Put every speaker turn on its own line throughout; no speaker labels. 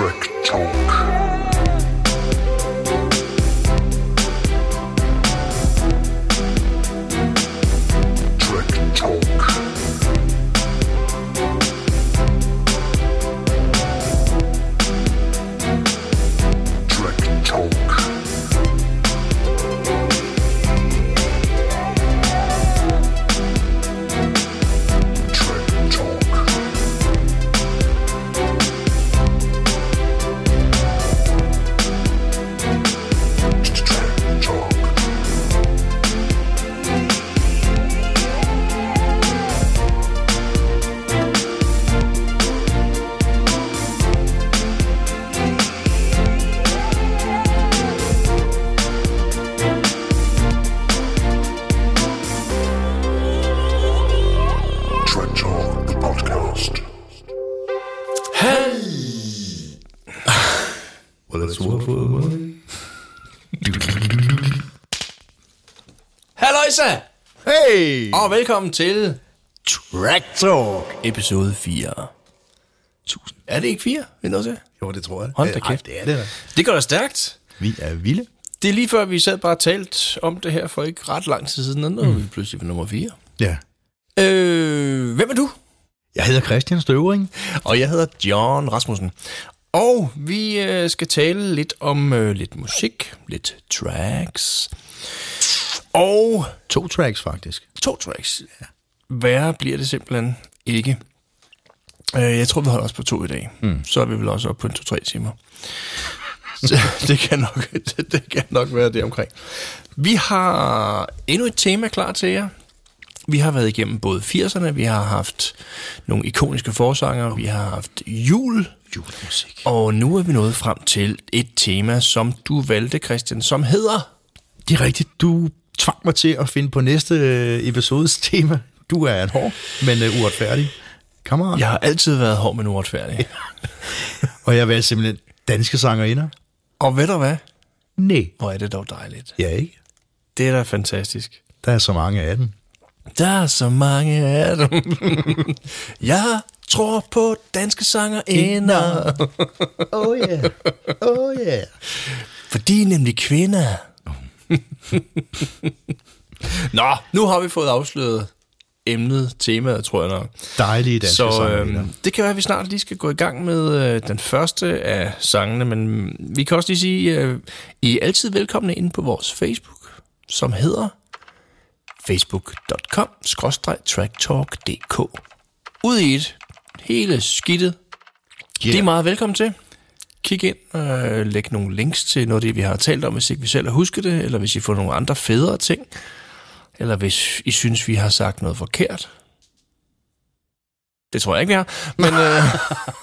Track Talk.
Og velkommen til
Track Talk.
episode 4. Tusind. Er det ikke 4? Vil du se?
Jo, det tror jeg.
Hold da kæft.
ej, det er det da.
Det går da stærkt.
Vi er vilde.
Det er lige før, vi sad bare og talt om det her for ikke ret lang tid siden, og nu er vi pludselig ved nummer 4.
Ja.
Øh, hvem er du?
Jeg hedder Christian Støvring.
Og jeg hedder John Rasmussen. Og vi øh, skal tale lidt om øh, lidt musik, lidt tracks. Og
To tracks, faktisk.
to tracks. Værre bliver det simpelthen ikke. Øh, jeg tror, vi holder os på to i dag. Mm. Så er vi vel også oppe på en to-tre timer. Så det, kan nok, det, det kan nok være det omkring. Vi har endnu et tema klar til jer. Vi har været igennem både 80'erne, vi har haft nogle ikoniske forsanger, vi har haft jul,
Julemusik.
og nu er vi nået frem til et tema, som du valgte, Christian, som hedder...
Det er rigtigt. Du tvang mig til at finde på næste øh, episodes tema. Du er en hård, men uh, uretfærdig kammerat.
Jeg har altid været hård, men uretfærdig.
Og jeg valgte simpelthen danske sangerinder.
Og ved du hvad?
Nej.
Hvor er det dog dejligt.
Ja, ikke?
Det er da fantastisk.
Der er så mange af dem.
Der er så mange af dem. Jeg tror på danske sanger ender,
Oh yeah. Oh yeah.
for de er nemlig kvinder. Nå, nu har vi fået afsløret emnet, temaet, tror jeg nok.
Dejlige danske
Så
sangerinder.
øh, det kan være, at vi snart lige skal gå i gang med øh, den første af sangene, men vi kan også lige sige, øh, I er altid velkomne ind på vores Facebook, som hedder facebook.com-tracktalk.dk Ud i et hele skidtet.
Yeah.
Det er meget velkommen til. Kig ind og læg nogle links til noget af det, vi har talt om, hvis ikke vi selv har husket det, eller hvis I får nogle andre federe ting, eller hvis I synes, vi har sagt noget forkert. Det tror jeg ikke, vi har, men øh,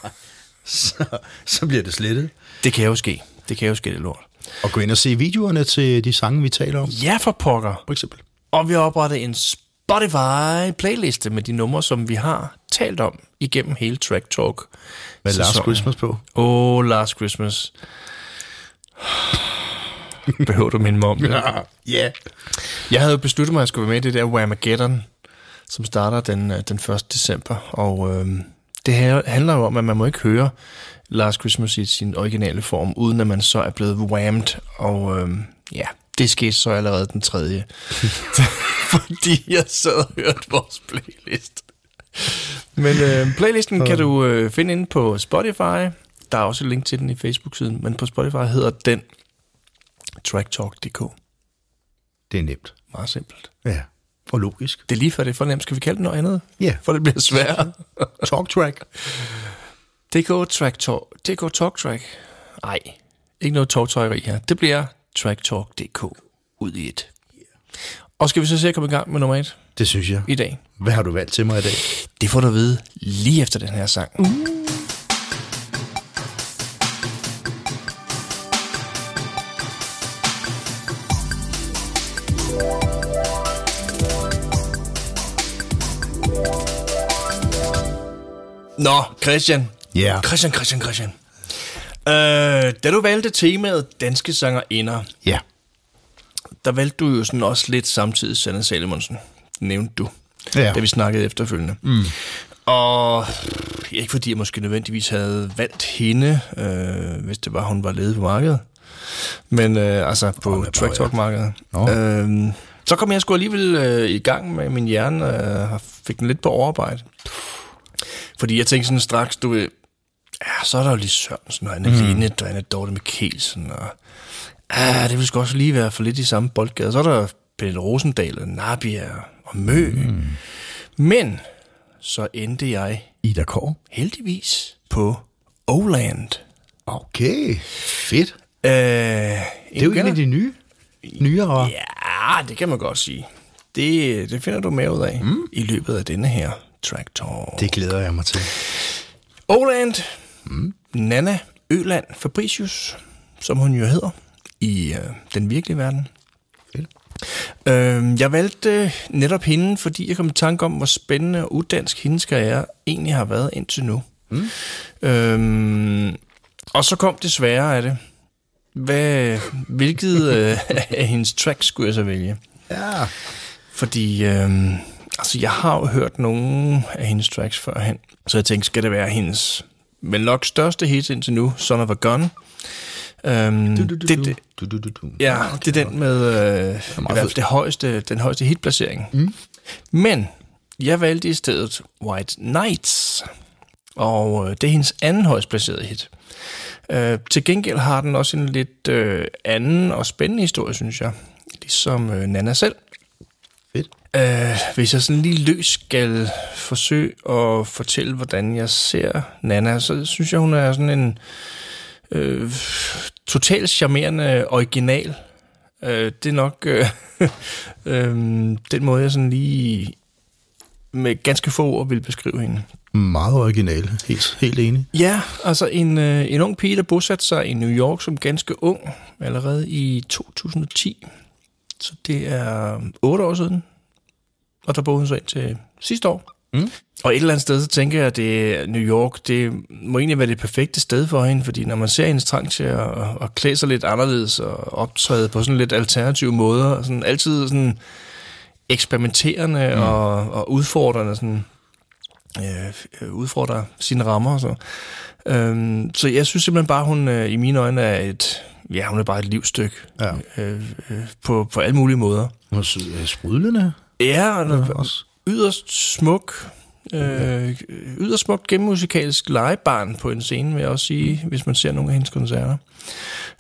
så, så bliver det slettet.
det kan jo ske. Det kan jo ske, det lort.
Og gå ind og se videoerne til de sange, vi taler om.
Ja, for pokker.
For eksempel.
Og vi har oprettet en Spotify-playliste med de numre, som vi har talt om igennem hele Track Talk.
Med Last
sæsonen.
Christmas på.
Åh, oh, Last Christmas. Behøver du minde mig om det?
Ja. Yeah.
Jeg havde jo besluttet mig, at jeg skulle være med i det der Whamageddon, som starter den, øh, den 1. december. Og øh, det her handler jo om, at man må ikke høre Last Christmas i sin originale form, uden at man så er blevet whammed. Og øh, ja, det skete så allerede den tredje. Fordi jeg sad og hørte vores playlist. Men øh, playlisten kan du øh, finde inde på Spotify. Der er også et link til den i Facebook-siden, men på Spotify hedder den tracktalk.dk.
Det er nemt.
Meget simpelt.
Ja. Og logisk.
Det er lige før det er for nemt. Skal vi kalde det noget andet?
Ja.
For det bliver sværere.
Talk track.
DK Track Talk. DK Talk Track. Nej, ikke noget talktøjeri her. Det bliver tracktalk.dk ud i et. Og skal vi så se at komme i gang med nummer et
Det synes jeg.
i dag?
Hvad har du valgt til mig i dag?
Det får du at vide lige efter den her sang. Nå, Christian.
Ja.
Christian, Christian, Christian. Øh, da du valgte temaet Danske Sangerinder,
Ja.
der valgte du jo sådan også lidt samtidig Sanne Salomonsen, nævnte du,
Ja.
da vi snakkede efterfølgende. Mm. Og ikke fordi jeg måske nødvendigvis havde valgt hende, øh, hvis det var, hun var ledet på markedet. Men øh, altså på oh, Track
bare,
Talk markedet.
Nå.
Øh, så kom jeg sgu alligevel øh, i gang med min hjerne, øh, og fik den lidt på overarbejde. Fordi jeg tænkte sådan straks, du ved, ja, så er der jo lige Sørensen og Anne mm. Og Anne Dorte Mikkelsen, og ah, det vil sgu også lige være for lidt i samme boldgade. Så er der Pelle Rosendal og Nabia og Mø. Mm. Men så endte jeg
Ida Kåre.
heldigvis på Oland.
Okay, fedt.
Øh,
Det er jo en af de nye. Nyere.
Ja, det kan man godt sige. Det, det finder du mere ud af mm. i løbet af denne her Track Talk.
Det glæder jeg mig til.
Oland, mm. Nana Øland Fabricius, som hun jo hedder i øh, den virkelige verden.
Fedt.
Øh, jeg valgte netop hende, fordi jeg kom i tanke om, hvor spændende og uddansk hendes karriere egentlig har været indtil nu. Mm. Øh, og så kom det svære af det. Hvad, hvilket øh, af hendes tracks skulle jeg så vælge?
Ja.
Fordi øh, altså, jeg har jo hørt nogle af hendes tracks førhen, så jeg tænkte, skal det være hendes vel nok største hit indtil nu, Son of a Gun. Øhm,
Du, du, du,
det,
du.
ja, det er den med øh, i hvert fald
fed.
det højeste, den højeste hitplacering. Mm. Men jeg valgte i stedet White Nights, og øh, det er hendes anden højst placerede hit. Øh, til gengæld har den også en lidt øh, anden og spændende historie, synes jeg. Ligesom øh, Nana selv.
Fedt.
Øh, hvis jeg sådan lige løs skal forsøge at fortælle, hvordan jeg ser Nana, så synes jeg, hun er sådan en øh, totalt charmerende original. Øh, det er nok øh, øh, den måde, jeg sådan lige med ganske få ord vil beskrive hende.
Meget original. Helt, helt enig.
Ja, altså en, øh, en ung pige, der bosatte sig i New York som ganske ung, allerede i 2010. Så det er otte år siden. Og der boede hun så ind til sidste år.
Mm.
Og et eller andet sted, så tænker jeg, at det, New York, det må egentlig være det perfekte sted for hende, fordi når man ser hendes trang til at, at, klæde sig lidt anderledes og optræde på sådan lidt alternative måder, sådan altid sådan eksperimenterende mm. og, og udfordrende, sådan, øh, udfordrer sine rammer og så. Øhm, så jeg synes simpelthen bare, hun øh, i mine øjne er et, ja, hun er bare et livsstykke
Ja.
øh, øh, på, på alle mulige måder.
Hun er øh, sprudlende.
Ja, og
ja, også.
Yderst smuk, øh, yderst smukt gennemmusikalsk legebarn på en scene, vil jeg også sige, hvis man ser nogle af hendes koncerter.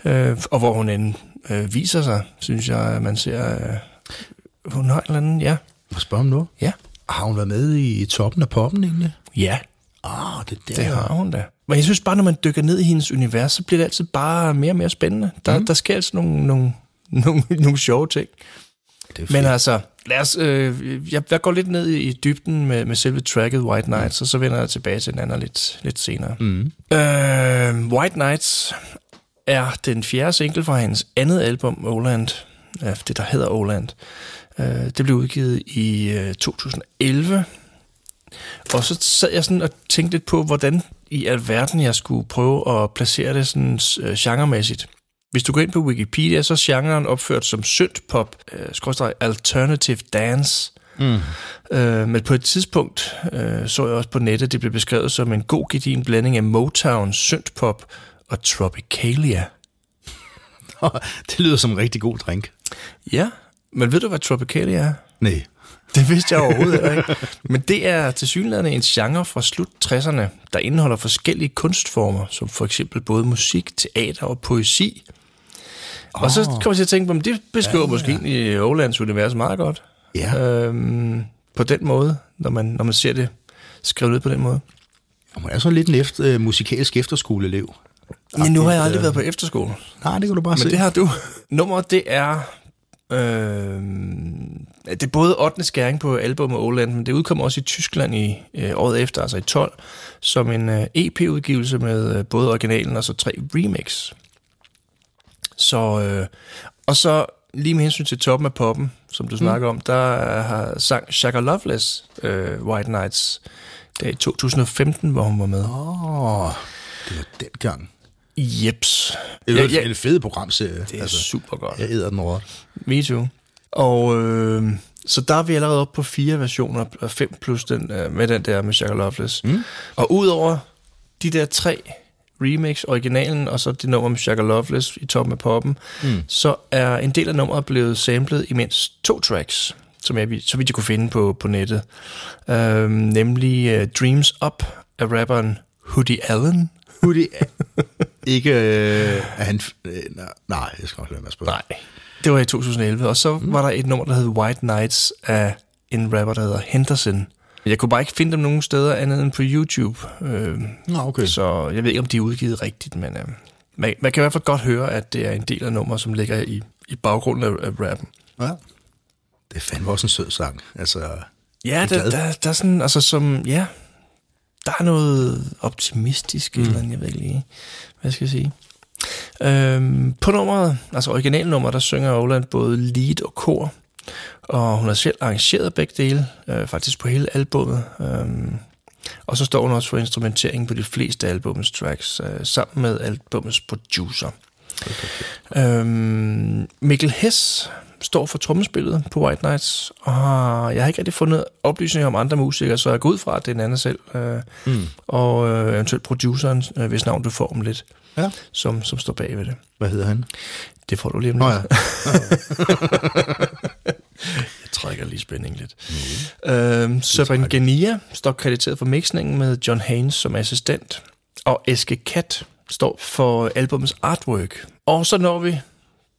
Øh, og hvor hun end øh, viser sig, synes jeg, at man ser, øh, hun har en eller anden, ja,
Må spørge om noget?
ja,
Har hun været med i toppen af poppen egentlig?
ja,
Ah, det er der.
det har hun da. Men jeg synes bare, når man dykker ned i hendes univers, så bliver det altid bare mere og mere spændende. Der, mm. der sker altså nogle, nogle, nogle, nogle sjove ting.
Det er
Men altså, lad os, øh, jeg, jeg går lidt ned i, dybden med, med selve tracket White Nights, mm. og så vender jeg tilbage til den anden lidt, lidt senere.
Mm.
Øh, White Nights er den fjerde single fra hendes andet album, Oland. Ja, det, der hedder Oland. Øh, det blev udgivet i øh, 2011. Og så sad jeg sådan og tænkte lidt på, hvordan i alverden jeg skulle prøve at placere det sådan øh, genremæssigt. Hvis du går ind på Wikipedia, så er genren opført som synthpop, øh, alternative dance. Mm. Øh, men på et tidspunkt øh, så jeg også på nettet, det blev beskrevet som en god gedin blanding af Motown, synthpop og Tropicalia.
det lyder som en rigtig god drink.
Ja, men ved du, hvad Tropicalia er?
Nej.
Det vidste jeg overhovedet ikke. Men det er til synligheden en genre fra slut 60'erne, der indeholder forskellige kunstformer, som for eksempel både musik, teater og poesi. Oh. Og så kommer jeg til at tænke på, om det beskriver ja, måske egentlig Olands univers meget godt.
Ja.
Øhm, på den måde, når man, når man ser det skrevet ned på den måde.
Hun er sådan lidt en efter, øh, musikalsk efterskoleelev.
Men nu har jeg aldrig været på efterskole.
Nej, det kan du bare
Men
se.
det har du. Nummeret, det er... Øh, det er både 8. skæring på albumet Oland, men det udkom også i Tyskland i øh, året efter, altså i 12, som en øh, EP-udgivelse med øh, både originalen og så tre remix. Så, øh, og så lige med hensyn til toppen af poppen, som du mm. snakker om, der har sang Shaka Loveless øh, White Nights der i 2015, hvor hun var med.
Åh, oh, det var dengang.
Jeps.
Det er
Ja,
ja, en fed programserie.
Det er altså, super godt.
Jeg æder den over.
Me too. Og øh, Så der er vi allerede oppe på fire versioner, og fem plus den øh, med den der med Shaka Loveless. Mm. Og udover de der tre remix, originalen, og så det nummer med Shaka Loveless i toppen af poppen, mm. så er en del af nummeret blevet samlet i mindst to tracks, som jeg, så vidt jeg kunne finde på, på nettet. Øhm, nemlig uh, Dreams Up af rapperen Hoodie Allen.
Hoodie, ikke øh, er han... Øh, nej, jeg skal nok lade spørge.
Nej, det var i 2011. Og så mm. var der et nummer, der hed White Nights af en rapper, der hedder Henderson. Jeg kunne bare ikke finde dem nogen steder andet end på YouTube. Øh,
Nå, okay.
Så jeg ved ikke, om de er udgivet rigtigt, men øh, man, man kan i hvert fald godt høre, at det er en del af nummer, som ligger i, i baggrunden af, af rappen.
Ja. Det er fandme også en sød sang. Altså,
Ja, der, der, der er sådan, altså som, ja, der er noget optimistisk, mm. eller andet, jeg ved ikke lige, hvad skal jeg sige. Øhm, på nummeret, altså originalnummer, der synger Oland både lead og kor, og hun har selv arrangeret begge dele, øh, faktisk på hele albummet. Øhm, og så står hun også for instrumentering på de fleste albumets tracks, øh, sammen med albumets producer. Øhm, Mikkel Hess står for trommespillet på White Nights, og jeg har ikke rigtig fundet oplysninger om andre musikere, så jeg går ud fra, at det er en anden selv, øh, mm. og øh, eventuelt produceren, øh, hvis navn du får om lidt,
Ja.
som, som står bag ved det.
hvad hedder han?
Det får du lige om
Nå
lidt.
ja.
Jeg trækker lige spændingen lidt. Mm. Øhm, Søren Genia står krediteret for mixningen med John Haynes som assistent, og Eske Kat står for albumets artwork. Og så når vi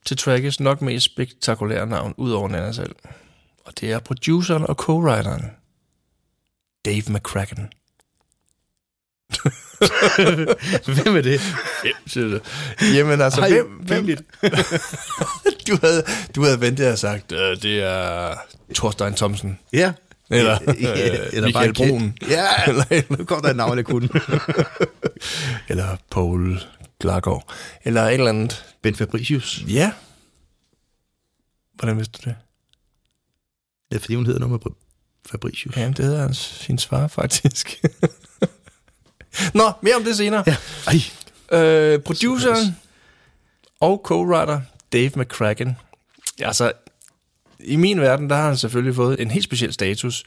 til trackets nok mest spektakulære navn, ud over Nana selv. Og det er produceren og co-writeren, Dave McCracken.
Hvem er det?
Siger du. Jamen altså,
Ej,
hvem, hvem, du, havde, du havde ventet og sagt, øh, det er Thorstein Thomsen.
Ja.
Eller,
Ja,
øh, Michael
Kjeld.
Brun.
Ja,
Eller-
nu kom der et navn, jeg kunne.
Eller Paul Glargaard. Eller et eller andet.
Ben Fabricius.
Ja. Hvordan vidste du det?
Det er fordi, hun hedder noget med Fabricius.
Jamen, det hedder hans, sin far, faktisk. Nå, mere om det senere.
Ja. Ej.
Øh, produceren og co-writer Dave McCracken. Altså, i min verden, der har han selvfølgelig fået en helt speciel status.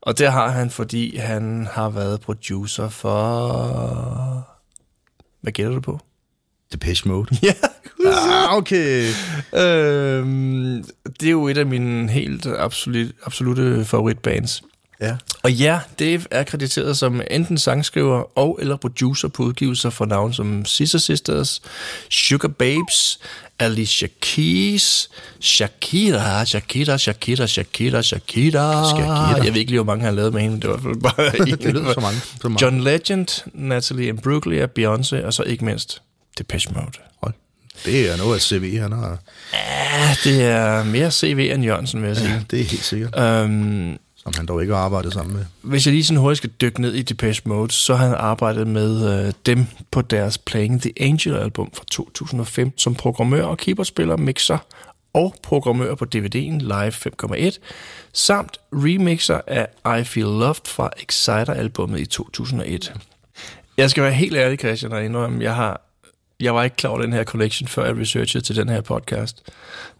Og det har han, fordi han har været producer for... Hvad gætter du på?
Depeche Mode.
Ja,
Ah, okay.
øhm, det er jo et af mine helt absolut, absolute favoritbands.
Ja.
Og ja, Dave er krediteret som enten sangskriver og eller producer på udgivelser for navn som Scissor Sisters, Sugar Babes, Alicia Keys, Shakira, Shakira, Shakira, Shakira, Shakira.
Shakira.
Jeg ved ikke lige, hvor mange han har lavet med hende, det var i hvert fald bare en.
Det lyder så mange. Så mange.
John Legend, Natalie Imbruglia, Beyoncé, og så ikke mindst Depeche Mode.
Hold. Det er noget af CV, han har.
Ja, det er mere CV end Jørgensen, vil jeg sige.
Det er helt sikkert.
Øhm,
som han dog ikke har arbejdet sammen med.
hvis jeg lige sådan hurtigt skal dykke ned i Depeche Mode, så har han arbejdet med øh, dem på deres Playing the Angel-album fra 2005 som programmør og keyboardspiller, mixer og programmør på DVD'en Live 5.1, samt remixer af I Feel Loved fra Exciter-albummet i 2001. Jeg skal være helt ærlig, Christian, og indrømme, jeg har jeg var ikke klar over den her connection, før jeg researchede til den her podcast.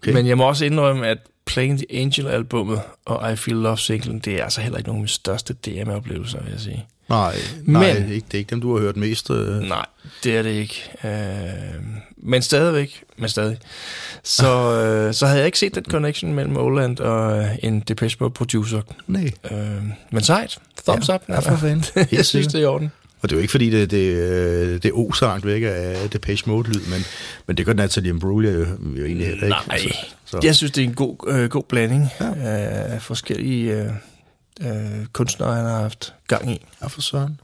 Okay. Men jeg må også indrømme, at Playing the Angel-albummet og I Feel Love-singlen, det er altså heller ikke nogen af mine største DM-oplevelser, vil jeg sige.
Nej, nej
Men-
ikke, det er ikke dem, du har hørt mest. Øh.
Nej, det er det ikke. Øh, men stadigvæk, men stadig. Så, øh, så havde jeg ikke set den connection mellem Oland og øh, en Depeche Mode producer.
Nej.
Øh, men sejt. Thumbs
Ja,
up.
ja, for fanden.
jeg synes, det er i orden.
Og det er jo ikke, fordi det, det, øh, det er osangt væk af Depeche Mode-lyd, men, men det gør Natalie Imbruglia jo, jo egentlig heller ikke.
Nej,
Så, så.
jeg synes, det er en god, øh, god blanding ja. af forskellige øh, øh, kunstnere, han har haft gang i.
Ja, for søren.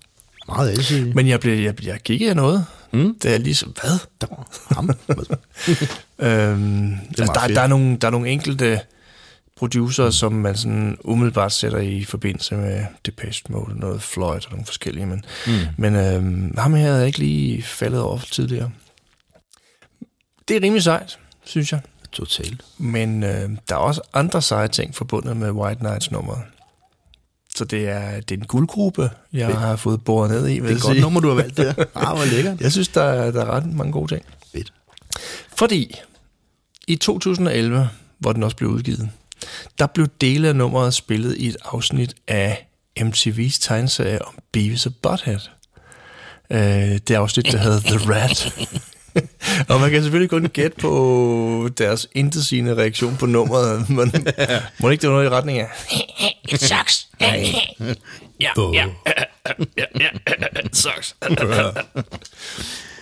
Meget alsidig.
Men jeg, blev, jeg, jeg kiggede af noget.
Mm.
Det er ligesom, hvad?
Der var ham.
Øhm, altså, der,
fedt.
der, er nogle, der er nogle enkelte producer, som man sådan umiddelbart sætter i forbindelse med Depeche Mode, noget Floyd og nogle forskellige, men, mm. men øhm, ham her havde jeg ikke lige faldet over tidligere. Det er rimelig sejt, synes jeg.
Totalt.
Men øh, der er også andre seje ting forbundet med White Nights nummeret. Så det er, det er en guldgruppe, jeg
Fedt.
har fået boret ned i,
Det er et godt nummer, du har valgt der. Ah, hvor lækkert.
Jeg synes, der er, der er ret mange gode ting.
Fedt.
Fordi i 2011, hvor den også blev udgivet, der blev dele af nummeret spillet i et afsnit af MTV's tegneserie om Beavis og Butthead. Øh, det afsnit, der hedder The Rat. og man kan selvfølgelig kun gætte på deres intetsigende reaktion på nummeret, men må ikke det var noget i retning af... It sucks. ja, ja, ja, ja, ja, sucks.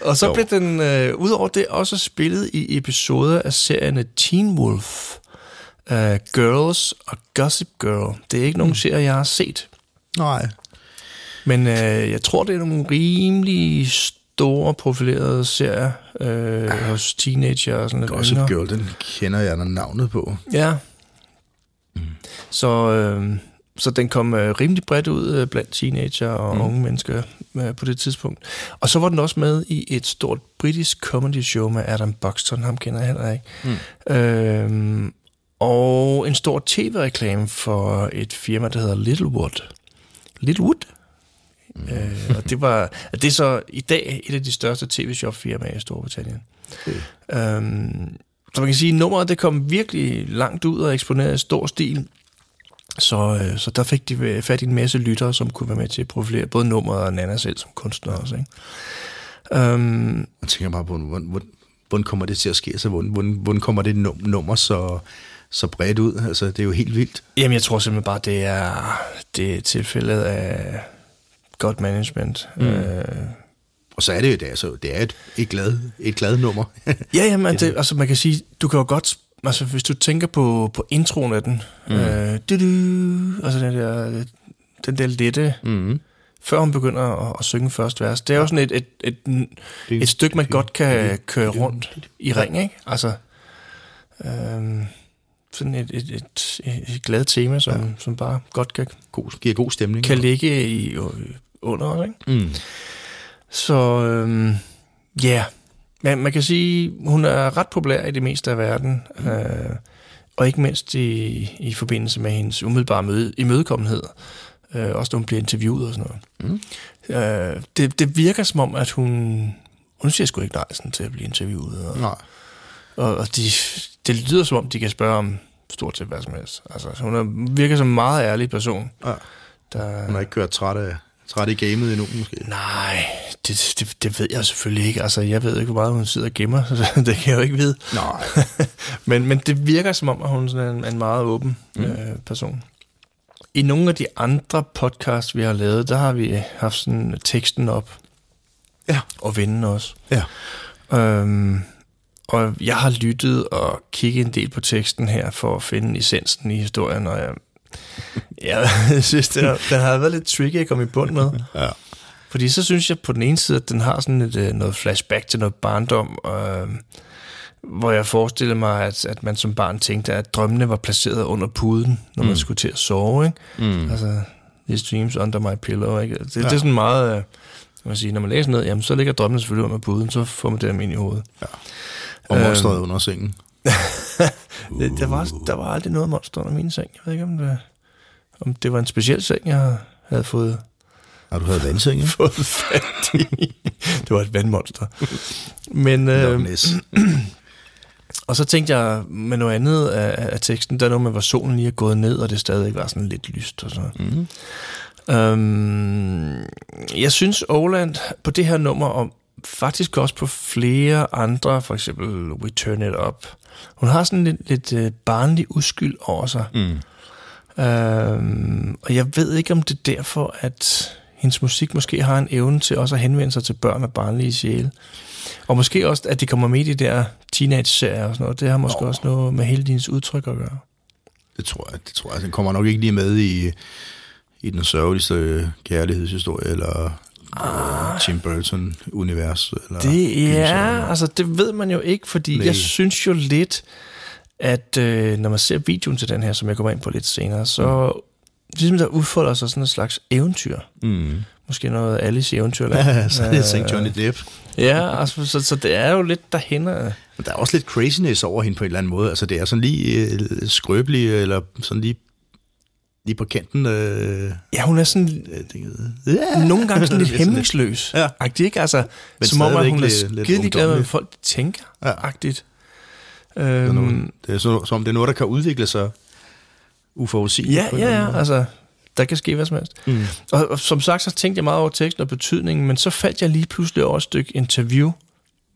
Og så blev den, øh, udover det, også spillet i episoder af serierne Teen Wolf, uh, Girls og Gossip Girl. Det er ikke nogen serie, jeg har set.
Nej.
Men øh, jeg tror, det er nogle rimelig store profilerede serier øh, hos teenager og sådan lidt
Gossip
yngre.
Girl, den kender jeg navnet på.
Ja. Så, øh, så den kom øh, rimelig bredt ud øh, blandt teenager og mm. unge mennesker øh, på det tidspunkt. Og så var den også med i et stort britisk comedy show med Adam Buxton, ham kender jeg heller ikke. Mm. Øh, og en stor tv-reklame for et firma, der hedder Littlewood. Littlewood? Mm. Øh, og det var det er så i dag et af de største tv-shop-firmaer i Storbritannien.
Okay.
Øhm, så man kan sige, at nummeret det kom virkelig langt ud og eksponeret i stor stil. Så, øh, så der fik de fat i en masse lyttere, som kunne være med til at profilere både nummeret og Nana selv som kunstner også. Ikke? Øhm,
Jeg tænker bare på, hvordan, hvordan, hvordan kommer det til at ske? Altså, hvordan, hvordan, hvordan kommer det num- nummer så, så bredt ud? Altså, det er jo helt vildt.
jamen, jeg tror simpelthen bare, det er, det er tilfældet af godt management. Mm. Øh,
Og så er det jo det, altså, det er et, et, glad, et glad nummer.
Ja, jamen, det, altså man kan sige, du kan jo godt, altså hvis du tænker på, på introen af den, mm. øh, du, du, altså den der, den der lette,
mm.
før hun begynder at, at synge første vers, det er jo sådan et, et, et, et, et stykke, man godt kan køre rundt i ring, ikke? Altså, øhm, sådan et, et, et, et glad tema, som, ja. som bare godt kan,
God, giver god stemning.
kan ligge i, under, ikke?
Mm.
Så øhm, ja, yeah. men man kan sige, hun er ret populær i det meste af verden, mm. øh, og ikke mindst i, i forbindelse med hendes umiddelbare møde, imødekommenhed, øh, også når hun bliver interviewet og sådan noget. Mm. Øh, det, det virker som om, at hun, hun siger sgu ikke nej sådan, til at blive interviewet. Og,
Nej.
og, og de, det lyder som om, de kan spørge om stort set hvad som helst. Altså, hun er, virker som en meget ærlig person.
Ja.
Der,
Hun har ikke kørt træt af, træt i gamet endnu, måske.
Nej, det, det, det ved jeg selvfølgelig ikke. Altså, jeg ved ikke, hvor meget hun sidder og gemmer, så det, kan jeg jo ikke vide.
Nej.
men, men det virker som om, at hun er en, en meget åben mm. øh, person. I nogle af de andre podcasts, vi har lavet, der har vi haft sådan teksten op.
Ja.
Og vinden også.
Ja.
Øhm, og jeg har lyttet og kigget en del på teksten her, for at finde essensen i historien, og jeg, jeg synes, den har, den har været lidt tricky at komme i bund med.
Ja.
Fordi så synes jeg på den ene side, at den har sådan et, øh, noget flashback til noget barndom, øh, hvor jeg forestiller mig, at, at man som barn tænkte, at drømmene var placeret under puden, når man skulle til at sove. Ikke?
Mm.
Altså, these dreams under my pillow. Ikke? Det, ja.
Ja.
det er sådan meget... Øh, man sige, når man læser noget, jamen, så ligger drømmene selvfølgelig under puden, så får man dem ind i hovedet.
Og
Øhm.
monsteret under sengen.
Det, der, var, der var aldrig noget monster under min seng. Jeg ved ikke, om det, om det var en speciel seng, jeg havde fået
Har du havde vandseng, ikke?
fået fat i. det var et vandmonster. Men, øh, og så tænkte jeg med noget andet af, af teksten, der er noget med, hvor solen lige er gået ned, og det stadig var sådan lidt lyst og sådan
Mm.
Øhm, jeg synes, Oland på det her nummer, og faktisk også på flere andre, for eksempel We Turn It Up, hun har sådan lidt, lidt øh, barnlig uskyld over sig.
Mm.
Øhm, og jeg ved ikke, om det er derfor, at hendes musik måske har en evne til også at henvende sig til børn og barnlige sjæle. Og måske også, at de kommer med i de der teenage-serier og sådan noget. Det har måske
Nå.
også noget med hele dines udtryk at gøre.
Det tror jeg. Det tror jeg. Den kommer nok ikke lige med i, i den sørgeligste kærlighedshistorie, eller ah. Tim Burton-univers. Eller
Det
gyserunivers.
er, altså det ved man jo ikke, fordi
Nej.
jeg synes jo lidt, at øh, når man ser videoen til den her, som jeg kommer ind på lidt senere, så mm. ligesom der udfolder sig sådan en slags eventyr.
Mm.
Måske noget Alice i eventyrland.
Ja, så er det St. Johnny Depp.
Ja, altså, så, så det er jo lidt derhen.
Men der er også lidt craziness over hende på en eller anden måde. Altså, det er sådan lige øh, skrøbelig, eller sådan lige, lige på kanten. Øh,
Ja, hun er sådan
øh, det, ja.
nogle gange sådan lidt hæmningsløs.
Ja.
Agtig, ikke? Altså,
Men
som om, at hun er skidelig glad med, hvad folk tænker.
Ja.
Agtigt.
Det er,
Øhm,
det er så, som om det er noget, der kan udvikle sig uforudsigeligt.
Ja, ja, ja, altså, der kan ske hvad som helst. Mm. Og, og som sagt, så tænkte jeg meget over teksten og betydningen, men så faldt jeg lige pludselig over et stykke interview,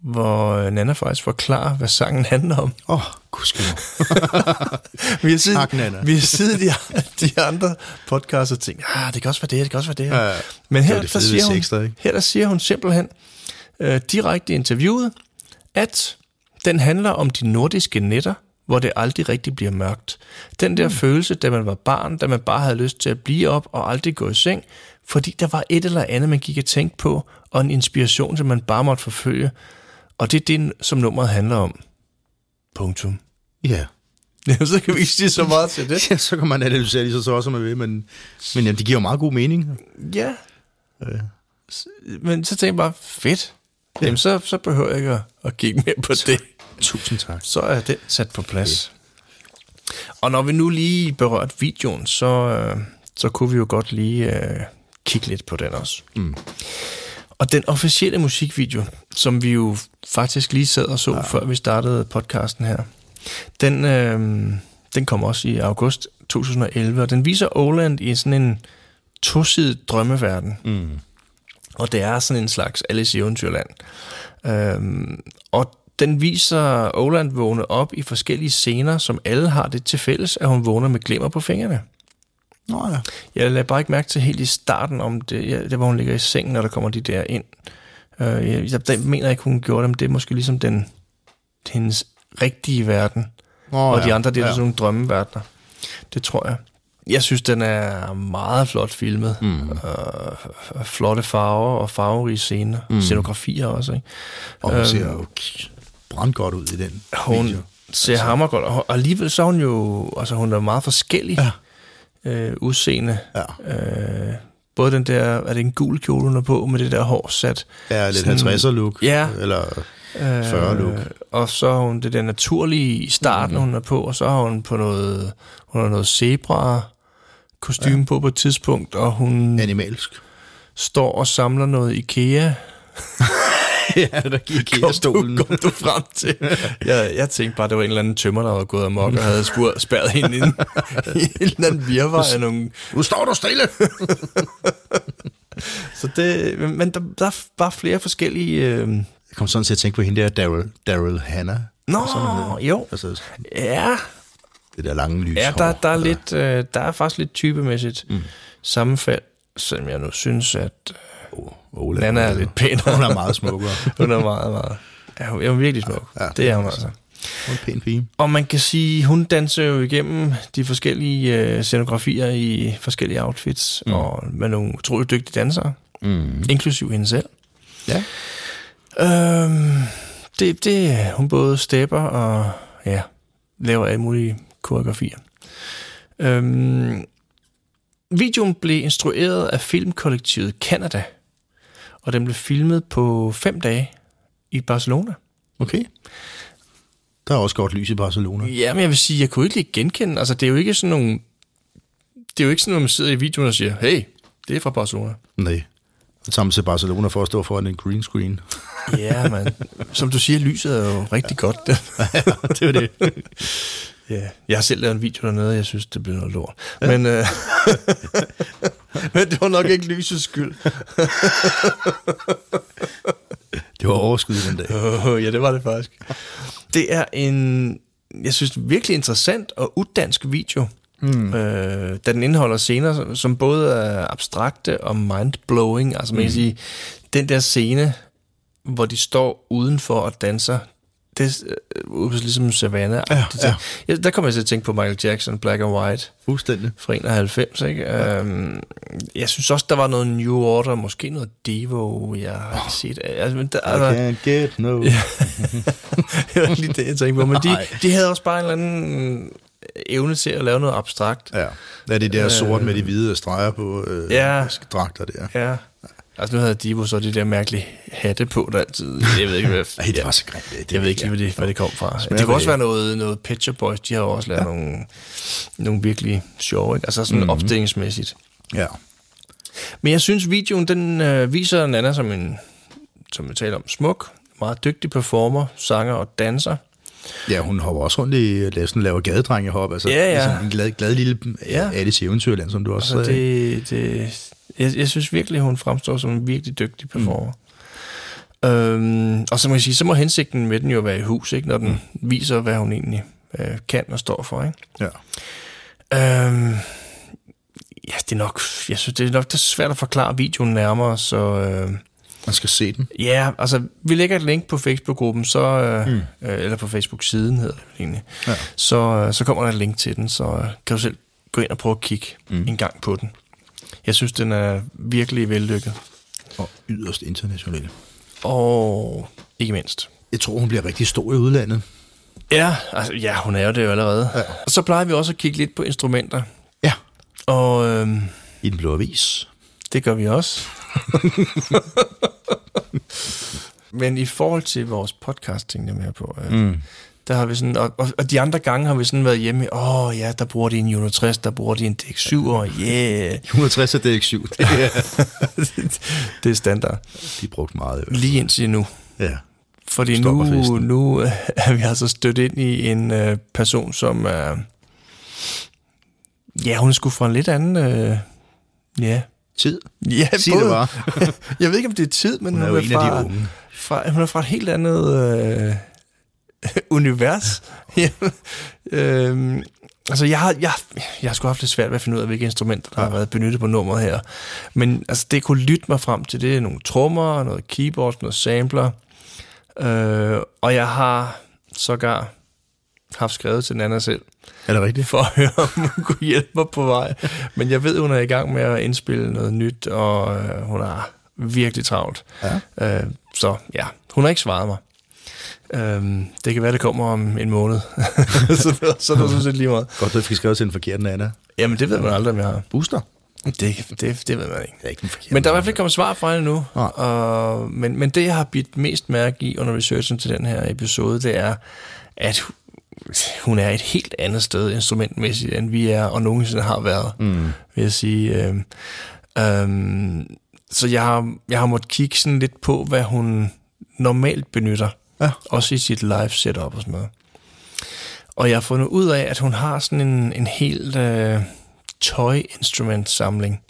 hvor øh, Nana faktisk forklarer, hvad sangen handler om.
Åh, oh, gudskelov.
Vi har siddet,
Tak, Nana.
Vi har siddet i de andre podcasts og tænkt, ah, det kan også være det, det kan også være det her.
Ja, ja.
Men her,
det
der, siger hun,
Sexter, ikke?
her der siger hun simpelthen øh, direkte i interviewet, at den handler om de nordiske nætter, hvor det aldrig rigtig bliver mørkt. Den der mm. følelse, da man var barn, da man bare havde lyst til at blive op og aldrig gå i seng, fordi der var et eller andet, man gik og tænkte på, og en inspiration, som man bare måtte forfølge. Og det er det, som nummeret handler om. Punktum.
Ja.
Jamen, så kan vi ikke sige så meget til det.
ja, så kan man analysere lige så, så også man vil, men, men jamen, det giver jo meget god mening.
Ja. S- Men så tænkte jeg bare, fedt. Jamen, så, så behøver jeg ikke at, at kigge mere på det.
Tusind tak.
Så er den sat på plads. Og når vi nu lige berørt videoen, så, øh, så kunne vi jo godt lige øh, kigge lidt på den også. Mm. Og den officielle musikvideo, som vi jo faktisk lige sad og så, ja. før vi startede podcasten her, den, øh, den kom også i august 2011, og den viser Oland i sådan en tosidig drømmeverden. Mm. Og det er sådan en slags Alice i Eventyrland. Øhm, og den viser Oland vågne op i forskellige scener, som alle har det til fælles, at hun vågner med glimmer på fingrene.
Nå ja.
Jeg lader bare ikke mærke til helt i starten om det, ja, det hvor hun ligger i sengen, når der kommer de der ind. Øh, jeg, jeg, jeg mener ikke, hun gjorde det, men det er måske ligesom den, hendes rigtige verden.
Nå,
og de
ja.
andre, det er
ja.
sådan nogle drømmeverdener. Det tror jeg. Jeg synes, den er meget flot filmet. Mm. Øh, flotte farver og farverige scener. Mm. Scenografier også, ikke?
Og hun ser jo brandgodt ud i den
Hun
video.
ser hammergodt, og og alligevel så er hun jo, altså hun er meget forskellig ja. Øh, udseende.
Ja.
Øh, både den der, er det en gul kjole, hun er på, med det der hår sat.
Ja, lidt
sådan-
50'er look.
Ja.
Eller 40 look.
Øh, og så har hun det der naturlige i starten, mm. hun er på, og så har hun på noget, hun har noget zebra kostume ja. på på et tidspunkt, og hun
Animalsk.
står og samler noget IKEA.
ja, der gik IKEA-stolen.
Kom, kom du frem til? jeg, jeg tænkte bare, det var en eller anden tømmer, der var gået amok og havde spurgt, spærret hende ind i en eller anden virvar af nogle...
Nu står du stille!
Så det, men der, der er bare flere forskellige... Øh...
Jeg kom sådan til at tænke på hende der, Daryl, Daryl Hannah.
Nå, jo.
Altså,
Ja,
det der lange lys
Ja, der, der, er lidt, øh, der er faktisk lidt typemæssigt mm. sammenfald, selvom jeg nu synes, at øh,
Ola,
Nana er lidt pænere.
Hun er meget smukkere.
hun er meget, meget... Ja, hun er virkelig smuk. Ja, det er hun altså.
Hun er en pæn pige.
Og man kan sige, hun danser jo igennem de forskellige øh, scenografier i forskellige outfits, mm. og med nogle utroligt dygtige dansere, mm. inklusiv hende selv.
Ja.
Øhm, det, det, hun både stepper og ja, laver alle mulige koreografier. Øhm, videoen blev instrueret af filmkollektivet Canada, og den blev filmet på fem dage i Barcelona.
Okay. Der er også godt lys i Barcelona.
Ja, men jeg vil sige, jeg kunne ikke lige genkende, altså det er jo ikke sådan nogle, det er jo ikke sådan, når man sidder i videoen og siger, hey, det er fra Barcelona.
Nej. Man til Barcelona for at stå foran en green screen.
Ja, man. Som du siger, lyset er jo rigtig godt.
det er det.
Ja, jeg har selv lavet en video dernede, og jeg synes, det blev noget lort. Ja. Men, øh, men det var nok ikke lysets skyld.
Det var overskud den dag.
Oh, ja, det var det faktisk. Det er en, jeg synes, virkelig interessant og uddansk video. Mm. Øh, da den indeholder scener, som- både er abstrakte og mindblowing. Altså man kan sige, den der scene, hvor de står udenfor og danser, det er øh, på ligesom Savannah.
Ja, ja.
ja. Der kommer jeg til at tænke på Michael Jackson, Black and White
Fuldstændig.
fra 91, ikke? Ja. Øhm, jeg synes også, der var noget New Order, måske noget Devo, jeg har set. Altså, men der,
I
altså,
can't get no.
det var lige det, jeg tænkte på. Men de, de havde også bare en eller anden evne til at lave noget abstrakt.
Ja. Det er det der sort med de hvide streger på øh,
Ja.
dragter der.
Ja. Altså nu havde Devo så de der mærkelige hatte på, der altid... Jeg ved ikke, hvad...
Ej, det var så grimt. Det, det
Jeg ved ikke hvad det, hvad det kom fra.
Smager
det kunne også
det.
være noget, noget Shop Boys. De har også lavet ja. nogle, nogle virkelig sjove, ikke? Altså sådan
Mhm.
mm-hmm. opstillingsmæssigt.
Ja.
Men jeg synes, videoen den øh, viser Nana som en, som vi taler om, smuk, meget dygtig performer, sanger og danser.
Ja, hun hopper også rundt i, sådan, laver gadedrengehop, altså
Ja, ja.
Sådan en glad, glad lille
Ja.
Alice i Eventyrland, som du også
Altså,
sagde.
det, det, jeg, jeg synes virkelig, hun fremstår som en virkelig dygtig performer. Mm. Øhm, og så må jeg sige, så må hensigten med den jo være i hus, ikke, når den mm. viser, hvad hun egentlig øh, kan og står for. Ikke?
Ja.
Øhm, ja, det er nok, jeg synes, det er nok det er svært at forklare videoen nærmere, så øh,
Man skal se den.
ja, altså, vi lægger et link på Facebook-gruppen, så, øh, mm. øh, eller på Facebook-siden hedder det egentlig,
Ja.
så, øh, så kommer der et link til den, så øh, kan du selv gå ind og prøve at kigge mm. en gang på den. Jeg synes, den er virkelig vellykket.
Og yderst international.
Og ikke mindst.
Jeg tror, hun bliver rigtig stor i udlandet.
Ja, altså, ja, hun er jo det jo allerede. Ja. Og så plejer vi også at kigge lidt på instrumenter.
Ja.
Og øhm,
I den blå avis.
Det gør vi også. Men i forhold til vores podcast, tænkte jeg mere på, øh, mm. der har vi sådan, og, og, og de andre gange har vi sådan været hjemme, åh oh, ja, der bruger de en Juno 60, der bruger de en DX7, og yeah,
160 er DX7. Det er,
det er standard.
de er brugt meget.
Lige indtil nu.
Ja.
Fordi
Stopper
nu,
festen.
nu øh, er vi altså stødt ind i en øh, person, som er... ja, hun sgu fra en lidt anden... Øh, ja.
Tid.
Ja,
Sig det bare.
jeg ved ikke, om det er tid, men
Hun
hun,
er jo
er,
en af de
fra,
unge.
fra, hun er fra et helt andet øh, univers. øhm, altså, jeg har, jeg, jeg har sgu haft lidt svært ved at finde ud af, hvilke instrumenter, der ja. har været benyttet på nummeret her. Men altså, det kunne lytte mig frem til, det er nogle trommer, noget keyboard, noget sampler. Øh, og jeg har sågar haft skrevet til Nana selv,
Er det rigtigt?
for at høre, om hun kunne hjælpe mig på vej. Men jeg ved, hun er i gang med at indspille noget nyt, og øh, hun er virkelig travlt.
Ja.
Øh, så ja, hun har ikke svaret mig. Øh, det kan være, det kommer om en måned. så, så er det sådan set lige meget.
Godt, du fik skrevet til den forkerte Nana.
Jamen, det ved man aldrig, om jeg har.
Booster.
Det, det, det ved man ikke.
Det er ikke den forkerte.
Men der er i hvert fald ikke kommet svar fra hende nu.
Nej.
Og, men, men det, jeg har bidt mest mærke i under researchen til den her episode, det er, at hun er et helt andet sted instrumentmæssigt, end vi er og nogensinde har været, mm. vil jeg sige. Øhm, øhm, så jeg har, jeg har måttet kigge sådan lidt på, hvad hun normalt benytter.
Ja.
Også i sit live setup og sådan noget. Og jeg har fundet ud af, at hun har sådan en, en helt øh, toy-instrument-samling.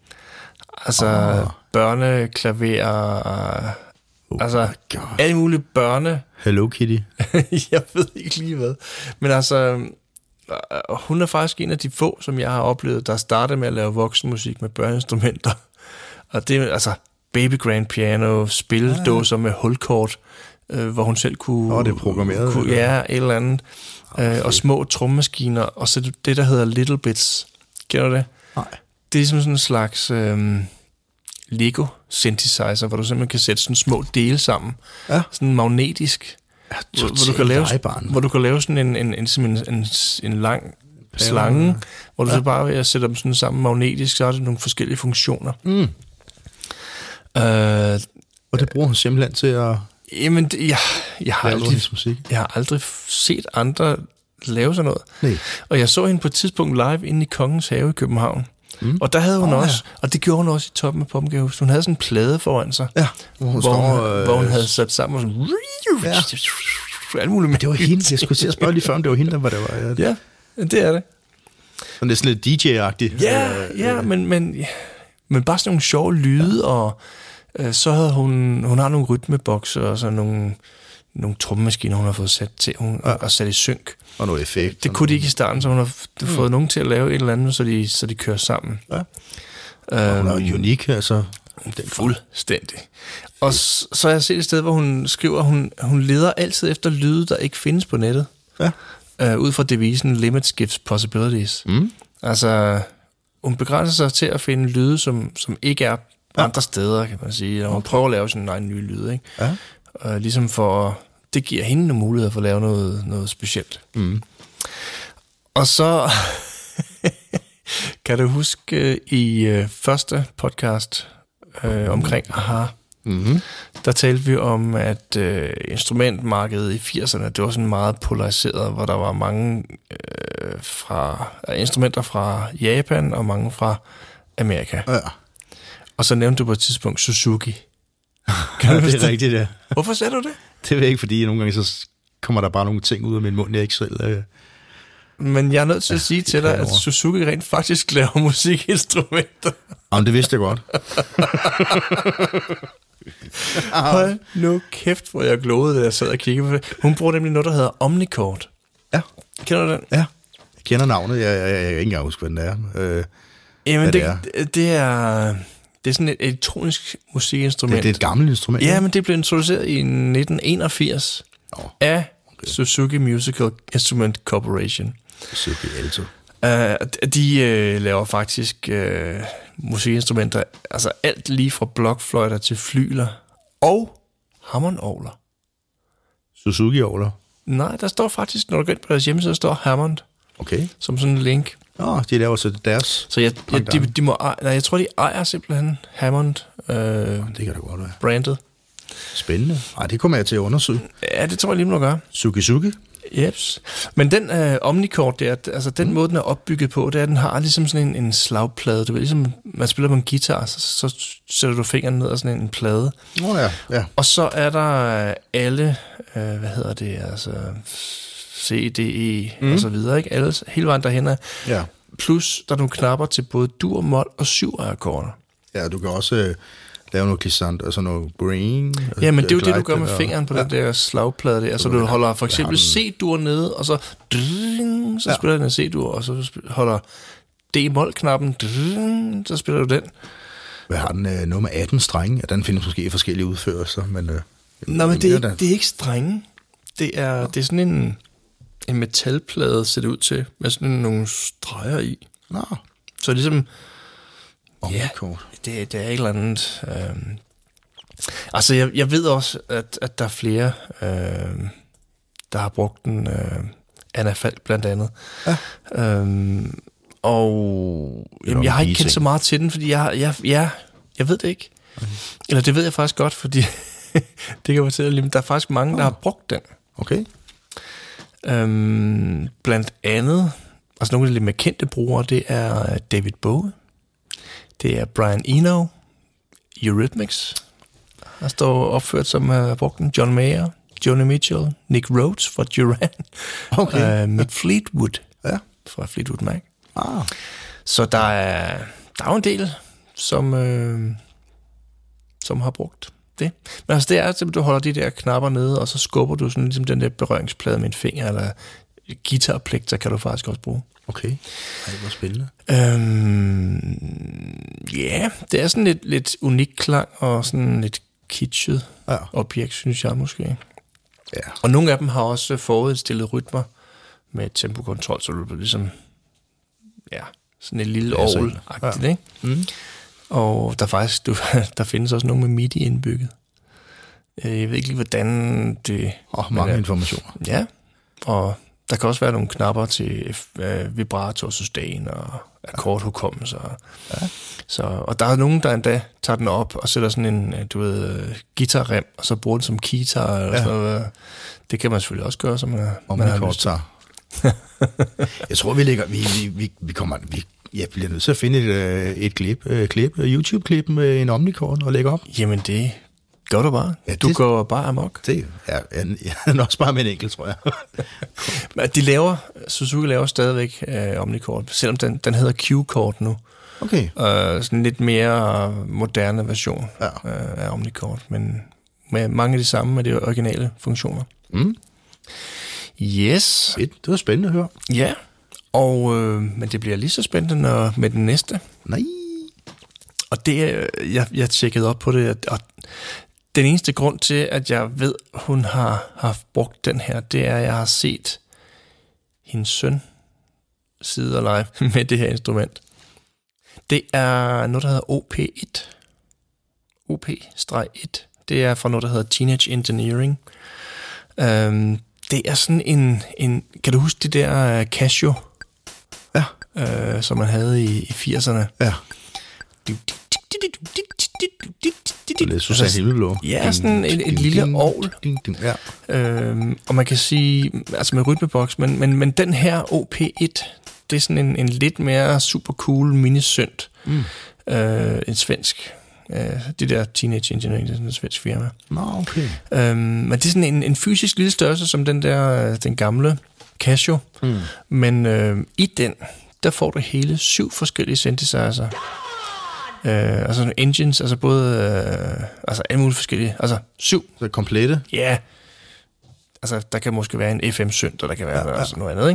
Altså
Ah.
børneklaver,
Oh
altså
God.
alle mulige børne...
Hello Kitty.
jeg ved ikke lige hvad. Men altså, øh, hun er faktisk en af de få, som jeg har oplevet, der startede med at lave voksenmusik med børneinstrumenter. Og det er altså baby grand piano, spildåser med hulkort, øh, hvor hun selv kunne...
Åh, det er programmeret,
Kunne, ja, et eller andet. Øh, og små trommemaskiner, og så det- der hedder Little Bits. Kender du det?
Nej.
Det er ligesom sådan en slags øh, Lego synthesizer, hvor du simpelthen kan sætte sådan små dele sammen.
Ja.
Sådan magnetisk. Hvor, hvor, du kan lave,
legebarn.
hvor du kan lave sådan en, en, en, en, en, en lang slange, hvor du ja. så bare ved at sætte dem sådan sammen magnetisk, så er det nogle forskellige funktioner.
Mm.
Øh,
Og det bruger hun simpelthen til at
jamen, det, jeg, jeg, har aldrig,
musik.
jeg har aldrig set andre lave sådan noget.
Nej.
Og jeg så hende på et tidspunkt live inde i Kongens Have i København. Mm. Og der havde hun oh,
ja.
også, og det gjorde hun også i toppen af Poppengaves. Hun havde sådan en plade foran sig,
Ja, hvor hun,
hvor, hun,
øh,
hvor hun havde sat sammen og sådan... Ja. Alt muligt
Det var hende, jeg skulle til at spørge lige før, om det var hende, der var det var. Ja.
Ja, det er det.
Sådan lidt sådan lidt DJ-agtigt.
Ja,
Øh,
ja, men, men, ja, men bare sådan nogle sjove lyde, og øh, så havde hun, hun har nogle rytmebokser og så nogle, nogle trommemaskiner, hun har fået sat til, hun, ja. og sat i synk.
Og noget effekt.
Det kunne de ikke i starten, så hun har f- fået nogen til at lave et eller andet, så de, så de kører sammen.
Ja.
Øhm,
Hun er jo unik, altså. Den
Fuldstændig. Og så har jeg set et sted, hvor hun skriver, at hun, hun leder altid efter lyde, der ikke findes på nettet.
Ja.
Øh, ud fra devisen Limits gives possibilities.
Mm.
Altså, hun begrænser sig til at finde lyde, som, som ikke er ja. andre steder, kan man sige. Og hun prøver at lave sin egen nye lyde, ikke?
Ja.
Øh, ligesom for, det giver hende nogle muligheder for at lave noget, noget specielt.
Mm.
Og så kan du huske øh, i øh, første podcast øh, omkring Aha,
Mm-hmm.
der talte vi om, at øh, instrumentmarkedet i 80'erne, det var sådan meget polariseret, hvor der var mange øh, fra, øh, instrumenter fra Japan og mange fra Amerika.
Ja.
Og så nævnte du på et tidspunkt Suzuki.
Ja, det er rigtigt, ja.
Hvorfor sagde du det?
Det ved jeg ikke, fordi nogle gange så kommer der bare nogle ting ud af min mund, jeg ikke selv... Øh,
Men jeg er nødt til at sige til
kan
dig, at. Suzuki rent faktisk laver musikinstrumenter.
Jamen, det vidste jeg godt.
Hold nu kæft, hvor jeg glodede, da jeg sad og kiggede på det. Hun bruger nemlig noget, der hedder Omnicord.
Ja,
Kender du den?
ja. Jeg kender navnet, jeg, jeg, jeg, jeg kan ikke engang huske, hvad den er. Øh,
Jamen, det,
det
det, det er... Det er sådan et elektronisk musikinstrument.
det, det er et gammelt instrument.
Ja, men det blev introduceret i 1981
Nå,
af Suzuki Musical Instrument Corporation.
Suzuki Alto.
Uh, de uh, laver faktisk uh, musikinstrumenter, altså alt lige fra blokfløjter til flyler og hammondorgler.
Suzuki Orler.
Nej, der står faktisk, når du går ind på deres hjemmeside, der står Hammond
Okay.
som sådan en link.
Nå, de laver så deres.
Så jeg, jeg, de, de må nej, jeg tror, de ejer simpelthen Hammond øh,
Det kan da godt være.
brandet.
Spændende. Nej, det kommer jeg til at undersøge.
Ja, det tror jeg lige, må gøre.
Suki Suki.
Jeps. Men den øh, Omnicord der, altså den måde, den er opbygget på, det er, at den har ligesom sådan en, en slagplade. Du ved, ligesom man spiller på en guitar, så, så sætter du fingeren ned og sådan en plade.
Nå ja, ja.
Og så er der alle, øh, hvad hedder det, altså C, D, E mm. og så videre, ikke? Alle, hele vejen derhen er.
Ja.
Plus, der er nogle knapper til både dur, mol og syv akkorder.
Ja, du kan også øh, lave noget glissant, altså noget brain.
Ja, men det er jo det, du gør med
og-
fingeren på ja. den der slagplade der. Så du holder for eksempel C-dur nede, og så, dring, så
Ja.
spiller den en C-dur, og så holder D-mol-knappen, dring, så spiller du den.
Hvad har den? Øh, noget med 18 strenge? Ja, den findes måske i forskellige udførelser, men... Øh,
Nå, men det er, det er ikke strenge. Det er, det er sådan en, en metalplade, ser det ud til, med sådan nogle streger i.
Nå,
Så ligesom,
omkort.
det, det er et eller andet... Øh, altså, jeg, jeg ved også, at, at der er flere, øh, der har brugt den. Øh, Anna Falk blandt andet.
Ja.
Øhm, og jamen, jeg har ikke kendt så meget til den, fordi jeg, jeg, jeg, jeg ved det ikke. Eller det ved jeg faktisk godt, fordi det kan jeg fortælle lige, men der er faktisk mange, der har brugt den.
Okay.
Øhm, blandt andet, altså nogle af de lidt mere kendte brugere, det er David Bowie, det er Brian Eno, Eurythmics, der står opført som har brugt den, John Mayer, Joni Mitchell, Nick Rhodes fra Duran,
Okay.
øh, Mick Fleetwood
Ja.
fra Fleetwood Mac.
Ah,
Så der er, der er jo en del, som, øh, som har brugt det. Men altså det er simpelthen, du holder de der knapper nede, og så skubber du sådan ligesom den der berøringsplade med en finger, eller guitarplekter kan du faktisk også bruge.
okay. Ej, hvor spændende.
Øhm, ja, det er sådan lidt, lidt unik klang, og sådan lidt kitschet
Ja.
objekt, synes jeg måske.
Ja.
Og nogle af dem har også forudstillet rytmer med tempokontrol, så du ligesom, ja, sådan et lille
ind.
ovl-agtigt, ja. ikke? Mm. Og der, er faktisk, du, der findes også nogle med MIDI indbygget. Øh, Jeg ved ikke lige, hvordan det...
Åh, oh, mange
øh,
informationer.
Ja, og der kan også være nogle knapper til øh, vibrator, sustain og akkordhukommelse. Ja. Så, og der er nogen, der endda tager den op og sætter sådan en, øh, du ved, guitarrem, og så bruger den som guitar. Eller
Ja.
sådan noget. Det kan man selvfølgelig også gøre, som man, man
man
har lyst til.
jeg tror, vi lægger... Vi, vi, vi, vi kommer... Vi, ja, vi bliver nødt til at finde et, øh, et klip, øh, klip, øh, YouTube-klip med en omnikort og lægge op.
Jamen det gør du bare.
Ja,
du
det-
går bare amok.
Det er ja, ja, også bare med en enkelt, tror jeg.
Men De laver, Suzuki laver stadigvæk øh, Omnikort, selvom den, den hedder Q-kort nu.
Okay.
Øh, sådan en lidt mere moderne version
Ja.
øh, af Omnikort, men med mange af de samme med de originale funktioner.
Mm.
Yes,
Fedt. Det var spændende at høre.
ja. Og, øh, men det bliver lige så spændende når, med den næste.
Nej.
Og det, øh, jeg, jeg tjekkede op på det, og den eneste grund til, at jeg ved, hun har haft brugt den her, det er, at jeg har set hendes søn sidde og lege med det her instrument. Det er noget, der hedder OP1. OP-1. Det er fra noget, der hedder Teenage Engineering. Øhm, det er sådan en, en... Kan du huske det der øh, Casio. Øh, som man havde i, i 80'erne?
Ja. Det er Susanne Himmelblå.
Ja, sådan et- et lille
ding, ja.
Øhm, og man kan sige, altså med rytmeboks, men, men, men den her OP1, det er sådan en, en lidt mere super cool minisynt. Mm. Øh, en svensk Øh, det der Teenage Engineering, det er sådan et svensk firma.
Nå, okay.
Øhm, men det er sådan en, en fysisk lille størrelse, som den der, øh, den gamle Casio. Mm. Men øh, i den, der får du hele syv forskellige synthesizer. Øh, altså nogle engines, altså både, øh, altså alle mulige forskellige, altså syv,
Så komplette.
ja. Altså, der kan måske være en FM-synt, og der kan være ja, ja. Altså noget andet,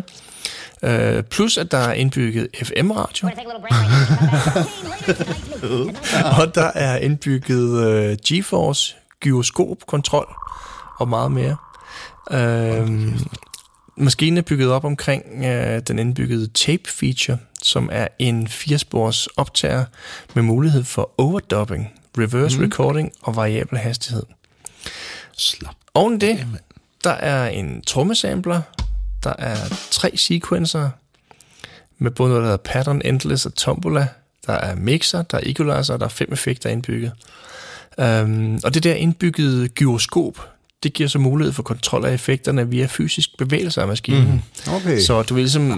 ikke? Øh, plus, at der er indbygget FM-radio, og der er indbygget øh, GeForce, gyroskop-kontrol og meget mere. Øh, maskinen er bygget op omkring øh, den indbyggede tape-feature, som er en firespors optager med mulighed for overdubbing, reverse mm. recording og variabel hastighed.
Slap.
Oven det, der er en trommesampler, der er tre sequencer med både noget, der hedder pattern, endless og tombola. Der er mixer, der er equalizer, og der er fem effekter indbygget. Um, og det der indbyggede gyroskop, det giver så mulighed for kontrol af effekterne via fysisk bevægelse af maskinen. Mm.
Okay.
Så du ved ligesom,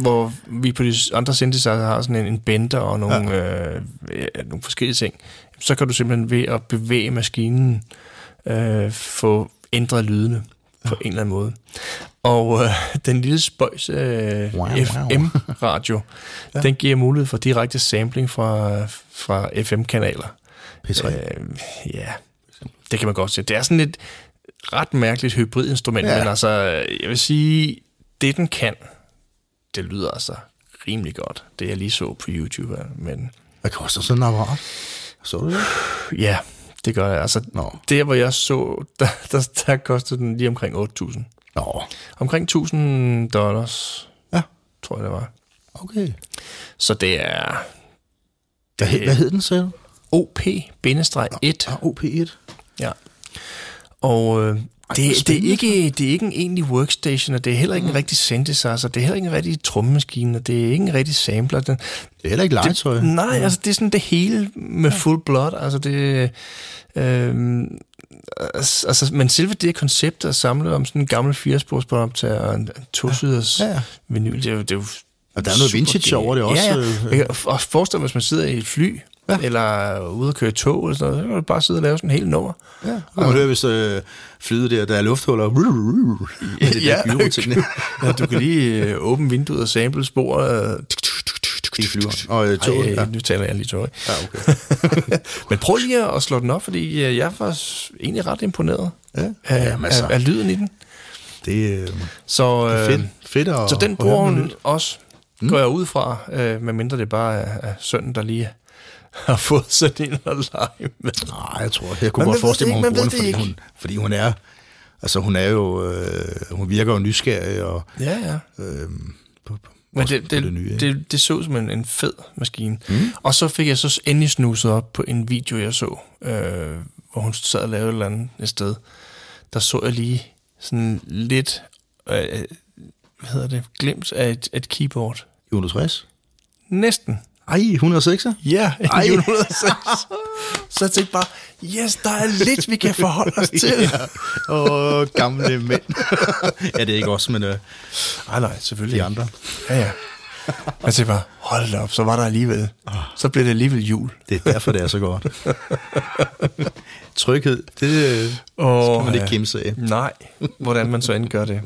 hvor vi på de andre synthesizer har sådan en, en bender og nogle, ja. øh, ja, nogle forskellige ting, så kan du simpelthen ved at bevæge maskinen øh, få ændret lydene på en eller anden måde. Og øh, den lille spøjs øh,
Wow, wow.
FM-radio, ja. den giver mulighed for direkte sampling fra, fra FM-kanaler.
P3.
Øh, ja, det kan man godt se. Det er sådan et ret mærkeligt hybridinstrument, ja. Men altså, jeg vil sige, det den kan, det lyder altså rimelig godt. Det jeg lige så på YouTube, men
Hvad koster sådan en apparat? Så du det?
ja, det gør jeg. Altså,
Nå.
der hvor jeg så, der, der, der kostede den lige omkring 8.000.
Nå,
Omkring 1.000 dollars,
ja.
tror jeg det var.
Okay.
Så det er
Hvad, hed, hvad hed den, du?
OP-1.
Ah, OP1.
Ja. Og øh, det, det, er ikke, det er ikke en egentlig workstation, og det er heller ikke en rigtig synthesizer, det er heller ikke en rigtig trommemaskine, og det er ikke en rigtig sampler. Den,
Det er heller ikke legetøj.
det, nej, altså det er sådan det hele med full blood. Altså det, øh, altså, men selve det koncept at samle om sådan en gammel firesporsbåndoptager og en, tosiders
Ja, ja.
vinyl, det er jo, det er jo
Og der er noget vintage
genialt.
over det også,
Ja, ja.
øh.
Jeg kan også forestille mig, hvis man sidder i et fly, ja.
Ja.
eller ude og køre tog, eller sådan noget, så kan du bare sidde og lave sådan en hel nummer.
Ja. Og man hører, hvis øh, flyet der, der er lufthuller. Med det der gyro-ting
ja, du kan lige øh, åbne vinduet og sample sporet.
i flyveren. Og øh, toget.
Ej,
Ja.
nu taler jeg lige tog.
ja, okay.
Men prøv lige at slå den op, fordi øh, jeg var egentlig ret imponeret
Ja.
af,
Jamen, altså.
af, af lyden i den.
Det er øh,
Så, øh,
fedt, fedt at,
så den bruger hun også, går jeg ud fra, øh, medmindre det bare er, er sønnen, der lige har fået sådan en at lege med.
Nej, jeg tror, jeg kunne
Man
godt forestille mig,
det
hun bruger fordi hun, fordi hun er, altså hun er jo, øh, hun virker jo nysgerrig og,
Ja, ja.
øh, på, på,
Men det, det,
det nye.
det,
ikke?
det, det så som en, en fed maskine. Mm. Og så fik jeg så endelig snuset op på en video, jeg så, øh, hvor hun sad og lavede et eller andet et sted. Der så jeg lige sådan lidt, øh, hvad hedder det, glimt af et, et keyboard.
160?
Næsten.
Ej, 106?
Ja,
Ej.
106. så jeg tænkte bare, yes, der er lidt, vi kan forholde os til.
Åh, gamle mænd. ja, det er ikke også, men øh,
Nej, nej, selvfølgelig.
de andre.
Ja, ja. Jeg tænkte bare, hold da op, så var der alligevel. Så blev det alligevel jul.
Det er derfor, det er så godt. Tryghed, det øh,
Åh,
skal man ikke
ja.
kimse af.
Nej, hvordan man så end gør det.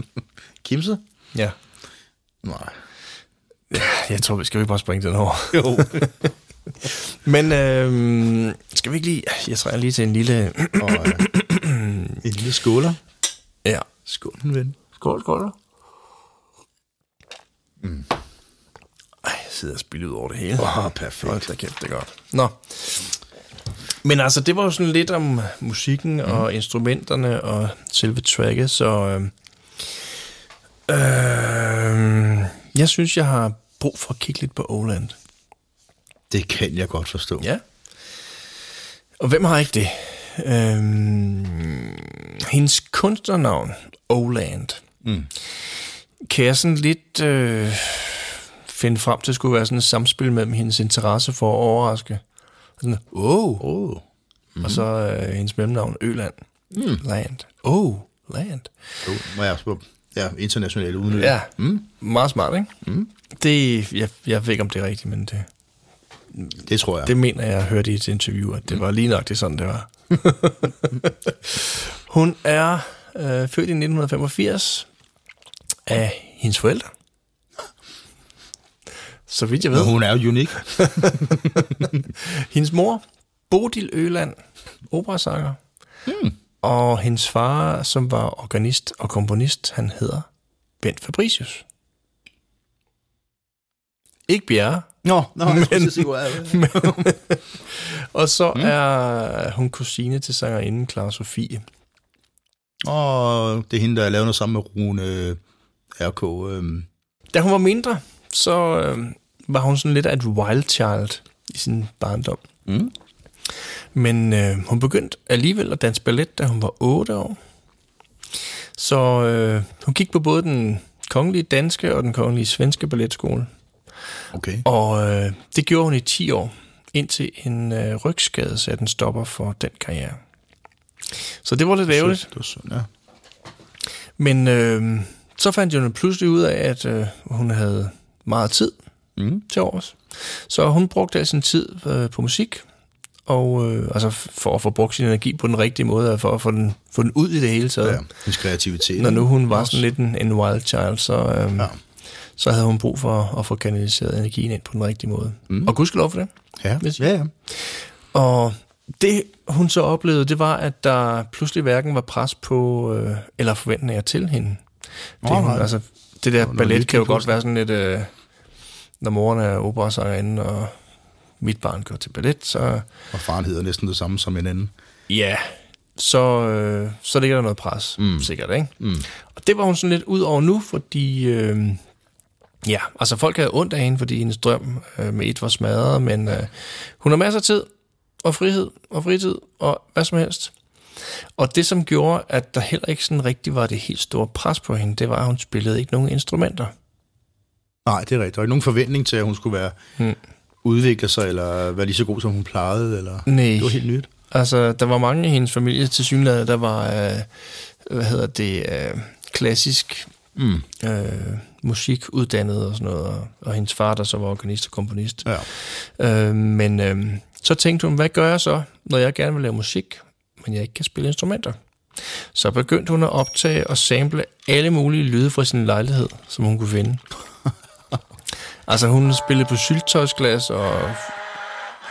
Kimse?
Ja.
Nej.
Jeg tror, vi skal vi bare springe den over.
Jo.
Men øh, skal vi ikke lige... Jeg trænger lige til en lille...
Og, øh, en lille skåler.
Ja.
Skål, min ven.
Skål, skål. Mm. Ej, jeg sidder og spiller ud over det hele.
Åh, oh, perfekt.
Hold da kæft, det er godt. Nå. Men altså, det var jo sådan lidt om musikken mm. og instrumenterne og selve tracket, så... Øh, øh, jeg synes, jeg har brug for at kigge lidt på Oland.
Det kan jeg godt forstå.
Ja. Og hvem har ikke det? Øhm, hendes kunstnernavn, Oland, mm. kan jeg sådan lidt øh, finde frem til, at skulle være sådan et samspil mellem hendes interesse for at overraske. Sådan, oh.
Oh.
Mm-hmm. Og så øh, hendes mellemnavn, Øland. Mm. Land. Oh, land.
Jo, må jeg på ja, internationale udnytte.
Ja, mm. meget smart, ikke? Mm. Det, jeg, jeg ved ikke, om det er rigtigt, men det,
Det tror jeg.
Det mener jeg, jeg hørte i et interview, at det var lige nok det sådan, det var. hun er øh, født i 1985 af hendes forældre. Så vidt jeg ved.
Men hun er jo unik.
Hendes mor, Bodil Øland, operasanger. Hmm. Og hendes far, som var organist og komponist, han hedder Bent Fabricius. Ikke Bjerre.
Nå, nå jeg skulle sige, hvor er det?
Og så mm. er hun kusine til sangerinden Clara Sofie.
Og det er hende, der lavet noget sammen med Rune R.K. Øhm.
Da hun var mindre, så øh, var hun sådan lidt af et wild child i sin barndom.
Mm.
Men øh, hun begyndte alligevel at danse ballet, da hun var 8 år. Så øh, hun gik på både den kongelige danske og den kongelige svenske balletskole.
Okay.
Og øh, det gjorde hun i 10 år, indtil en øh, rygskade satte en stopper for den karriere. Så det var lidt ærgerligt.
Det var synd, ja.
Men øh, så fandt hun pludselig ud af, at øh, hun havde meget tid
Mm.
til års. Så hun brugte al sin tid øh, på musik, og øh, altså for at få brugt sin energi på den rigtige måde, og for at få den, få den ud i det hele taget.
ja. Hendes kreativitet.
Når nu hun var
Også.
sådan lidt en, en wild child, så, øh,
Ja.
så havde hun brug for at få kanaliseret energien ind på den rigtige måde. Mm. Og gudskelov for det.
Ja, ja, ja.
Og det, hun så oplevede, det var, at der pludselig hverken var pres på, øh, eller forventninger til hende. Det,
Nå,
hun, altså, det der ballet kan jo godt være sådan lidt, øh, når moren er operasangerinde, og mit barn går til ballet, så
Og faren hedder næsten det samme som en anden.
ja, så, øh, så ligger der noget pres, mm. sikkert, ikke?
Mm.
Og det var hun sådan lidt ud over nu, fordi... Øh, Ja, altså folk havde ondt af hende, fordi hendes drøm øh, med et var smadret, men øh, hun har masser af tid og frihed og fritid og hvad som helst. Og det, som gjorde, at der heller ikke sådan rigtig var det helt store pres på hende, det var, at hun spillede ikke nogen instrumenter.
Nej, det er rigtigt. Der var ikke nogen forventning til, at hun skulle være
Hmm.
Udvikle sig, eller være lige så god, som hun plejede, eller...
Nej.
Det var helt nyt.
Altså, der var mange i hendes familie til synligheden, der var, øh, hvad hedder det, øh, klassisk
Mm.
øh, musikuddannet og sådan noget, og, og hendes far, der så var organist og komponist.
Ja.
Øh, men øh, så tænkte hun, hvad gør jeg så, når jeg gerne vil lave musik, men jeg ikke kan spille instrumenter? Så begyndte hun at optage og sample alle mulige lyde fra sin lejlighed, som hun kunne finde altså hun spillede på syltøjsglas og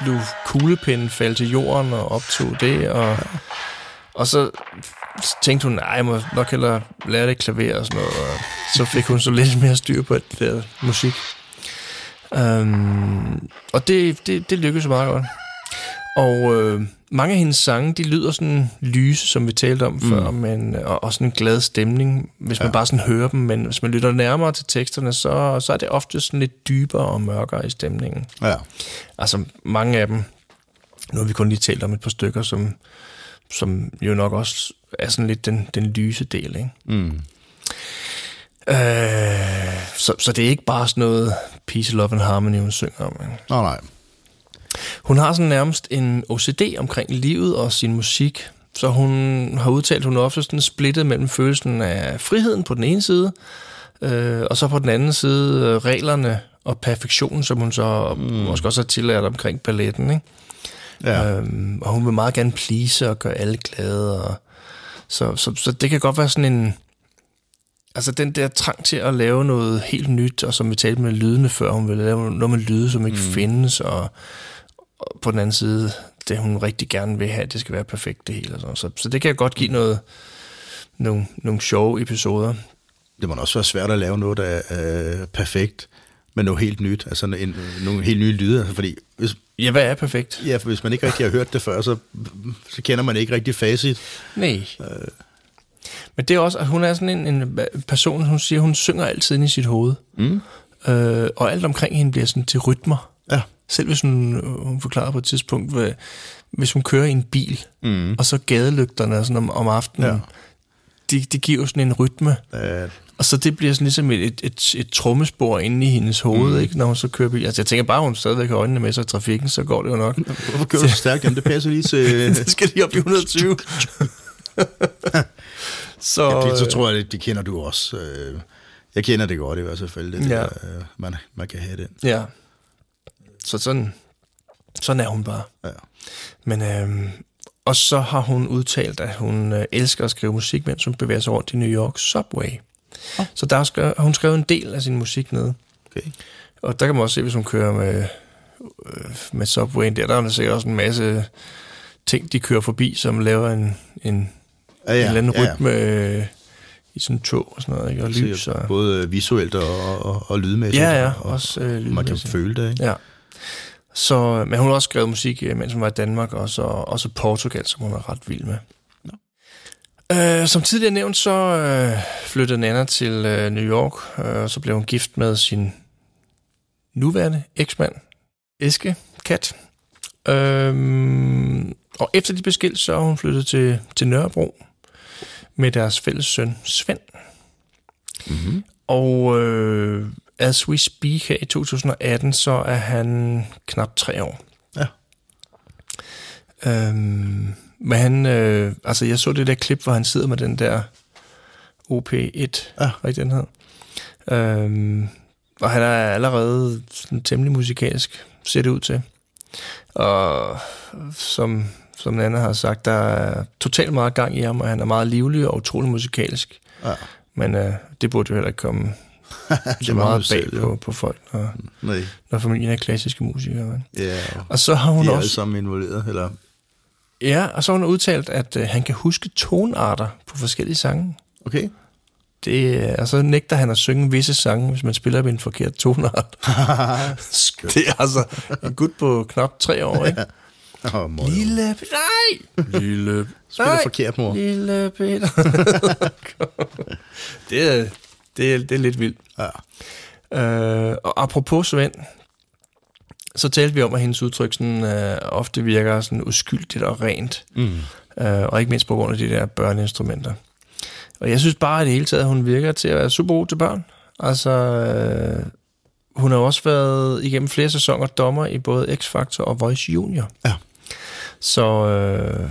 lå kuglepinden falde til jorden og optog det, og, og så tænkte hun, nej, jeg må nok hellere lære det klaver og sådan noget, og så fik hun så lidt mere styr på det der musik. Um, og det, det, det lykkedes meget godt. Og øh, mange af hendes sange, de lyder sådan lyse, som vi talte om mm. før, men, og, og sådan en glad stemning, hvis man
Ja.
bare sådan hører dem. Men hvis man lytter nærmere til teksterne, så, så er det ofte sådan lidt dybere og mørkere i stemningen.
Ja.
Altså mange af dem, nu har vi kun lige talt om et par stykker, som, som jo nok også er sådan lidt den, den lyse del, ikke?
Mm.
Øh, så, så det er ikke bare sådan noget peace, love and harmony, hun synger om. Ikke?
Nå, nej.
Hun har sådan nærmest en OCD omkring livet og sin musik, så hun har udtalt, at hun er ofte sådan splittet mellem følelsen af friheden på den ene side, øh, og så på den anden side øh, reglerne og perfektionen, som hun så mm. måske også har tillært omkring balletten. Ikke?
Ja.
Øhm, og hun vil meget gerne please og gøre alle glade. Og, så, så, så det kan godt være sådan en... Altså den der trang til at lave noget helt nyt, og som vi talte med lydene før, hun vil lave noget med lyde, som ikke mm. findes, og, og på den anden side, det hun rigtig gerne vil have, det skal være perfekt det hele. Og sådan. Så, så det kan godt give noget, nogle, nogle sjove episoder.
Det må også være svært at lave noget, der er øh, perfekt, men noget helt nyt. Altså en, nogle helt nye lyde. Altså, fordi hvis,
Ja, hvad er perfekt?
ja, for hvis man ikke rigtig har hørt det før, så, så kender man ikke rigtig facit.
Nej. Men det er også, at hun er sådan en, en person, hun siger, hun synger altid ind i sit hoved.
Mm.
Øh, og alt omkring hende bliver sådan til rytmer.
Ja.
Selv hvis hun, hun forklarer på et tidspunkt, hvad, hvis hun kører i en bil,
Mm.
og så gadelygterne sådan om, om aftenen,
Ja.
ja. de, de giver jo sådan en rytme.
Øh,
Og så det bliver sådan ligesom et, et, et, et trommespor inde i hendes hoved, mm. ikke, når hun så kører bil. Altså jeg tænker bare, hun stadigvæk har øjnene med sig i trafikken, så går det jo nok.
hvorfor kører du så stærkt? Jamen, det passer lige til...
det skal lige op i 120. så,
Ja, det, så tror jeg, det, det kender du også. Øh, Jeg kender det godt i hvert fald, det
Ja.
der, øh, man, man kan have det.
Ja. Så sådan, Sådan er hun bare.
Ja.
Men, øhm, og så har hun udtalt, at hun øh, elsker at skrive musik, mens hun bevæger sig rundt i New York Subway. Oh. Så der har hun skrevet en del af sin musik nede.
Okay.
Og der kan man også se, hvis hun kører med, øh, med Subway, der, der er der sikkert også en masse ting, de kører forbi, som laver en, en,
Ja,
ja, en eller anden
ja, ja.
rytme øh, i sådan en tog og sådan noget, ikke? og lys. Og,
Både visuelt og, og, og lydmæssigt.
ja, ja,
og,
også øh,
og man kan
lydmæssigt.
føle det, ikke?
Ja. Så, men hun har også skrevet musik, øh, mens hun var i Danmark, og så også Portugal, som hun er ret vild med. Øh, som tidligere nævnt, så øh, flyttede Nana til øh, New York, øh, og så blev hun gift med sin nuværende eksmand, Eske Kat. Øhm, og efter de blev skilt, så er hun flyttet til, til Nørrebro med deres fælles søn, Svend.
Mm-hmm.
Og øh, as we speak her i 2018, så er han knap tre år.
Ja.
Øhm, men han, øh, altså jeg så det der klip, hvor han sidder med den der OP1,
Ja.
hvad den hed. Øhm, og han er allerede sådan temmelig musikalsk, ser det ud til. Og som, som Nana har sagt, der er totalt meget gang i ham, og han er meget livlig og utrolig musikalsk.
Ja.
Men øh, det burde jo heller ikke komme så
var
meget bag på, på folk, når,
Nej.
når familien er klassiske musikere.
Ja,
Og så har hun
de er alle
også,
sammen involveret, eller...
ja, og så har hun udtalt, at øh, han kan huske tonarter på forskellige sange.
Okay.
Det, øh, og så nægter han at synge visse sange, hvis man spiller med en forkert tonart. Det er altså en gut på knap tre år, ikke?
Åh, mor.
Lille, nej! Lille,
Spiller
nej!
forkert, mor.
Lille Peter. det, er, det, er, det er lidt vildt.
Ja.
Øh, og apropos Svend, så talte vi om, at hendes udtryk sådan, øh, ofte virker sådan uskyldigt og rent.
Mm.
Øh, og ikke mindst på grund af de der børneinstrumenter. Og jeg synes bare, at det hele taget, hun virker til at være super god til børn. Altså, øh, hun har også været igennem flere sæsoner dommer i både X-Factor og Voice Junior.
Ja.
Så, øh,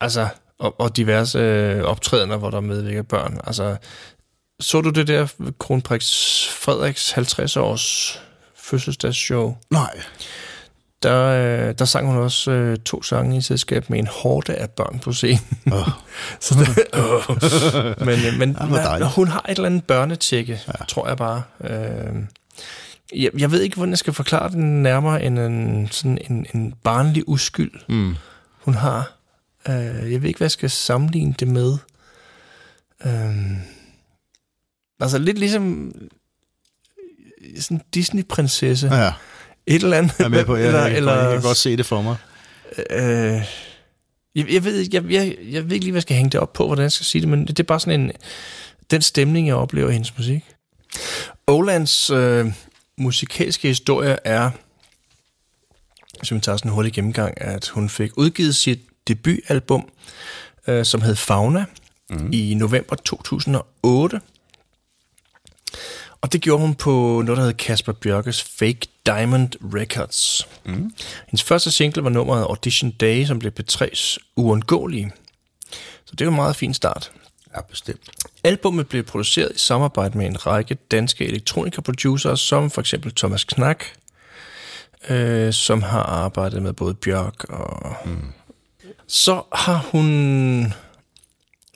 altså, og, og diverse øh, optrædener, hvor der medvirker børn. Altså, så du det der Kronprins Frederiks 50 års fødselsdagsshow?
Nej.
Der, øh, der sang hun også øh, to sange i selskab med en hårde af børn på scenen.
Åh.
Så det, øh. Men, øh, men
dejligt.
hun har et eller andet børnetjekke, ja. tror jeg bare. Øh, jeg, jeg ved ikke, hvordan jeg skal forklare den nærmere end en, sådan en, en barnlig uskyld,
Mm.
hun har. Øh, jeg ved ikke, hvad jeg skal sammenligne det med. Øh, altså lidt ligesom sådan en Disney-prinsesse. Ja.
Ja,
Et eller andet.
jeg er med på, jeg,
eller,
jeg,
eller,
jeg kan godt se det for mig.
Øh, jeg, jeg, ved, ikke- jeg, jeg, jeg ved ikke lige, hvad jeg skal hænge det op på, hvordan jeg skal sige det, men det er bare sådan en, den stemning, jeg oplever i hendes musik. Olands øh, musikalske historie er, hvis vi tager sådan en hurtig gennemgang, at hun fik udgivet sit debutalbum, øh, som hed Fauna, mm. i november 2008. Og det gjorde hun på noget, der hed Kasper Bjørkes Fake Diamond Records. Mm. Hendes første single var nummeret Audition Day, som blev P3's uundgåelige. Så det var en meget fin start.
Ja, bestemt.
Albummet blev produceret i samarbejde med en række danske elektronikaproducere, som for eksempel Thomas Knack, øh, som har arbejdet med både Bjørk og... Mm. Så har hun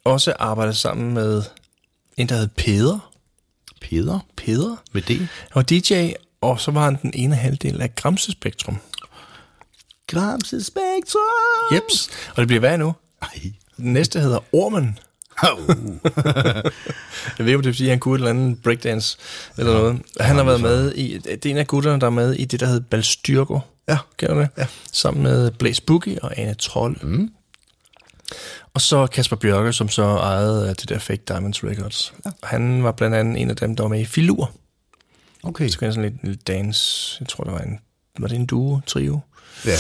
også arbejdet sammen med en, der hed Peder.
Peder
Peder?
med det.
Var DJ, og så var han den ene halvdel af Gramse Spektrum.
Gramse Spektrum.
Jeps. Og det bliver hvad nu?
Ej.
Den næste hedder Ormen.
Au.
Jeg ved ikke, om det er, fordi han kunne et eller andet breakdance eller noget. Han har været med i... Det er en af gutterne, der er med i det, der hedder Balstyrko.
Ja.
Kender du det?
Ja.
Sammen med Blaze Boogie og Anne Troll. Mm. Og så Kasper Bjørke, som så ejede øh, det der Fake Diamonds Records. Ja. Han var blandt andet en af dem, der var med i Filur.
Okay.
Så kan jeg sådan lidt, lidt dance. Jeg tror, det var en... Var det en duo, trio?
Ja.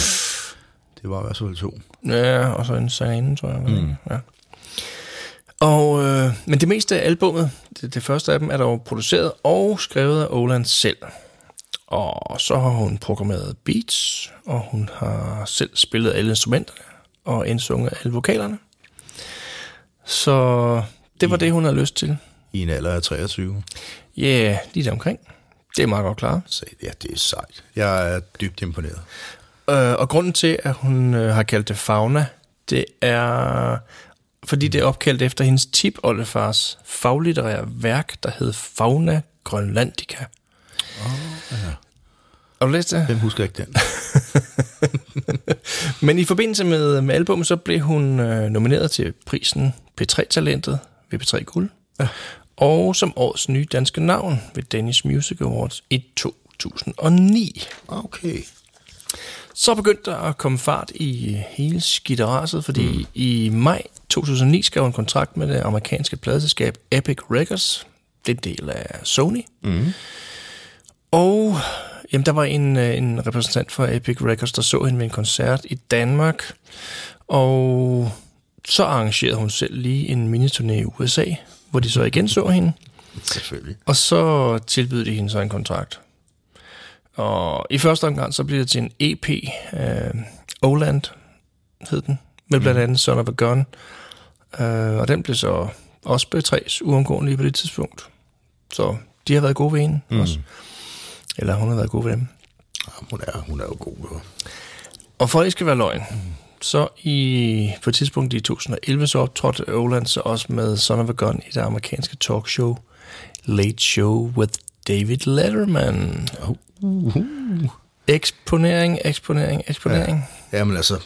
Det var i hvert fald to.
Ja, og så en sangerinde, tror jeg. Mm. Ja. Og, øh, men det meste af albummet, det, det første af dem, er dog produceret og skrevet af Oland selv. Og så har hun programmeret beats, og hun har selv spillet alle instrumenterne og indsunget alle vokalerne. Så det var det, hun havde lyst til.
I en alder af 23.
Ja, yeah, lige omkring. Det er meget godt klaret.
Så ja, det er sejt. Jeg er dybt imponeret.
Øh, og grunden til, at hun øh, har kaldt det fauna, det er, fordi det er opkaldt efter hendes tipoldefars faglitterære værk, der hed Fauna Grønlandica. Oh, ja. Har du læst det?
Hvem husker ikke den?
Men i forbindelse med, med albummet, så blev hun øh, nomineret til prisen P3-talentet ved P3 Guld. Ja. Og som årets nye danske navn ved Danish Music Awards i 2009.
Okay.
Så begyndte der at komme fart i hele skitteraset, fordi mm. i maj 2009 skrev hun kontrakt med det amerikanske pladeselskab Epic Records. Det er en del af Sony. Mm. Og jamen, der var en, øh, en repræsentant for Epic Records, der så hende ved en koncert i Danmark. Og så arrangerede hun selv lige en miniturné i USA, hvor de så igen så hende.
Selvfølgelig.
Og så tilbød de hende så en kontrakt. Og i første omgang, så blev det til en EP, uh, Oland hed den, med blandt andet Son of a Gun. Uh, og den blev så også B3's uomgåelige på det tidspunkt. Så de har været gode ved hende mm. også. Eller hun har været god ved dem.
Ja, hun, er, hun er jo god. Jo.
Og for at det skal være løgn, så i, på et tidspunkt i 2011, så optrådte Oland så også med Son of a Gun i det amerikanske talkshow Late Show with David Letterman.
Uh,
Eksponering, eksponering, eksponering. Ja.
Jamen altså,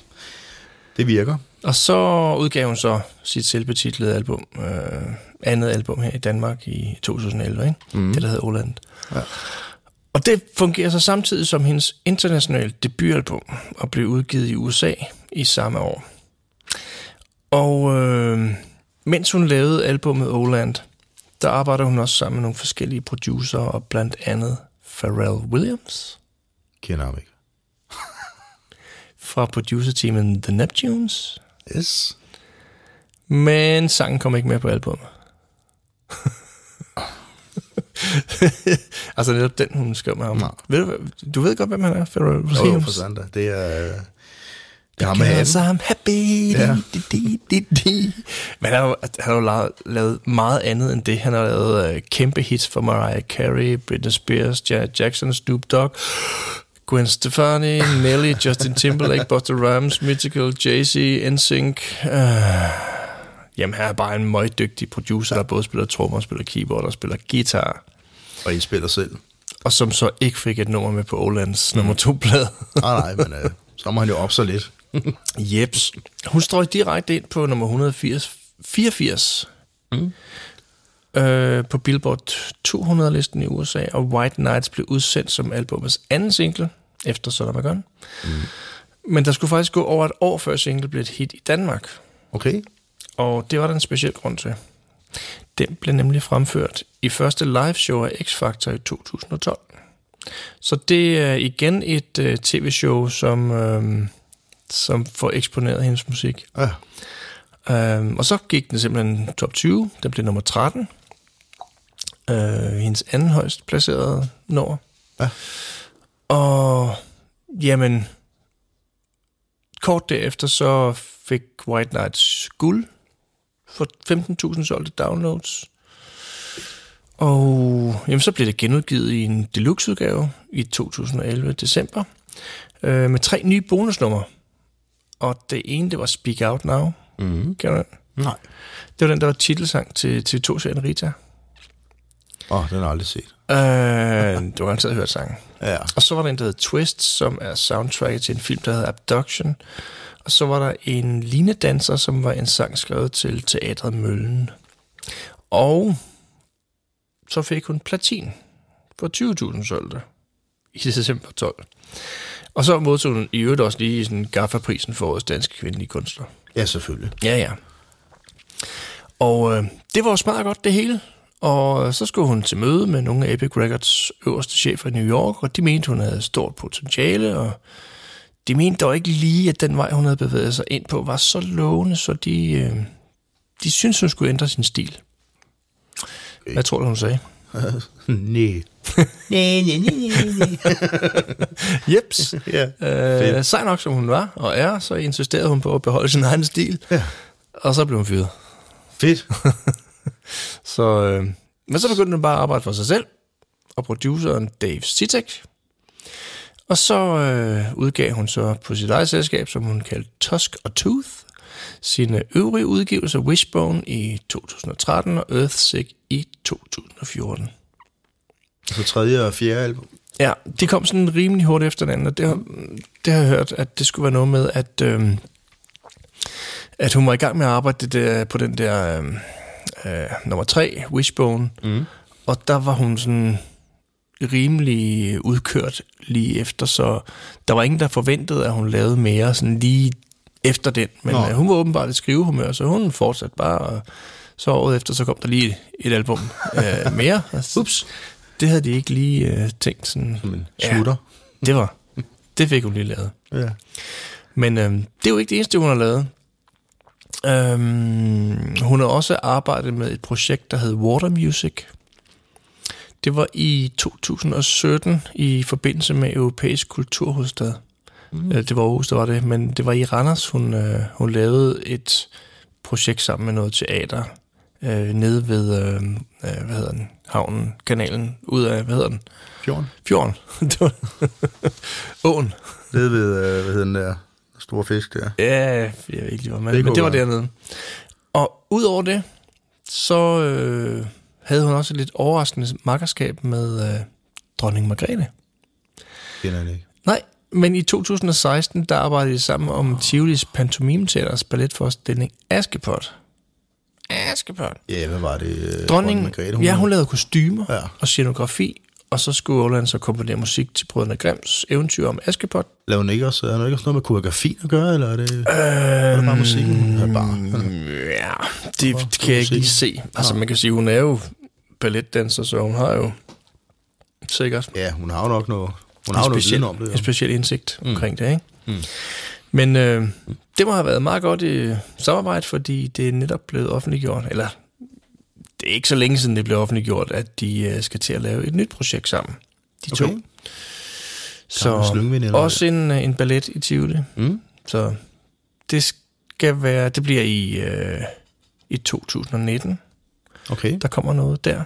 det virker.
Og så udgav hun så sit selvbetitlede album, øh, andet album her i Danmark i 2011, ikke? Mm. det der hedder Oland.
Ja.
Og det fungerer så samtidig som hendes internationale debutalbum og blev udgivet i USA i samme år. Og øh, mens hun lavede albumet Oland, der arbejder hun også sammen med nogle forskellige producer og blandt andet Pharrell Williams
Kender ham ikke.
fra producerteamet The Neptunes.
Yes.
Men sangen kom ikke med på albumet. altså netop den, hun skrev med ham.
Nej.
Ved du, du ved godt, hvem han er, Pharrell
jo,
Williams?
for Sandra. Det er... øh, Det med
Because. I'm happy.
Ja.
Di, di, di, di. Men han har, han har lavet, lavet meget andet end det. Han har lavet uh, kæmpe hits for Mariah Carey, Britney Spears, Janet Jackson, Snoop Dogg, Gwen Stefani, Nelly, Justin Timberlake, Buster Rhymes, Mythical, Jay-Z, NSYNC. Uh, jamen, han er bare en meget dygtig producer, der både spiller trommer, spiller keyboard og spiller guitar.
Og I spiller selv.
Og som så ikke fik et nummer med på Olands nummer to plade.
Nej, nej, men øh, så må han jo op så lidt.
Jeps. Hun strøg direkte ind på nummer 180, 84 mm. øh, på Billboard 200-listen i USA, og White Nights blev udsendt som albumets anden single efter a Gun. Mm. Men der skulle faktisk gå over et år, før single blev et hit i Danmark.
Okay.
Og det var der en speciel grund til. Den blev nemlig fremført i første live show af X-Factor i 2012. Så det er igen et uh, tv-show, som, uh, som får eksponeret hendes musik.
Ja.
Uh, og så gik den simpelthen top 20. Den blev nummer 13. Uh, hendes anden højst placerede nummer.
Ja.
Og jamen, kort derefter så fik White Nights guld for 15.000 solgte downloads. Og jamen, så blev det genudgivet i en deluxe-udgave i 2011 december øh, med tre nye bonusnumre. Og det ene, det var Speak Out Now.
Mm-hmm.
Kan du?
Nej.
Det var den, der var titelsang til, til to serien Rita.
Åh, oh, den har jeg aldrig set.
Øh, du har altid hørt sangen.
Ja.
Og så var der en, der hed Twist, som er soundtracket til en film, der hedder Abduction. Og så var der en linedanser, som var en sang skrevet til teatret Møllen. Og så fik hun platin for 20.000 solgte i december 12. Og så modtog hun i øvrigt også lige sådan Gaffa-prisen for årets danske kvindelige kunstner.
Ja, selvfølgelig.
Ja, ja. Og øh, det var jo smadret godt det hele. Og så skulle hun til møde med nogle af Epic Records øverste chefer i New York, og de mente, hun havde stort potentiale, og de mente dog ikke lige, at den vej, hun havde bevæget sig ind på, var så lovende, så de, øh, de syntes, hun skulle ændre sin stil. Hvad tror du, hun sagde?
Nej.
Jeps.
Ja.
Øh, sej nok som hun var og er, så insisterede hun på at beholde sin egen stil.
Ja.
Og så blev hun fyret.
Fedt.
Så, øh, men så begyndte hun bare at arbejde for sig selv, og produceren Dave Sitek. Og så øh, udgav hun så på sit eget selskab, som hun kaldte Tusk og Tooth, sine øvrige udgivelser Wishbone i 2013 og Earthsick i 2014.
Så tredje og fjerde album.
Ja, de kom sådan rimelig hurtigt efter hinanden, og det har, det har jeg hørt, at det skulle være noget med, at, øh, at hun var i gang med at arbejde det der, på den der øh, øh, nummer tre, Wishbone, mm. og der var hun sådan rimelig udkørt lige efter, så der var ingen, der forventede, at hun lavede mere sådan lige efter den, men
Nå.
øh, hun var åbenbart et skrivehumør, så hun fortsatte bare, og så året efter, så kom der lige et album øh, mere. Ups. Det havde de ikke lige øh, tænkt sådan.
Som en slutter.
Det var, det fik hun lige lavet.
Ja.
Men øhm, det er jo ikke det eneste, hun har lavet. Øhm, hun har også arbejdet med et projekt, der hed Water Music. Det var i 2017 i forbindelse med Europæisk Kulturhovedstad. Mm. Det var Aarhus, der var det, men det var i Randers, hun, øh, hun lavede et projekt sammen med noget teater øh, nede ved, øh, øh, hvad hedder den, havnen, kanalen, ud af, hvad hedder den,
Fjorden.
fjorden. det var åen.
Det ved, øh, hvad hedder den der store fisk der.
Ja, jeg ved ikke lige, hvor man,
Det
men det var dernede. Og udover det, så øh, havde hun også et lidt overraskende makkerskab med øh, dronning Margrethe.
Kender jeg ikke.
Nej, men i 2016, der arbejdede de sammen om Tivolis Pantomimeteaters balletforestilling Askepot. Askepot.
Ja, hvad var det? øh,
Dronningen,
Margrethe,
ja, hun lavede kostymer
ja.
og scenografi, og så skulle Åland så komponere musik til Brødrene Grimms eventyr om Askepot.
Laver hun ikke også, er der ikke også noget med koreografien at gøre, eller er det, øh, er det bare musikken? Er det bare,
Ja, det, det kan jeg ikke lige se. Altså, man kan sige, hun er jo balletdanser, så hun har jo sikkert
ja, hun har jo nok noget, hun har
en
noget
speciel,
om det.
en
Jo.
speciel indsigt mm. omkring det, ikke? Mm. Men øh, det må have været meget godt i samarbejde, fordi det er netop blevet offentliggjort, eller det er ikke så længe siden, det blev offentliggjort, at de øh, skal til at lave et nyt projekt sammen. De
Okay.
to. Så
eller
også en, øh, en ballet i Tivoli.
Mm.
Så det skal være, det bliver i, øh, i 2019.
Okay.
Der kommer noget der.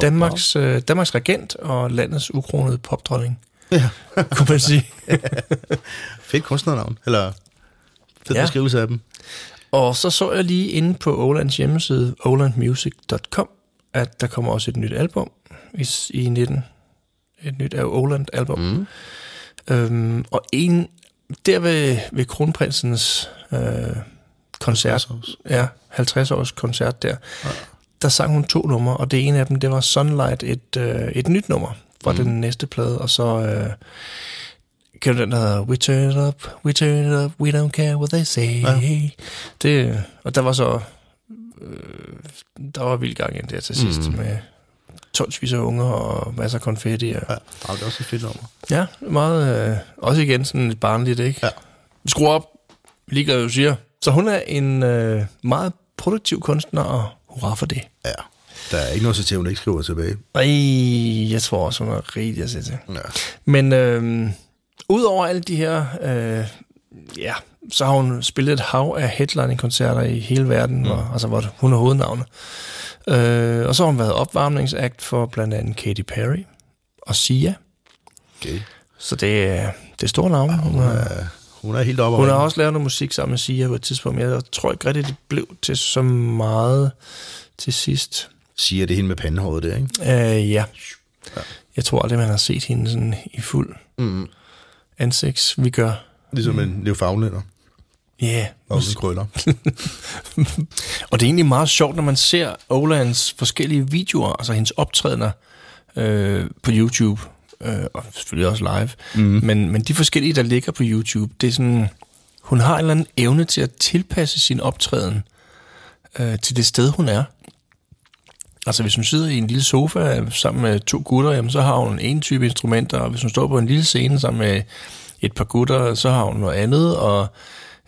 Danmarks, øh, Danmarks regent og landets ukronede popdronning,
Ja.
kunne man sige.
Fedt kunstnernavn. Eller fed
ja.
beskrivelse af dem.
Og så så jeg lige inde på Olands hjemmeside, olandmusic.com, at der kommer også et nyt album i, i 19. Et nyt Oland-album. Mm. Øhm, og en, der ved, ved kronprinsens øh, koncert,
50 års.
ja, 50 års koncert der, ja. der sang hun to numre, og det ene af dem, det var Sunlight, et, øh, et nyt nummer fra mm. den næste plade, og så øh, kan du den, der We turn it up, we turn it up, we don't care what they say. Ja. Det, og der var så, øh, der var vild gang ind der til sidst, mm. med tonsvis af unger og masser af konfetti. Og,
Ja, det er også et fedt nummer.
Ja, meget, øh, også igen sådan lidt barnligt, ikke?
Ja.
Skru op, lige du siger. Så hun er en øh, meget produktiv kunstner, og hurra for det.
Ja. Der er ikke noget til, at hun ikke skriver tilbage.
Ej, jeg tror også, hun er rigtig at se til.
Ja.
Men øh, udover alle de her, øh, ja, så har hun spillet et hav af headlining-koncerter i hele verden, mm. hvor, altså hvor hun er hovednavnet. Øh, og så har hun været opvarmningsakt for blandt andet Katy Perry og Sia.
Okay.
Så det er, det er store navne. Hun,
Hun er, hun er helt oppe
hun har også lavet noget musik sammen med Sia på et tidspunkt, jeg tror ikke rigtigt, det blev til så meget til sidst.
Siger det hende med pandehåret der, ikke?
Øh, ja. Jeg tror aldrig, man har set hende sådan i fuld
Mm.
Ansigts. Vi gør.
Ligesom en Newfoundlander.
Ja, yeah.
Og krøller.
Og det er egentlig meget sjovt, når man ser Olands forskellige videoer, altså hendes optrædener øh, på YouTube, øh, og selvfølgelig også live, mm. men, men de forskellige, der ligger på YouTube, det er sådan, hun har en eller anden evne til at tilpasse sin optræden øh, til det sted, hun er. Altså hvis hun sidder i en lille sofa sammen med to gutter, jamen, så har hun en type instrumenter, og hvis hun står på en lille scene sammen med et par gutter, så har hun noget andet, og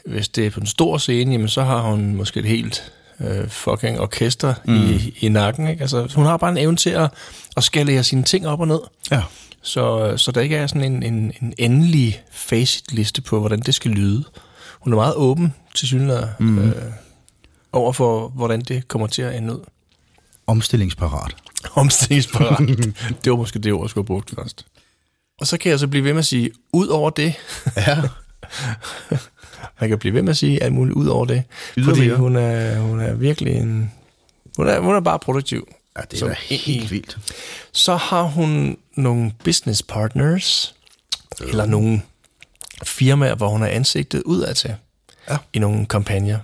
hvis det er på en stor scene, jamen, så har hun måske et helt øh, fucking orkester mm. i, i nakken. Ikke? Altså, hun har bare en evne til at, at skalere sine ting op og ned.
Ja.
Så, så der ikke er sådan en, en, en endelig facitliste på, hvordan det skal lyde. Hun er meget åben til synligheden mm. øh, over for, hvordan det kommer til at ende ud.
Omstillingsparat.
Omstillingsparat. det var måske det ord, jeg skulle have brugt først. Og så kan jeg så blive ved med at sige, ud over det.
Ja.
Man kan blive ved med at sige alt muligt ud over det. Fordi
Ydermere.
hun er, hun er virkelig en... Hun er, hun er bare produktiv.
ja, det er da helt vildt.
Så har hun nogle business partners, eller nogle firmaer, hvor hun er ansigtet udad til
Ja.
i nogle kampagner.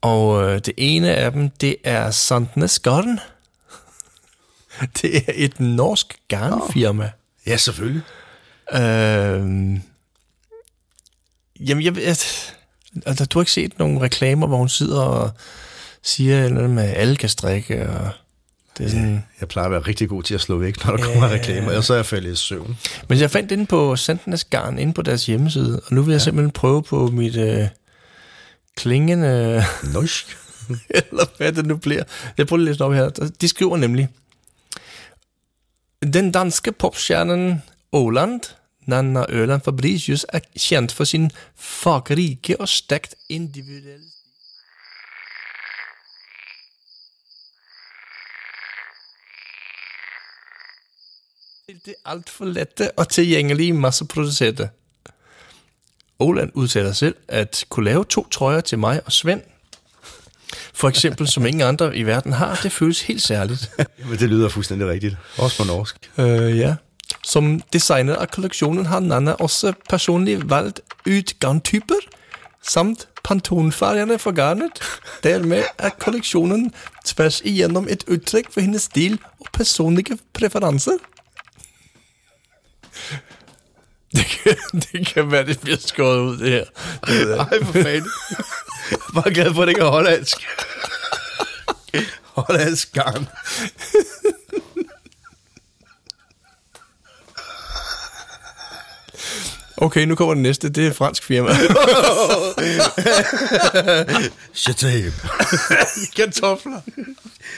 Og øh, det ene af dem, det er Sandnes Garn. Det er et norsk garnfirma.
Ja, selvfølgelig.
Øh, jamen, jeg ved... Altså, du har ikke set nogle reklamer, hvor hun sidder og siger noget med, at alle kan strikke, og det er sådan...
Jeg plejer at være rigtig god til at slå væk, når der kommer reklamer, og så er jeg faldet i søvn.
Men jeg fandt inde på Sandnes Garn inde på deres hjemmeside, og nu vil jeg ja. simpelthen prøve på mit øh, klingende,
Norsk.
eller hvad det nu bliver. Jeg prøver lige at læse op her. De skriver nemlig, Den danske popstjernen Åland, Nanna Øland Fabricius, er kendt for sin fargerike og stærkt individuelle til det alt for lette og tilgængelige masseproducerte. Åland udtaler selv at kunne lave to trøjer til mig og Svend, for eksempel som ingen andre i verden har, det føles helt særligt.
Men det lyder fuldstændig rigtigt. Også på norsk.
Øh, ja. Som designer af kollektionen har Nana også personligt valgt ut garntyper, samt pantonfärgerne for garnet. Dermed er kollektionen tværs igennem et udtryk for hendes stil og personlige præferencer. Det kan, det kan være, det bliver skåret ud, det her. Det.
Ej, for fanden. Jeg er bare glad for, at det ikke er hollandsk. hollandsk garn.
Okay, nu kommer den næste. Det er et fransk firma.
Chatem.
Kartofler.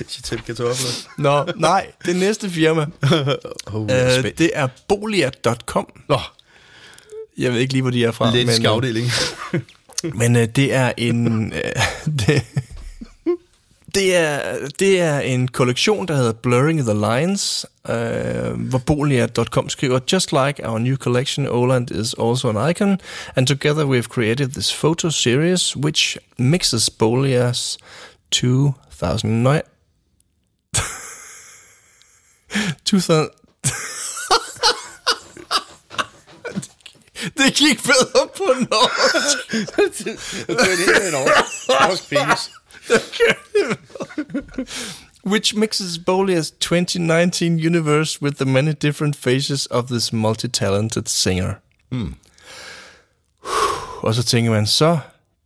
Chatem kartofler.
Nå, nej. Det næste firma,
Oh, spændt.
det er bolia.com.
Nå,
Jeg ved ikke lige, hvor de er fra.
lidt
men,
afdeling.
øh, men øh, det er en... Øh, det, det, er, det er en kollektion, der hedder Blurring the Lines, øh, hvor bolia.com skriver, Just like our new collection, Oland is also an icon, and together we've created this photo series, which mixes Bolia's 2009... 2000... Det gik bedre på norsk.
Norsk penis.
which mixes Bolia's 2019 universe with the many different faces of this multi-talented singer. Mm. Og så tænker man, så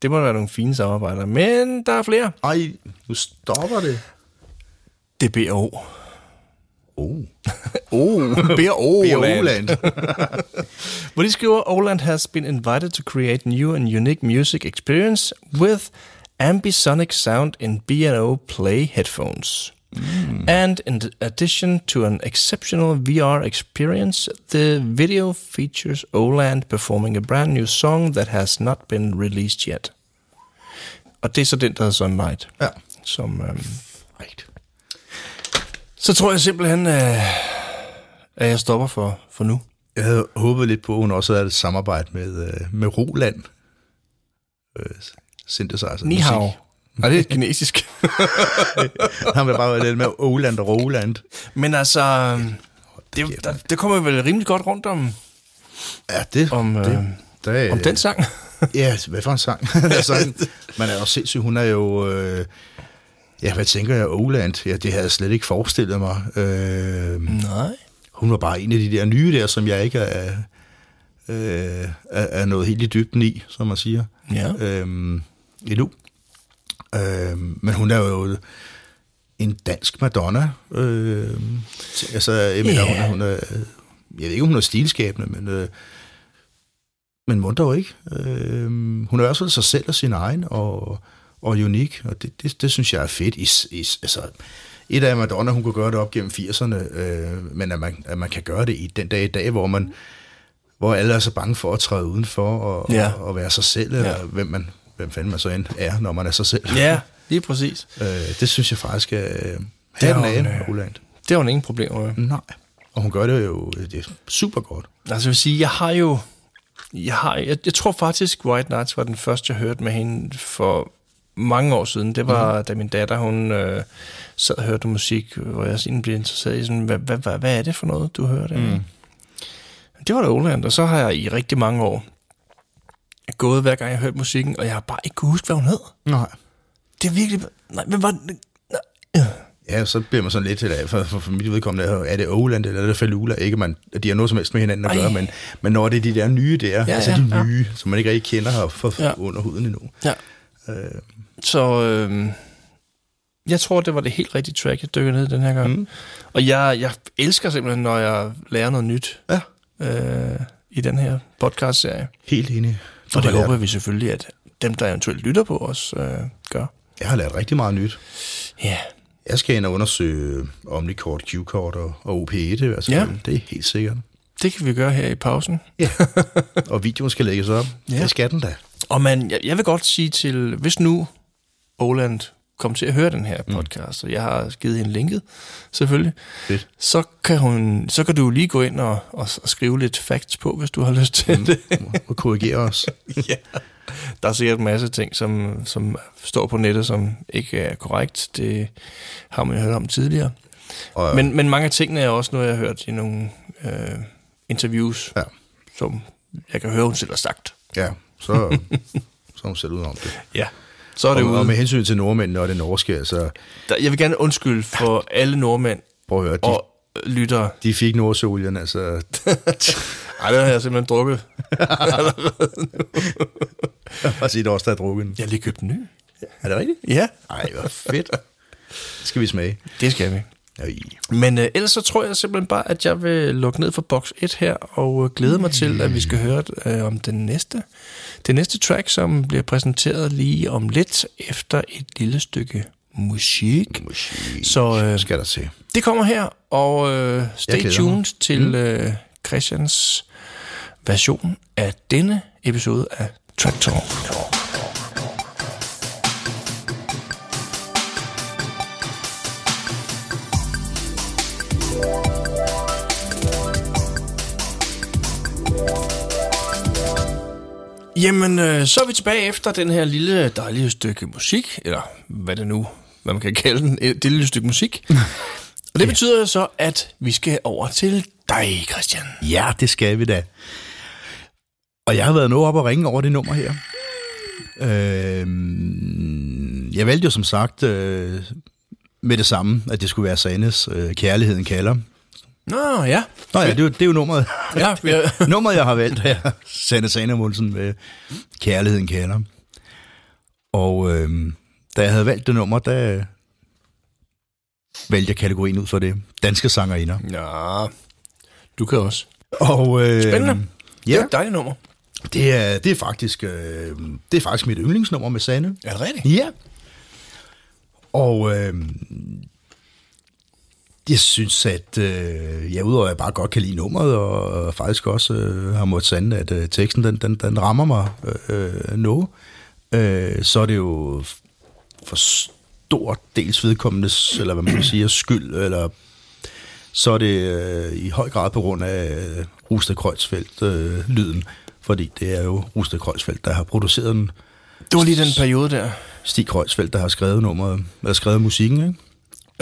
det må være nogle fine samarbejder, men der er flere.
Ej, nu stopper det.
DBO.
Oh.
Oh, B.O.
Bioland.
Hvor de skriver, Oland has been invited to create new and unique music experience with ambisonic sound in B&O Play headphones. And in addition to an exceptional VR experience, the video features Oland performing a brand new song that has not been released yet. Og det er så den, der hedder Sunlight.
Ja.
Som, øhm. Så tror jeg simpelthen, øh, at jeg stopper for, for nu.
Jeg havde håbet lidt på, at hun også havde et samarbejde med, øh, med Roland. Øh, synthesizer.
Ni hao. Nej, det er kinesisk.
Han vil bare være lidt med Oland og Roland.
Men altså, det, der, det kommer vel rimelig godt rundt om,
Ja, det,
om, øh,
det, der er,
om den sang.
Ja, hvad for en sang? altså, man er jo sindssyg. Hun er jo... Øh, ja, hvad tænker jeg? Oland? Ja, det havde jeg slet ikke forestillet mig. Øh,
Nej.
hun var bare en af de der nye der, som jeg ikke er, øh, er, er nået helt i dybden i, som man siger.
Ja.
Øhm, endnu. Øhm, men hun er jo en dansk Madonna. Øhm, altså, jeg mener,
Ja.
hun, hun er, jeg ved ikke, om hun er stilskabende, men, øh, men må dog ikke. Øhm, hun er fald sig selv og sin egen, og, og unik, og det, det, det synes jeg er fedt. I, i, altså, et af Madonna, hun kunne gøre det op gennem 80'erne, øh, men at man, at man kan gøre det i den dag i dag, hvor man hvor alle er så bange for at træde udenfor og,
Ja.
og, og være sig selv, eller
Ja.
hvem, man, hvem fanden man så end er, når man er sig selv.
Ja, lige præcis.
Øh, det synes jeg faktisk er øh,
Det er
hatten
jo en,
af,
øh. Det var ingen problemer med.
Nej. Og hun gør det jo det er super godt.
Altså jeg vil sige, jeg har jo... Jeg, har, jeg, jeg tror faktisk, White Nights var den første, jeg hørte med hende for mange år siden. Det var, mm. da min datter, hun øh, sad og hørte musik, hvor jeg sådan blev interesseret i sådan, hvad, hvad, hvad, hvad er det for noget, du hører det? Mm. Det var da Oland, og så har jeg i rigtig mange år gået, hver gang jeg hørte musikken, og jeg har bare ikke kunne huske, hvad hun hed.
Nej.
Det er virkelig... Nej, men var det... Nej.
Ja, så bliver man sådan lidt til det, for, for, for mit vedkommende, er det Oland eller er det Falula? Ikke, man, de har noget som helst med hinanden at
Ej.
gøre, men, men når det er de der nye der, ja, altså
ja,
de
ja.
nye, som man ikke rigtig kender her for,
Ja.
ja. under huden endnu.
Ja.
Øh,
Så øh, jeg tror, det var det helt rigtige track, jeg dykker ned i den her gang. Mm. Og jeg, jeg elsker simpelthen, når jeg lærer noget nyt
ja,
øh, i den her podcast-serie.
helt enig.
Og det håber
lært,
vi selvfølgelig, at dem, der eventuelt lytter på os, øh, gør.
jeg har lært rigtig meget nyt.
Ja,
Jeg skal ind og undersøge Omnicord, Q-Kort og, og OP1, altså,
Ja.
det er helt sikkert.
det kan vi gøre her i pausen.
Ja. og videoen skal lægges op.
Ja.
Det skal den da.
Og man, jeg, jeg vil godt sige til, hvis nu Oland kommer til at høre den her podcast, og jeg har givet hende linket, selvfølgelig,
Fedt.
så kan, hun, så kan du lige gå ind og, og, og skrive lidt facts på, hvis du har lyst til det.
Og korrigere os.
ja. Der er sikkert en masse ting, som, som står på nettet, som ikke er korrekt. Det har man jo hørt om tidligere.
Og,
Men, men mange af tingene er også noget, jeg har hørt i nogle øh, interviews,
Ja.
som jeg kan høre, hun selv har sagt.
Ja, så, så hun selv ud om det.
Ja. Så er det
Og, og
ude.
med hensyn til nordmændene og det norske, altså,
Der, jeg vil gerne undskylde for alle nordmænd
prøv at høre, de,
og øh, lyttere.
de fik Nordsolien, altså,
Ej, det har jeg simpelthen drukket.
bare sige, det også der er drukket. den.
Jeg har lige købt en ny.
Er det rigtigt?
Ja,
Ej, hvor fedt. Skal vi smage.
det skal vi.
Ej.
Men øh, ellers så tror jeg simpelthen bare, at jeg vil lukke ned for box 1 her, og øh, glæde mig til, at vi skal høre øh, om den næste, det næste track, som bliver præsenteret lige om lidt, efter et lille stykke musik.
Musik.
Så øh,
skal der til.
det kommer her, og øh, stay tuned
mig.
til øh, Christians version af denne episode af Track Talk. Jamen, øh, så er vi tilbage efter den her lille dejlige stykke musik, eller hvad det nu, hvad man kan kalde den, et det lille stykke musik. Og det betyder jo så, at vi skal over til dig, Christian.
Ja, det skal vi da. Og jeg har været noget op og ringe over det nummer her. Øh, jeg valgte jo som sagt øh, med det samme, at det skulle være Sandes øh, Kærligheden kalder.
Nå, ja.
Nå ja, det er jo, det er jo nummeret.
Ja, har,
nummeret, jeg har valgt her. Sande Sanemulsen med Kærligheden kalder. Og øh, da jeg havde valgt det nummer, der valgte jeg kategorien ud for det. Danske sangerinder.
ja, du kan også.
Og, øh,
Spændende. Det er
Ja,
et dejligt nummer.
det er, det er faktisk øh, det er faktisk mit yndlingsnummer med Sande.
Er det rigtigt?
Ja. Og øh, jeg synes, at øh, jeg udover at jeg bare godt kan lide nummeret, og, og faktisk også øh, har måttet sande, at øh, teksten den, den, den rammer mig øh, noget, øh, så er det jo for stor dels vedkommendes, eller hvad man kan sige, skyld, eller så er det øh, i høj grad på grund af øh, Rusted Kreuzfeldt øh, lyden, fordi det er jo Rusted Kreuzfeldt, der har produceret den,
Det var lige den periode der.
Stig Kreuzfeldt, der har skrevet nummeret, eller skrevet musikken, ikke?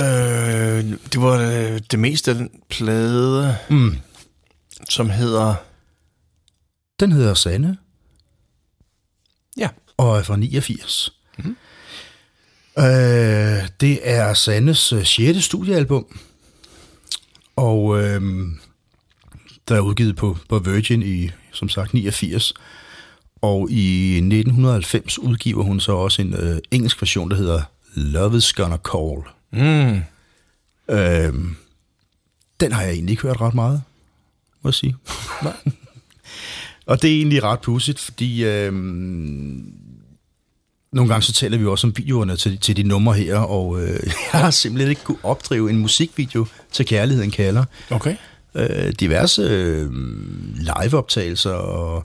Øh, det var øh, det meste af den plade,
Mm.
som hedder...
Den hedder Sande,
Ja.
og er fra 89. Mm. Øh, det er Sandes øh, 6. studiealbum, og øh, der er udgivet på, på Virgin i, som sagt, 89. Og i 1990 udgiver hun så også en øh, engelsk version, der hedder Love is Gonna Call.
Mm.
Øh, den har jeg egentlig ikke hørt ret meget, må jeg sige.
Nej.
Og det er egentlig ret pudsigt, fordi øh, nogle gange så taler vi også om videoerne til, til de numre her, og øh, jeg har simpelthen ikke kunne opdrive en musikvideo til Kærligheden kalder.
Okay.
Øh, diverse øh, liveoptagelser og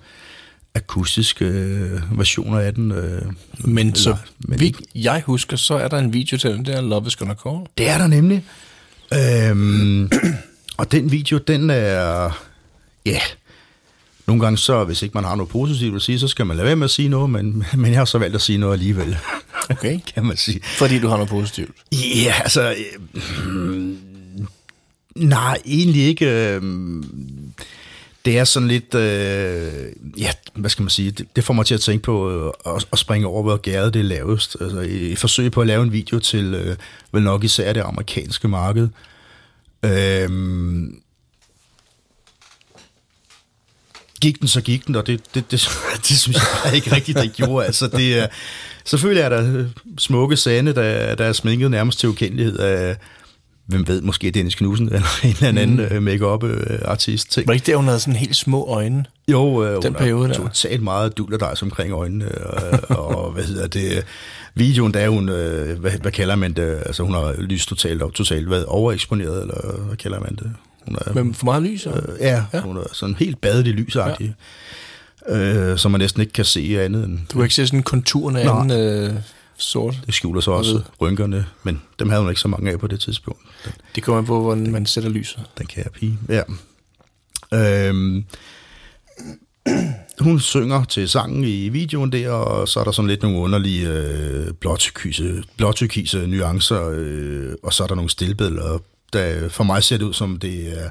akustiske øh, versioner af den. Øh,
Men så
men
vi, jeg husker, så er der en video til den der Love is Gonna Call.
Det er der nemlig. Øhm, og den video, den er... Ja, nogle gange så, hvis ikke man har noget positivt at sige, så skal man lade være med at sige noget, men, men jeg har så valgt at sige noget alligevel,
Okay.
kan man sige.
Fordi du har noget positivt.
Ja, altså... Øh, nej, egentlig ikke. Øh, det er sådan lidt... Øh, ja, hvad skal man sige? Det, det får mig til at tænke på øh, at, at springe over, hvor gæret det er lavest. Altså, i, i forsøg på at lave en video til, øh, vel nok især det amerikanske marked. Øh, gik den, så gik den, og det, det, det, det synes jeg bare ikke rigtigt, det gjorde. Altså, det er, selvfølgelig er der øh, smukke sande, der, der er sminket nærmest til ukendelighed af, hvem ved, måske Dennis Knudsen eller en eller anden mm. make-up-artist. ting.
Var det ikke der, hun havde sådan helt små øjne?
Jo, øh,
Den
er
periode der.
totalt meget dulerdejs omkring øjnene, og, og hvad hedder det, videoen, der er hun, øh, hvad, hvad kalder man det, altså hun har lyst totalt op, totalt været overeksponeret, eller hvad kalder man det? Hun er,
Med for meget lys? Og...
Øh, ja, ja, hun er sådan helt badet i lysagtig, ja. øh, så man næsten ikke kan se andet end...
Du kan ikke se sådan konturerne af
Nej.
anden øh, sort.
Det skjuler så også rynkerne, men dem havde hun ikke så mange af på det tidspunkt. Den,
Det kommer på, hvordan man sætter lyset.
den kære pige. Ja. Øhm, hun synger til sangen i videoen der, og så er der sådan lidt nogle underlige øh, blåtyrkise, blåtyrkise nuancer, øh, og så er der nogle stillbilleder, der for mig ser det ud som det er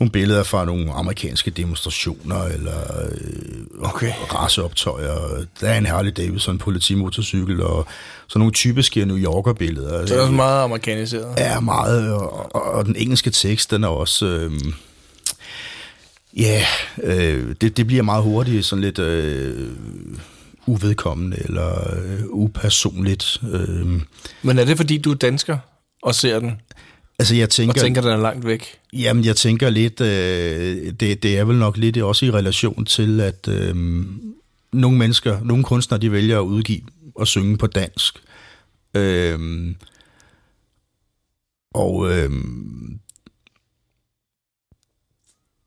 nogle billeder fra nogle amerikanske demonstrationer, eller øh,
Okay.
raceoptøjer. Der er en Harley Davidson politimotorcykel, og sådan nogle typiske New Yorker-billeder.
Så det er også meget amerikaniseret.
er meget, og, og, og den engelske tekst, den er også... Øh, ja, øh, det, det bliver meget hurtigt sådan lidt øh, uvedkommende eller øh, upersonligt. Øh,
Men er det, fordi du er dansker og ser den,
altså jeg
og
tænker,
tænker, den er langt væk?
jamen jeg tænker lidt, øh, det, det er vel nok lidt også i relation til, at øh, nogle mennesker, nogle kunstnere, de vælger at udgive og synge på dansk. Øh, og øh,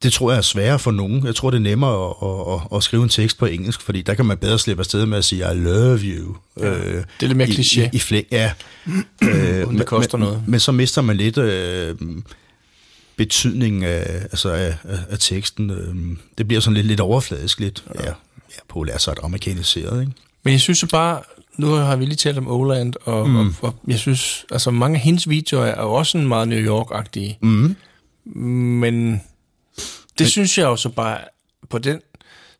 det tror jeg er sværere for nogen. Jeg tror, det er nemmere at, at, at skrive en tekst på engelsk, fordi der kan man bedre slippe afsted med at sige, I love you. Ja,
det er lidt mere kliché.
I, i flæng, ja. øh,
Uden det koster
men,
noget.
Men så mister man lidt øh, betydningen af, altså af, af, af teksten. Øh, det bliver sådan lidt, lidt overfladisk, lidt ja. Ja, ja, at sig et amerikaniseret, ikke?
Men jeg synes jo bare, nu har vi lige talt om Oland, og, mm. og, og jeg synes, altså mange af hendes videoer er jo også sådan meget New York-agtige.
Mm.
Men det Men, synes jeg jo så bare på den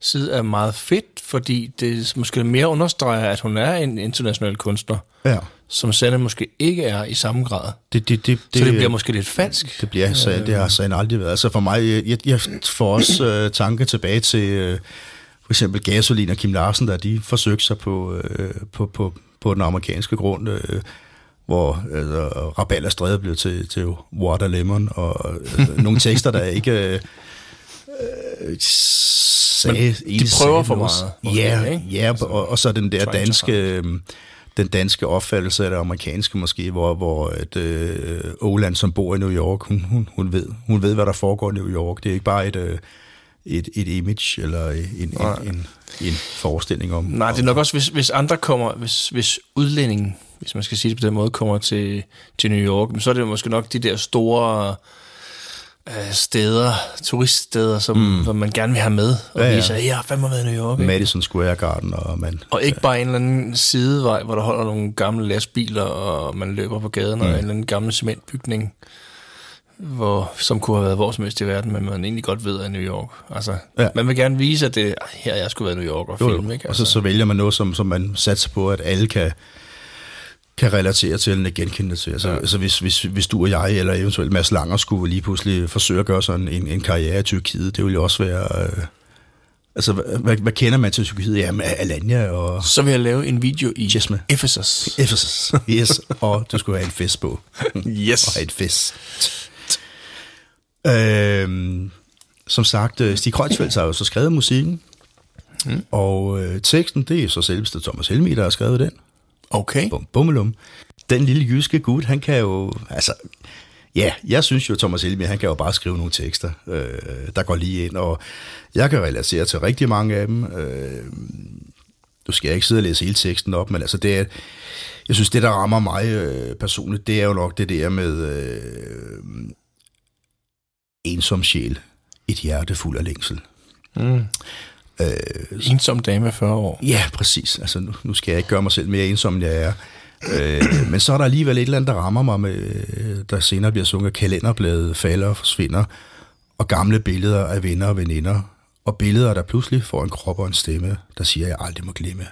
side er meget fedt, fordi det måske mere understreger, at hun er en international kunstner,
Ja.
som Sanne måske ikke er i samme grad.
Det, det, det,
Så det bliver måske lidt falsk.
Det bliver så, det har sagen aldrig været. Altså for mig, jeg, jeg får også øh, tanke tilbage til øh, for eksempel Gasolin og Kim Larsen, der de forsøgte sig på, øh, på, på, på den amerikanske grund, øh, hvor altså, Raballer Stræde blev til, til Water Lemon, og øh, nogle tekster, der ikke øh, øh, sagde...
de prøver for meget,
Ja,
ikke?
ja og, og så den der danske... Øh, den danske opfattelse af det amerikanske måske, hvor, hvor at, øh, Oland, som bor i New York, hun, hun, hun, ved, hun ved, hvad der foregår i New York. Det er ikke bare et, øh, et, et image eller en, en, en, en forestilling om...
Nej, det er nok også, hvis, hvis andre kommer, hvis, hvis udlændingen, hvis man skal sige det på den måde, kommer til, til New York, så er det måske nok de der store øh, steder, turiststeder, som, mm. som man gerne vil have med, og
Ja,
ja,
ja.
vise, at jeg har fandme været i New York. Ikke?
Madison Square Garden, og man...
Og ikke bare en eller anden sidevej, hvor der holder nogle gamle lastbiler, og man løber på gaden, mm. og en eller anden gammel cementbygning, hvor, som kunne have været hvor som helst i verden, men man egentlig godt ved, at New York. Altså,
Ja.
man vil gerne vise, at det, "Ej, her jeg skulle være i New York og
Jo,
film, ikke?
Og så, så vælger man noget, som, som man satser på, at alle kan, kan relatere til eller genkende til. Altså, ja. altså hvis, hvis, hvis du og jeg, eller eventuelt Mads Langer, skulle lige pludselig forsøge at gøre sådan en, en karriere i Tyrkiet, det ville jo også være... Øh, altså, hvad, hvad, kender man til Tyrkiet? Jamen, Alanya og
Så vil jeg lave en video i
Yes, man.
Ephesus.
Ephesus. Yes, og du skulle have en fest på.
Yes.
og have en fest. Øhm, som sagt, øh, Stig Kreutzfeldt har jo så skrevet musikken, mm. og øh, teksten, det er så selveste Thomas Helmi, der har skrevet den.
Okay.
Bum, bummelum. Den lille jyske gut, han kan jo, altså, ja, jeg synes jo, Thomas Helmi, han kan jo bare skrive nogle tekster, øh, der går lige ind, og jeg kan relatere til rigtig mange af dem. Øh, nu skal jeg ikke sidde og læse hele teksten op, men altså det er, jeg synes, det der rammer mig øh, personligt, det er jo nok det der med, øh, ensom sjæl, et hjerte fuld af længsel.
Ensom dame 40 år.
Ja, præcis. Altså, nu, nu skal jeg ikke gøre mig selv mere ensom, end jeg er. Øh, men så er der alligevel et eller andet, der rammer mig, med, øh, der senere bliver sunget, kalenderbladet falder og forsvinder, og gamle billeder af venner og veninder, og billeder, der pludselig får en krop og en stemme, der siger, at jeg aldrig må glemme,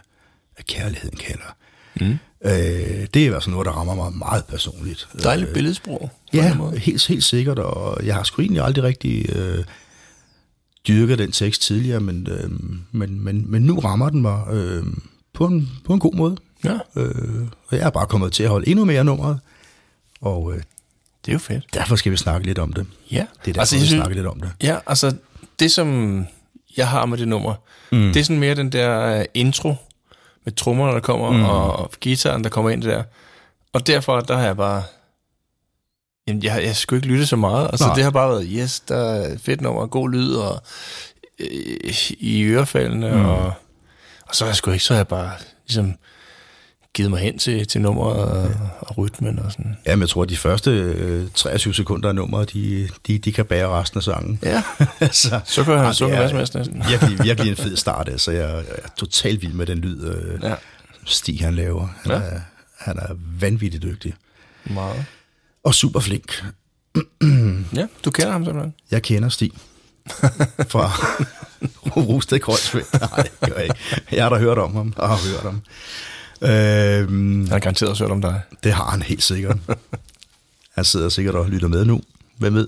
at kærligheden kalder. Mm. Øh, det er fald noget, der rammer mig meget personligt.
Dejligt billedsprog. på en
Ja, helt, helt sikkert, og jeg har sgu egentlig aldrig rigtig øh, dyrket den tekst tidligere, men, øh, men, men, men nu rammer den mig øh, på, en, på en god måde.
Ja,
Øh, og jeg er bare kommet til at holde endnu mere nummeret, og øh,
det er jo fedt.
derfor skal vi snakke lidt om det.
Ja,
Det er derfor,
altså,
vi
synes,
snakker lidt om det.
ja, altså det som jeg har med det nummer, mm. det er sådan mere den der øh, intro med trommerne, der kommer, mm. og gitaren, der kommer ind der. Og derfor, der har jeg bare... Jamen, jeg, jeg skulle ikke lytte så meget. Altså,
Nej.
det har bare været, yes, der er fedt nummer, god lyd, og øh, i ørefaldene, mm. og, og så er jeg sgu ikke, så har jeg bare ligesom givet mig hen til, til nummeret og, og rytmen og sådan.
Jamen, jeg tror, at de første øh, 23 sekunder af nummeret, de, de, de kan bære resten af sangen.
Ja,
altså,
så kan han
ja,
så
er
hvad som helst næsten.
virkelig, virkelig en fed start. Altså, jeg, jeg er totalt vild med den lyd, øh,
Ja,
Stig han laver. Han,
Ja.
ja. er, han er vanvittigt dygtig.
meget.
Og super flink.
Ja, du kender ham simpelthen.
Jeg kender Stig fra Rosted Kreuzfeldt. Nej, det gør jeg ikke. Jeg har da hørt om ham, og har hørt om. Øhm,
Han har garanteret også hørt om dig.
det har han helt sikkert. Han sidder sikkert og lytter med nu. Hvem ved?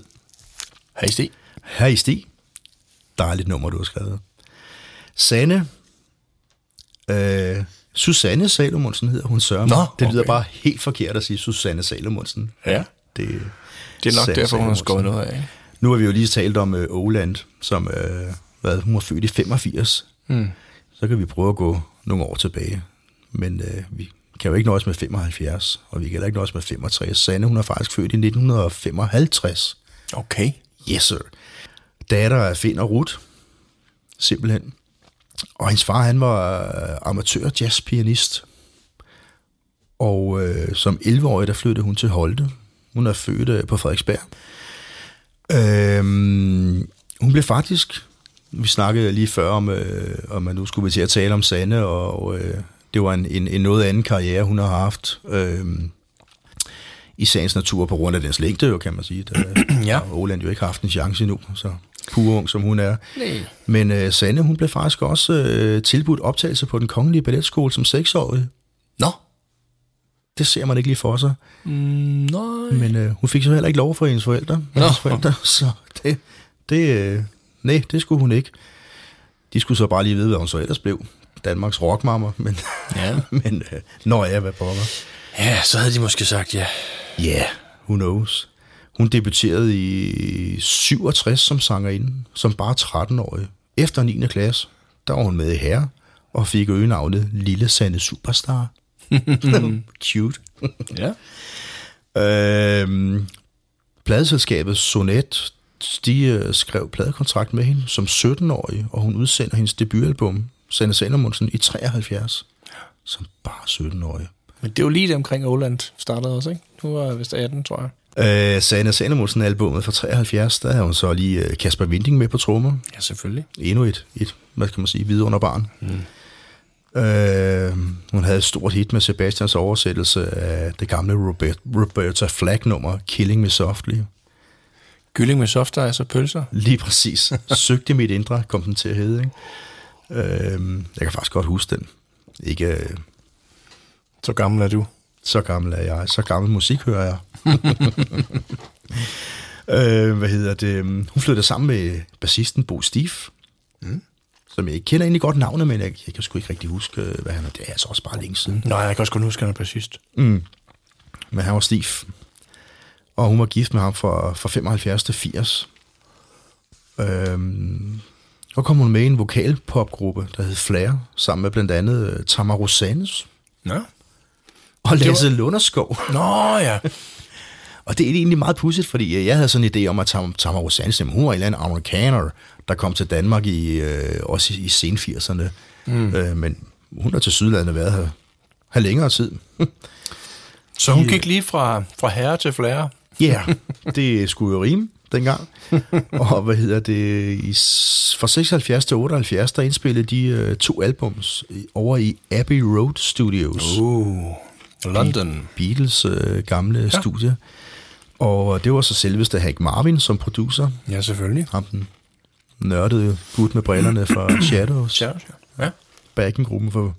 Hej Stig.
Her i Stig. Dejligt nummer, du har skrevet. Sanne. Øh, Susanne Salomonsen hedder hun sørger
Nå,
Det lyder
okay.
bare helt forkert at sige Susanne Salomonsen.
Ja.
Det,
Det er nok
Sanne
derfor, hun har skåret noget af.
Nu har vi jo lige talt om øh, Oland, som øh, hvad, hun var født i 85.
Mm.
Så kan vi prøve at gå nogle år tilbage. Men øh, vi kan jo ikke nøjes med 75, og vi kan heller ikke nøjes med 65. Sanne, hun er faktisk født i 1955.
Okay.
Yes, sir. Datter af Finn og Ruth. Simpelthen. Og hendes far, han var øh, amatør jazzpianist. Og øh, som 11-årig, der flyttede hun til Holte. Hun er født øh, på Frederiksberg. Øhm, hun blev faktisk, vi snakkede lige før om, øh, om at nu skulle vi til at tale om Sande, og øh, det var en, en, en noget anden karriere, hun har haft. Øh, i sagens natur på grund af dens længde, jo, kan man sige. Der,
Ja.
har Åland jo ikke haft en chance endnu, så pur ung som hun er.
Nej.
Men øh, Sanne, hun blev faktisk også øh, tilbudt optagelse på den kongelige balletskole som seksårig.
Nå.
Det ser man ikke lige for sig.
Mm, nej.
Men øh, hun fik så heller ikke lov for hendes forældre.
Nå.
Hendes forældre så det, det, øh, nej, det skulle hun ikke. De skulle så bare lige vide, hvad hun så ellers blev. Danmarks rockmammer, men,
Ja.
men øh, når jeg hvad pokker.
ja, så havde de måske sagt ja.
Ja, yeah, who knows. Hun debuterede i 67 som sangerinde, som bare 13-årig. Efter 9. klasse, der var hun med i Herre, og fik øgenavnet Lille Sande Superstar. Cute.
Ja.
Øhm, pladeselskabet Sonet, de øh, skrev pladekontrakt med hende som 17-årig, og hun udsender hendes debutalbum, Sanne Salomonsen, i 73, som bare 17-årig.
Men det er jo lige det omkring Åland startede også, ikke? Hun var vist 18, tror jeg.
Øh, Sanne Salomonsen albumet fra 73, der havde hun så lige øh, Kasper Winding med på trommer.
Ja, selvfølgelig.
Endnu et, et hvad kan man sige, vidunderbarn. Mm. Øh, hun havde et stort hit med Sebastians oversættelse af det gamle Robert, Roberta Flack-nummer, Killing Me Softly.
Gylling med soft ice og pølser.
Lige præcis. Søgte mit indre, kom den til at hedde. Ikke? Øh, jeg kan faktisk godt huske den. Ikke øh,
Så gammel er du.
så gammel er jeg. Så gammel musik hører jeg. øh, hvad hedder det? Hun flyttede sammen med bassisten Bo Stief, mm. som jeg ikke kender egentlig godt navnet, men jeg, jeg kan sgu ikke rigtig huske, øh, hvad han er. Det er altså også bare længe siden.
Nej, jeg kan også kun huske, at han er bassist.
Men han var Stief. Og hun var gift med ham fra, fra 75 til 80. Øhm, og kom hun med i en vokalpopgruppe, der hed Flair, sammen med blandt andet øh, Tamar Rosanes
Nå.
Og Lasse Lunderskov.
Nå, ja.
Og det er egentlig meget pudsigt, fordi øh, jeg havde sådan en idé om, at Tam- Tamara jamen, hun var en eller anden amerikaner, der kom til Danmark i, øh, også i, i sen 80'erne. Mm. Øh, men hun har til Sydlandet været her, her længere tid.
Så hun gik lige fra, fra herre til flære.
Ja, yeah, det skulle jo rime dengang. og hvad hedder det? I, fra 76 til 78, der indspillede de øh, to albums over i Abbey Road Studios.
Uh, London.
Beatles øh, gamle ja. studie. Og det var så selveste Hank Marvin som producer.
Ja, selvfølgelig.
Ham den nørdede gut med brillerne fra Shadows.
Ja, ja.
Backingruppen for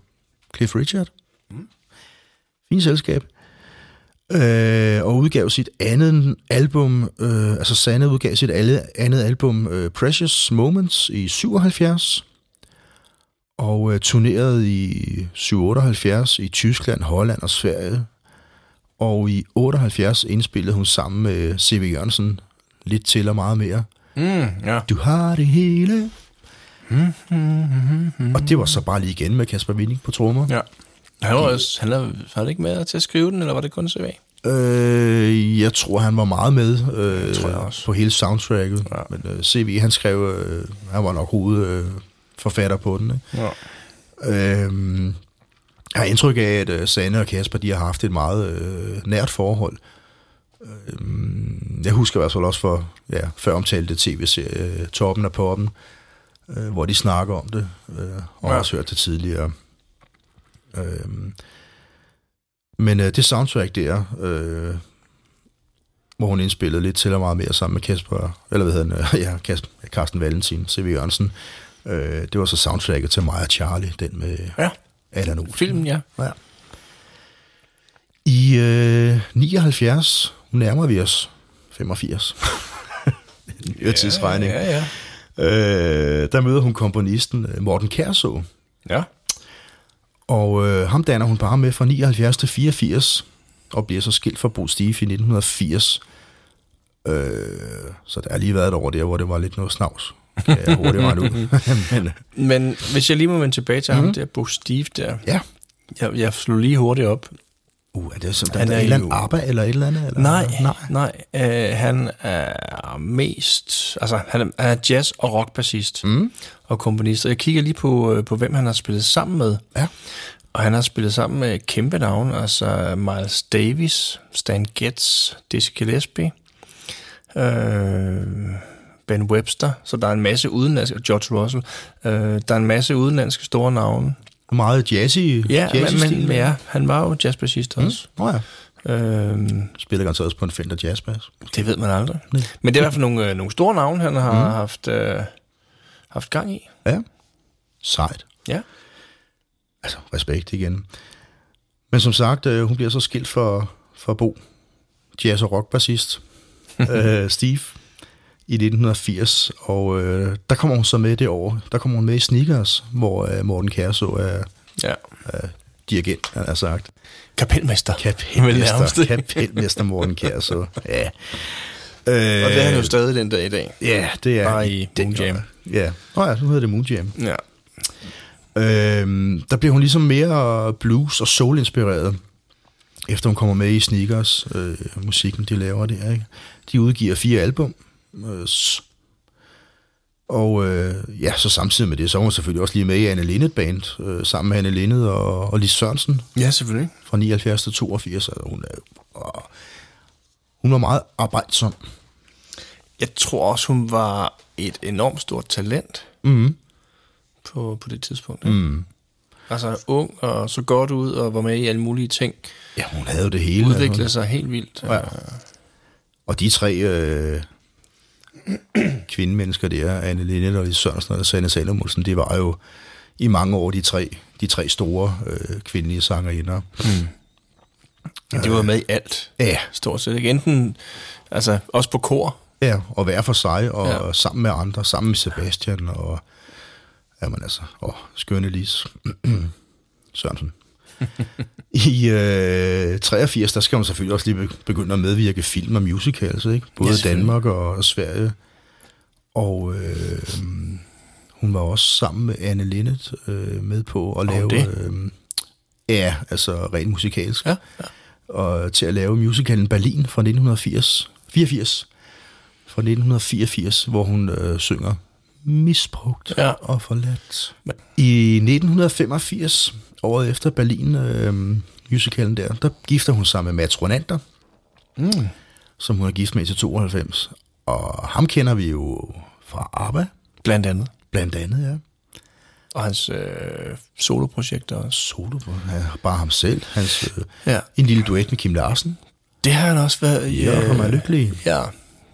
Cliff Richard. Fint selskab. Øh, og udgav sit andet album, øh, altså Sanne udgav sit alle, andet album, øh, Precious Moments, i 77. Og øh, turnerede i 78 i Tyskland, Holland og Sverige. Og i 78 indspillede hun sammen med C.V. Jørgensen lidt til og meget mere.
Mm, ja.
Du har det hele. Og det var så bare lige igen med Kasper Winding på trommer.
ja. Han var, også, han er, var det ikke med til at skrive den, eller var det kun CV?
Øh, jeg tror, han var meget med øh,
tror jeg også.
på hele soundtracket.
Ja.
Men øh, CV, han skrev, øh, han var nok hovedforfatter øh, forfatter på den. Ikke?
Ja.
Øh, jeg har indtryk af, at øh, Sanne og Kasper de har haft et meget øh, nært forhold. Øh, jeg husker i hvert fald også for ja, før omtalte tv-serie øh, Toppen af Poppen, øh, hvor de snakker om det, øh, og
Ja.
også hørt det tidligere. Øh, men øh, det soundtrack der, øh, hvor hun indspillede lidt til og meget mere sammen med Kasper, eller hvad hedder han, øh, ja, Kasper, Carsten Valentin, C.V. Jørgensen, øh, det var så soundtracket til mig og Charlie, den med
ja.
Allan Olsen.
Filmen, ja.
Ja. I øh, 79 nærmer vi os 85. Nyere tidsregning.
Ja, ja.
Øh, der møder hun komponisten øh, Morten Kærså,
Ja.
og øh, ham danner hun par med fra 79 til 84, og bliver så skilt fra Bo Stige i 1980. Øh, så der har lige været et år der, hvor det var lidt noget snavs. Kan jeg hurtigt regne ud. Men, øh,
Men hvis jeg lige må vende tilbage til mm. ham der, Bo Steve der.
ja.
Jeg, jeg slog lige hurtigt op.
Uh, er det
Han
der,
er
er et eller andet eller et eller andet? Eller?
Nej,
Nej.
nej. Øh, han er mest... Altså, han er, han jazz- og rockbassist mm. og komponist. Og jeg kigger lige på, øh, på, hvem han har spillet sammen med.
Ja.
Og han har spillet sammen med kæmpe navn, altså Miles Davis, Stan Getz, Dizzy Gillespie, øh, Ben Webster, så der er en masse udenlandske, og George Russell, øh, der er en masse udenlandske store navne.
Meget jazzy,
Ja,
jazzy
men,
stil.
men ja, han var jo jazzbassist også.
Nå ja.
Mm. Øh,
Spiller garanteret også på en Fender Jazzbass.
det ved man aldrig. Men det er i hvert fald nogle, øh, nogle store navne, han har mm. haft, øh, haft gang i.
Ja. Sejt.
Ja.
Altså, respekt igen. Men som sagt, øh, hun bliver så skilt for, for Bo, jazz- og rockbassist, øh, Steve, i 1980. Og øh, der kommer hun så med det år. Der kommer hun med i Sneakers, hvor øh, Morten Kærså er
ja.
dirigent, han har sagt.
Kapelmester.
Kapelmester, kapelmester Morten Kærså. Ja. Øh,
Og det er han jo stadig den dag i dag.
Ja, det er...
Bare i
den
Moon Jam.
Ja. Nå ja, nu hedder det Moon Jam.
Ja.
Øhm, der bliver hun ligesom mere blues- og soul-inspireret, efter hun kommer med i Sneakers, øh, musikken de laver der. Ikke? De udgiver fire album, øh, og øh, ja, så samtidig med det, så er hun selvfølgelig også lige med i Anne Linnet Band, øh, sammen med Anne Linnet og, og Lis Sørensen
ja, selvfølgelig.
fra 79 til 82. Altså, hun, er, åh, hun var meget arbejdsom.
Jeg tror også, hun var et enormt stort talent
Mm.
på, på det tidspunkt. Mm. Altså ung og så godt ud og var med i alle mulige ting.
Ja, hun havde jo det hele.
Udviklede sig helt vildt.
Ja. Og de tre øh, kvindemennesker der, Anne Linnet og Lis Sørensen og Sanne Salomonsen, det var jo i mange år de tre, de tre store øh, kvindelige sangerinder. Mm.
Ja. De var med i alt.
Ja,
Stort set. Ikke? Enten, altså også på kor.
ja, og hver for sig, og
Ja.
ja. sammen med andre, sammen med Sebastian og, jamen altså, og skønne Lis Sørensen. I øh, 83, der skal hun selvfølgelig også lige be- begynde at medvirke film og musicals, ikke? Både
Ja.
Danmark og, og Sverige. Og øh, hun var også sammen med Anne Linnet øh, med på at lave...
det?
Øh, ja, altså rent musikalsk.
Ja, ja.
Og til at lave musicalen Berlin fra 1980. 84. Fra 1984, hvor hun øh, synger misbrugt
Ja.
og forladt. I 1985, året efter Berlin øh, musicalen der, der gifter hun sig med Mats Ronander,
Mm.
som hun er gift med til 92. Og ham kender vi jo fra ABBA,
Blandt andet.
blandt andet, ja.
Og hans øh, soloprojekter også.
Solo ja, bare ham selv. Hans, øh,
Ja.
en lille duet med Kim Larsen.
Det har han også været.
Ja, øh, mig lykkelig.
Ja.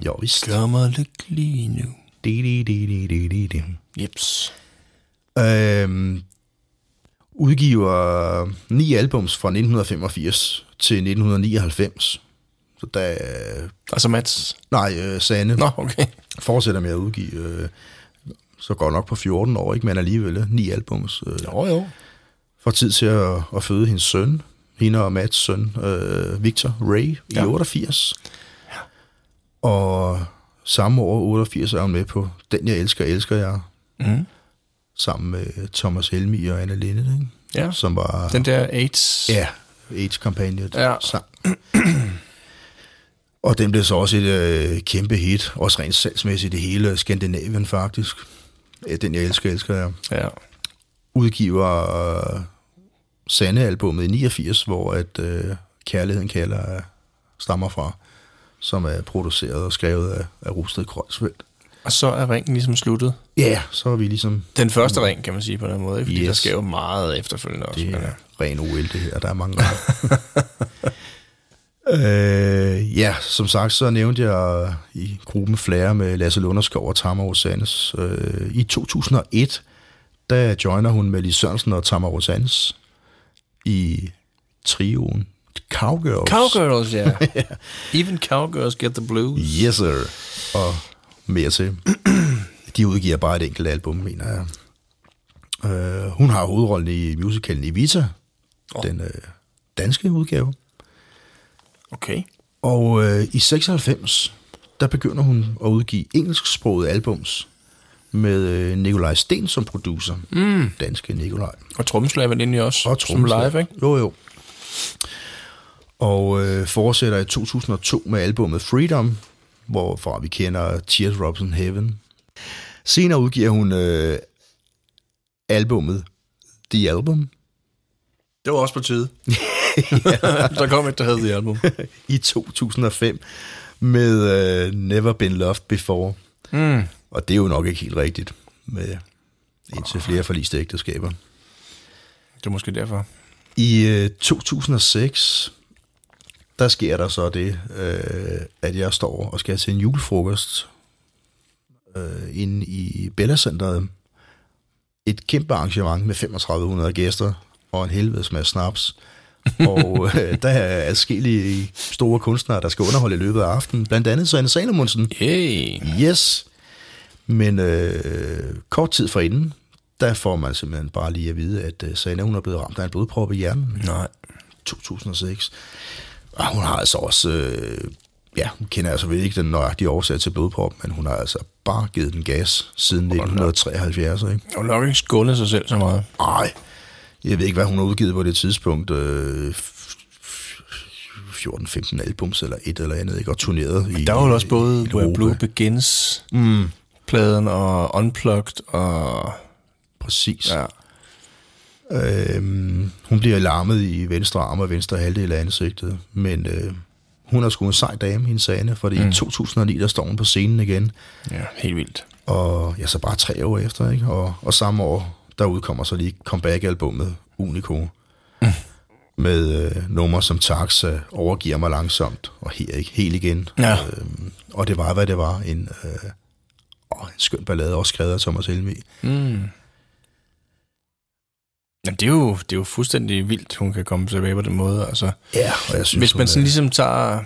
Jo, vist.
Gør mig lykkelig nu.
Di, di, di, di, di, di.
Jeps.
Øhm, udgiver ni albums fra 1985 til 1999. Så der,
Altså Mats.
nej, øh, Sande
Nå, okay.
fortsætter med at udgive, øh, så går nok på 14 år, ikke? men alligevel øh, ni albums. Øh,
Jo, jo.
får tid til at, at føde hendes søn, hende og Mats søn, øh, Victor Ray, i
Ja.
88. Og samme år, 88, er hun med på Den, jeg elsker, elsker jeg,
Mm.
Sammen med Thomas Helmi og Anne Linde, ikke?
Ja.
som var
Den der AIDS.
ja, AIDS-kampagne
Ja.
sang. og den blev så også et øh, kæmpe hit, også rent salgsmæssigt i hele Skandinavien faktisk. Den, jeg elsker, elsker jeg.
Ja.
udgiver øh, Sande-albummet i 89, hvor at øh, Kærligheden kalder øh, stammer fra, som er produceret og skrevet af, af Rusted Kreuzfeldt.
Og så er ringen ligesom sluttet.
Ja, yeah, så er vi ligesom,
Den første ring, kan man sige på den måde. Ikke? Fordi
Yes.
der sker jo meget efterfølgende også.
det
men,
er
ja.
ren OL det her, der er mange øh, ja, som sagt, så nævnte jeg i gruppen Flere med Lasse Lunderskov og Tamar Rosanes. Øh, I 2001, der joiner hun med Lis Sørensen og Tamar Rosanes i trioen Cowgirls.
Cowgirls, ja. Even cowgirls get the blues.
Yes, sir. Og mere til. De udgiver bare et enkelt album, mener jeg. Uh, hun har hovedrollen i musicalen Evita, oh. den uh, danske udgave.
Okay.
Og uh, i 96, der begynder hun at udgive engelsksprogede albums med uh, Nikolaj Sten som producer. Mm. Danske Nikolaj.
Og trommeslager vel egentlig også,
Og
som live, ikke?
Jo, jo. Og øh, fortsætter i 2002 med albumet Freedom, hvorfra vi kender Teardrops in Heaven. Senere udgiver hun øh, albumet The Album
Det var også på tide. der kom et, der hed The Album.
i 2005 med øh, Never Been Loved Before.
Mm.
Og det er jo nok ikke helt rigtigt med indtil flere forliste ægteskaber.
Det er måske derfor.
I øh, 2006, der sker der så det, øh, at jeg står og skal til en julefrokost øh, inde i Bella Centeret. Et kæmpe arrangement med 3500 gæster og en helvedes masse snaps. og øh, der er adskillige store kunstnere, der skal underholde i løbet af aftenen. Blandt andet Sanne Salomonsen.
Yay.
Yes. Men øh, kort tid forinden, der får man simpelthen bare lige at vide, at øh, Sanne hun er blevet ramt af en blodprop i hjernen.
Nej.
2006. Og hun har altså også, øh, ja, hun kender altså vel ikke den nøjagtige årsag til blodprop, men hun har altså bare givet den gas siden 1973, ikke?
Hun har nok ikke skålet sig selv så meget.
Ej, jeg ved ikke, hvad hun har udgivet på det tidspunkt. Øh, f- f- 14-15 albums eller et eller andet, ikke? Og turneret i
Der var jo også både Where. Blue Begins, mm. pladen og Unplugged og...
Præcis.
Ja.
Øhm, hun bliver larmet i venstre arm og venstre halvdel af ansigtet, men øh, hun er sgu en sej dame, hendes Anne, fordi mm. i 2009, der står hun på scenen igen,
ja, helt vildt.
og ja, så bare tre år efter, ikke? Og, og samme år, der udkommer så lige comeback-albummet Unico, mm. med øh, numre som Taxa, Overgiver mig langsomt, og her ikke helt igen.
Ja.
Øhm, og det var, hvad det var, en, øh, åh, en skøn ballade, også skrevet af Thomas Helmi.
Mm. Jamen, det er, jo, det er jo fuldstændig vildt, hun kan komme tilbage på den måde. Altså,
Ja, og jeg synes,
hvis man sådan
er-
ligesom tager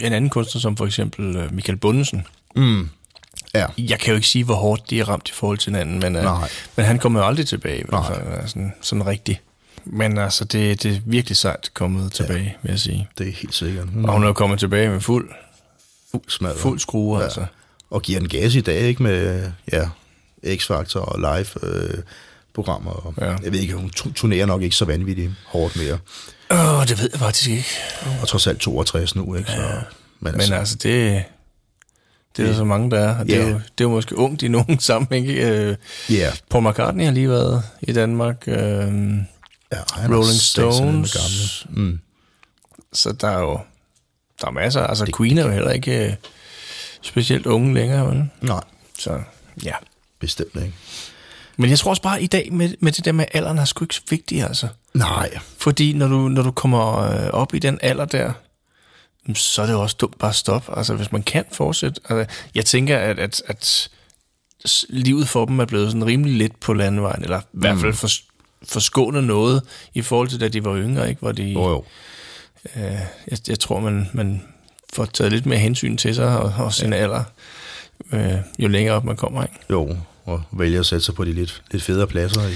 en anden kunstner, som for eksempel øh, Michael Bundesen.
Mm. Ja,
Jeg kan jo ikke sige, hvor hårdt de er ramt i forhold til hinanden, men, øh,
Nej.
men han kommer jo aldrig tilbage.
Nej.
Altså, sådan, sådan rigtigt. Men altså, det, det er virkelig sejt kommet tilbage, ja. vil jeg sige.
det er helt sikkert. Hun
Og hun er jo kommet tilbage med fuld,
fuld smadret.
fuld skrue, ja. altså.
Og giver den gas i dag, ikke? Med ja, X-Factor og live øh, programmer. Og,
Ja.
Jeg ved ikke, hun tu- turnerer nok ikke så vanvittigt hårdt mere.
Åh, det ved jeg faktisk ikke.
Og trods alt 62 nu, ikke? Så, men
Men
altså,
altså, det, det er der så mange, der er. Og Det, er
Ja.
jo, det er jo måske ungt i nogen sammenhæng. ikke? Øh,
ja,
Paul McCartney har lige været i Danmark. Øh,
ja, er
Rolling Stones.
Mm.
så der er jo der er masser. Altså, Queen er jo heller ikke øh, specielt unge længere, vel?
Nej,
Så ja.
bestemt ikke.
Men jeg tror også bare i dag, med, med det der med alderen, er sgu ikke så vigtigt, altså.
Nej,
Fordi når du, når du kommer øh, op i den alder der, jamen, så er det jo også dumt bare at stoppe. Altså, hvis man kan fortsætte. Altså, jeg tænker, at, at, at livet for dem er blevet sådan rimelig let på landevejen, eller i hvert fald for, forskånet noget i forhold til, da de var yngre, ikke? Hvor de,
jo jo.
øh, jeg, jeg tror, man, man får taget lidt mere hensyn til sig og, og sin ja. alder, øh, jo længere op man kommer, ikke?
Jo, og vælge at sætte sig på de lidt, lidt federe pladser. I.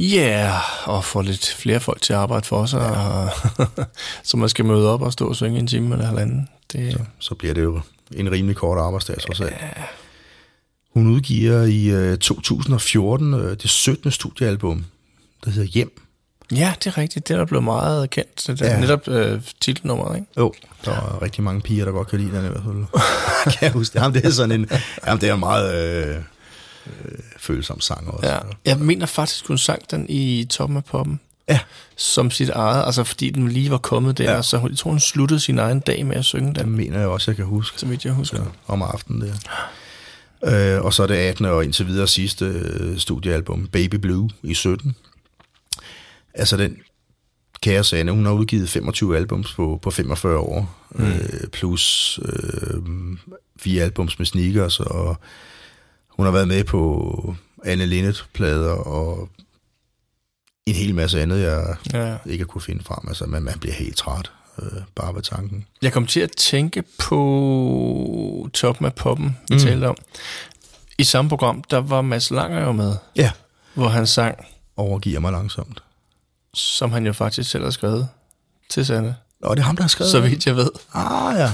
Ja, yeah, og få lidt flere folk til at arbejde for sig, ja. og, så man skal møde op og stå og synge en time eller halvanden. Det,
Så bliver det jo en rimelig kort arbejdsdag, trods alt. Hun udgiver i øh, 2014 øh, det 17. studiealbum, der hedder Hjem.
ja, det er rigtigt. Det er blevet meget kendt. Det er
Ja.
ja. netop øh, titelnummeret, ikke?
Jo, der er rigtig mange piger, der godt kan lide den i hvert fald. kan jeg huske det? Jamen, det er sådan en, jamen, det er meget øh, øh, følsom sang også.
Ja. Jeg mener faktisk, hun sang den i Toppen af Poppen.
Ja.
Som sit eget, altså fordi den lige var kommet der,
Ja.
ja. så hun, jeg tror, hun sluttede sin egen dag med at synge
Det
den,
mener jeg også, jeg kan huske.
så vidt jeg husker.
Så, om aftenen der. Øh, og så er det 18. og indtil videre sidste øh, studiealbum, Baby Blue, i 17. Altså den kære Sanne, hun har udgivet 25 albums på, på 45 år, mm. øh, plus øh, fire albums med sneakers, og hun har været med på Anne Linnet-plader, og en hel masse andet, jeg
Ja.
ikke har kunne finde frem. Altså, man, man bliver helt træt, øh, bare ved tanken.
Jeg kom til at tænke på Toppen af Poppen, vi mm. talte om. I samme program, der var Mads Langer jo med,
Ja.
hvor han sang,
Overgiver mig langsomt.
som han jo faktisk selv har skrevet til Sanne,
Og det er ham, der har skrevet
så vidt jeg ved.
Ah, ja.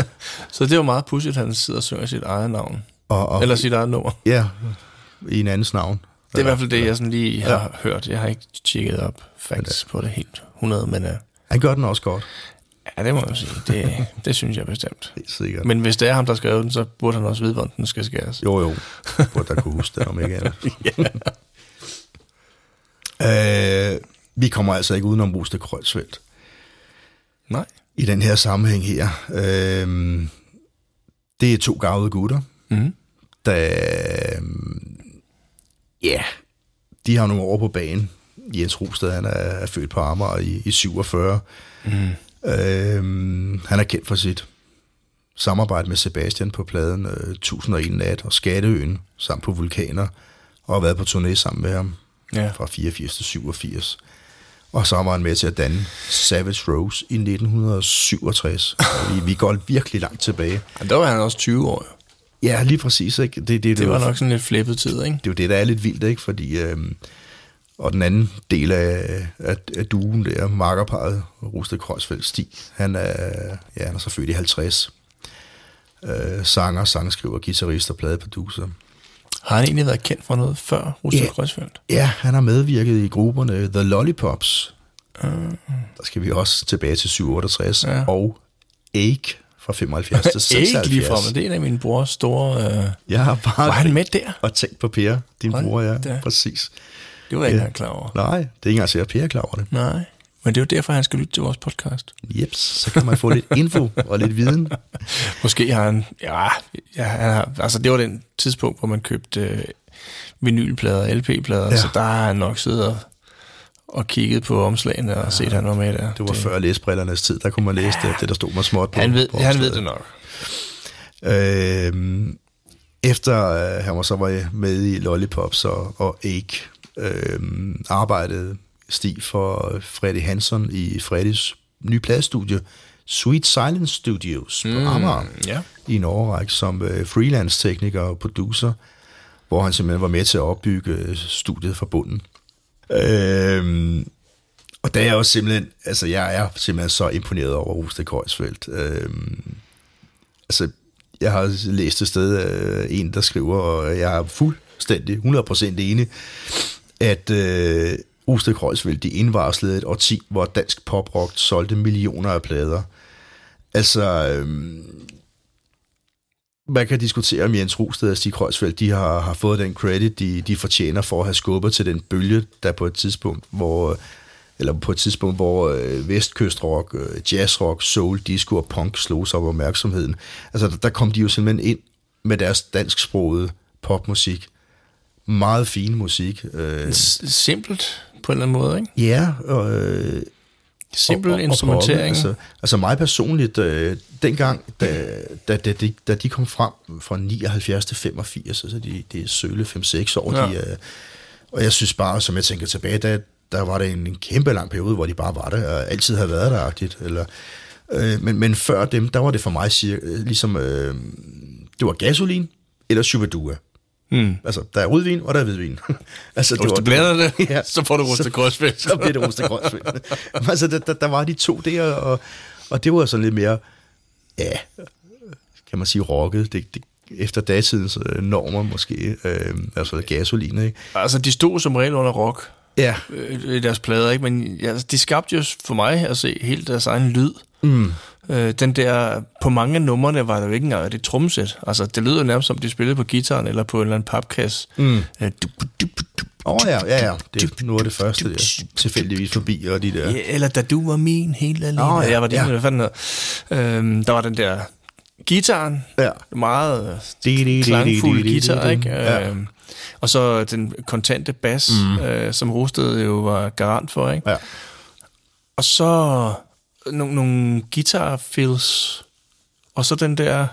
Så det er jo meget pudsigt, at han sidder og synger sit eget navn.
Og, og,
Eller sit eget nummer.
Ja, i en andens navn.
Det er i hvert fald det, jeg sådan lige har
Ja.
ja. hørt. Jeg har ikke tjekket op facts på det helt 100, men uh,
Han gør den også godt,
ja, det må jeg sige. Det, det synes jeg bestemt.
helt sikkert. Men,
hvis det er ham, der har skrevet den, så burde han også vide, hvordan den skal skæres.
jo, jo, burde der kunne huske det, om ikke andet. øh, vi kommer altså ikke udenom Ruste Krøjsfeldt
Nej.
i den her sammenhæng her. Øh, det er to gavede gutter,
Mm.
der... øh, Ja, de har nogle år på banen. Jens Rosted, han er, er født på Amager i, i 47. Mm. Øhm, han er kendt for sit samarbejde med Sebastian på pladen øh, 1001 Nat og Skatteøen, samt på Vulkaner, og har været på turné sammen med ham
Ja.
fra 84 til 87. Og så var han med til at danne Savage Rose i 1967. Og vi, vi går virkelig langt tilbage.
Og der var han også 20 år. Jo.
Ja, lige præcis. Ikke? Det, det,
Det var nok sådan lidt flippet tid, ikke?
det er jo det, der er lidt vildt, ikke? Fordi, øhm, og den anden del af, af, af duen der, makkerparet, Rusted Kreuzfeldt Stig, han er, ja, han er så født i 50. Øh, sanger, sangskriver, guitarist og pladeproducer.
Har han egentlig været kendt for noget før Rusted
Ja.
Kreuzfeldt?
Ja, han har medvirket i grupperne The Lollipops.
Uh,
Der skal vi også tilbage til 67.
Ja.
Og Ache fra 75 til 76.
ikke lige fra, men det er en af mine brors store... Øh,
Jeg har bare
var han med der?
og tænkt på Per, din
Hold
bror, ja.
da.
Præcis.
Det var jeg ikke engang klar over.
Nej, det er ikke engang sikkert, at Per er klar over det.
Nej. Men det er jo derfor, han skal lytte til vores podcast.
Jeps, så kan man få lidt info og lidt viden.
Måske har han... Ja, ja han har, altså det var den tidspunkt, hvor man købte øh, vinylplader og LP-plader,
ja.
så der har han nok siddet og, og kigget på omslagene og set, at han var med der.
Det var det. før læsebrillernes tid, der kunne man læse det, det der stod med småt på.
Han ved,
på
han ved det nok.
Øhm, efter øh, han var så var med i Lollipops og, og Ake, øhm, arbejdede Stig for Freddy Hansen i Freddys nye pladestudie, Sweet Silence Studios på mm, Amager
ja.
i en overrække som øh, freelance-tekniker og producer, hvor han simpelthen var med til at opbygge øh, studiet fra bunden. Øhm, og der er jeg også simpelthen, altså jeg er simpelthen så imponeret over Rusted Køjsfeldt. Øhm, altså, jeg har læst et sted øh, en, der skriver, og jeg er fuldstændig 100% enig, at øh, Rusted Køjsfeldt, de indvarslede et årti, hvor dansk poprock solgte millioner af plader. Altså, øhm, man kan diskutere om Jens Rosted og Stig Kreuzfeldt, de har, har fået den credit, de, de fortjener for at have skubbet til den bølge, der på et tidspunkt, hvor eller på et tidspunkt, hvor øh, vestkystrock, øh, jazzrock, soul, disco og punk slog sig op opmærksomheden. Altså, der, der kom de jo simpelthen ind med deres dansksprogede popmusik. Meget fin musik. Øh,
Simpelt på en eller anden måde, ikke?
ja, og, øh,
Simpel
og- og- og
instrumentering.
poppe. Altså, altså mig personligt, øh, dengang, da, da, da, de, da de kom frem fra 79 til 85, altså de, det er søle 5-6 år,
Ja.
de, øh, og jeg synes bare, som jeg tænker tilbage, der, der var det en, en kæmpe lang periode, hvor de bare var der, og altid havde været der-agtigt, eller, øh, men, men før dem, der var det for mig cirka, øh, ligesom, øh, det var gasolin eller Shubadua.
Mm.
Altså, der er rødvin, og der er hvidvin. altså,
Hvis du blander det,
Ja.
så får du rustet grøsvægt.
så bliver det grønsvind. altså, der, der, der, var de to der, og, og det var sådan lidt mere, ja, kan man sige, rocket. Det, det, efter datidens øh, normer måske, øh, altså gasolin, ikke?
Altså, de stod som regel under rock
Ja,
øh, deres plader, ikke? Men altså, de skabte jo for mig at se helt deres egen lyd.
mm.
Øh, den der, på mange af numrene var der jo ikke engang det trommesæt. Altså, det lyder jo nærmest som, de spillede på gitaren eller på en eller anden papkasse.
Mm.
Øh, du, du, du, du,
Åh oh, ja, ja, ja. Det er noget af det første, der tilfældigvis forbi, og de der...
Ja, eller da du var min helt alene. Oh,
ja,
jeg var din,
ja.
hvad fanden hedder. øhm, Der var den der gitaren,
Ja.
meget klangfuld guitar, ikke?
Ja.
Øhm, og så den kontante bas, mm. øh, som Rosted jo var garant for, ikke?
Ja.
Og så nogle, nogle guitar fills, og så den der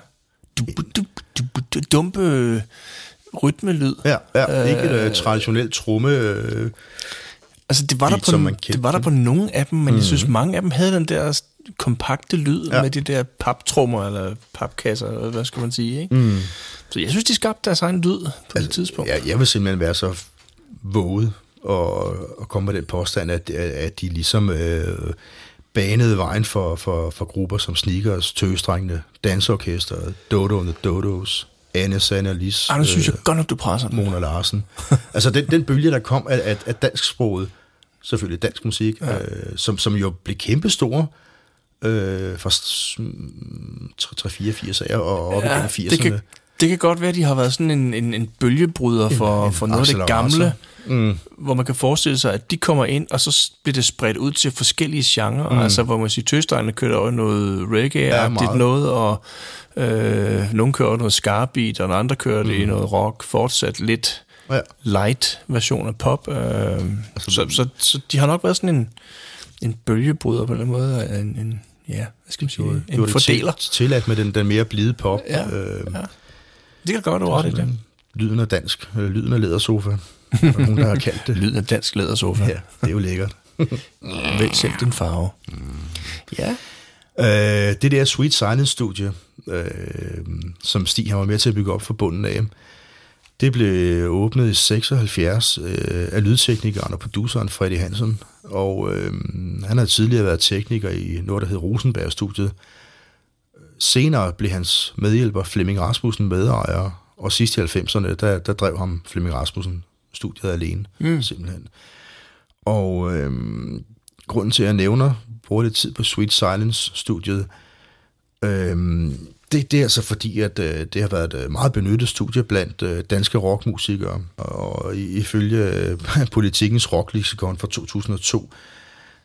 du, du, du, du, dumpe rytmelyd.
Ja, ja. Ikke et
Øh,
øh, traditionelt tromme... Øh,
Altså, det var, der på,
kendte
det var der på nogle af dem, men mm. jeg synes, mange af dem havde den der kompakte lyd
Ja.
med de der paptrummer, eller papkasser, eller hvad skal man sige, ikke? Mm. Så jeg synes, de skabte deres egen lyd på altså, det tidspunkt.
Ja, jeg vil simpelthen være så våget og, og komme med den påstand, at, at de ligesom øh, banede vejen for, for, for grupper som Sneakers, Tøstrengene, Dansorkester, Dodo and the Dodos, Anne Sanne Lis,
Ej, nu synes jeg godt nok, du presser den.
Mona Larsen. altså den, den bølge, der kom af, af, af dansksproget, selvfølgelig dansk musik, ja. øh, som, som jo blev kæmpestore øh, fra 3-4-80'er og op
Ja,
igennem 80'erne.
det kan, det kan godt være, at de har været sådan en, en, en bølgebryder for,
en
for noget af det gamle,
Mm.
hvor man kan forestille sig, at de kommer ind, og så bliver det spredt ud til forskellige genrer. Mm. Altså, hvor man siger, tøstregene kører over noget reggae-agtigt
meget.
noget, og øh, nogle kører noget skarbeat, og andre kører det i noget rock, fortsat lidt
Ja.
light version af pop. Øh, altså, så, så, så de har nok været sådan en, en bølgebryder på den måde, en, en ja, hvad skal man sige, en
det
fordeler.
til, tilladt med den, den mere blide pop.
Ja,
øh,
ja. Det kan godt være ret i det.
Lyden af dansk. Øh, lyden af lædersofa. Der er nogen, der har kaldt det.
Lyden af dansk lædersofa.
Ja, det er jo lækkert.
Vælg selv din farve. Ja.
Øh, det der Sweet Silence studie, øh, som Stig han var med til at bygge op for bunden af, det blev åbnet i 76 øh, af lydteknikeren og produceren Freddy Hansen, og øh, han har tidligere været tekniker i noget, der hed Rosenberg-studiet. Senere blev hans medhjælper Flemming Rasmussen medejer, og sidst i 90'erne, der, der drev ham Flemming Rasmussen studiet alene, mm. simpelthen. Og øh, grunden til, at jeg nævner, bruger lidt tid på Sweet Silence-studiet, øh, det, det er altså fordi, at øh, det har været et meget benyttet studie blandt øh, danske rockmusikere, og i- ifølge øh, politikens rocklexikon fra 2002,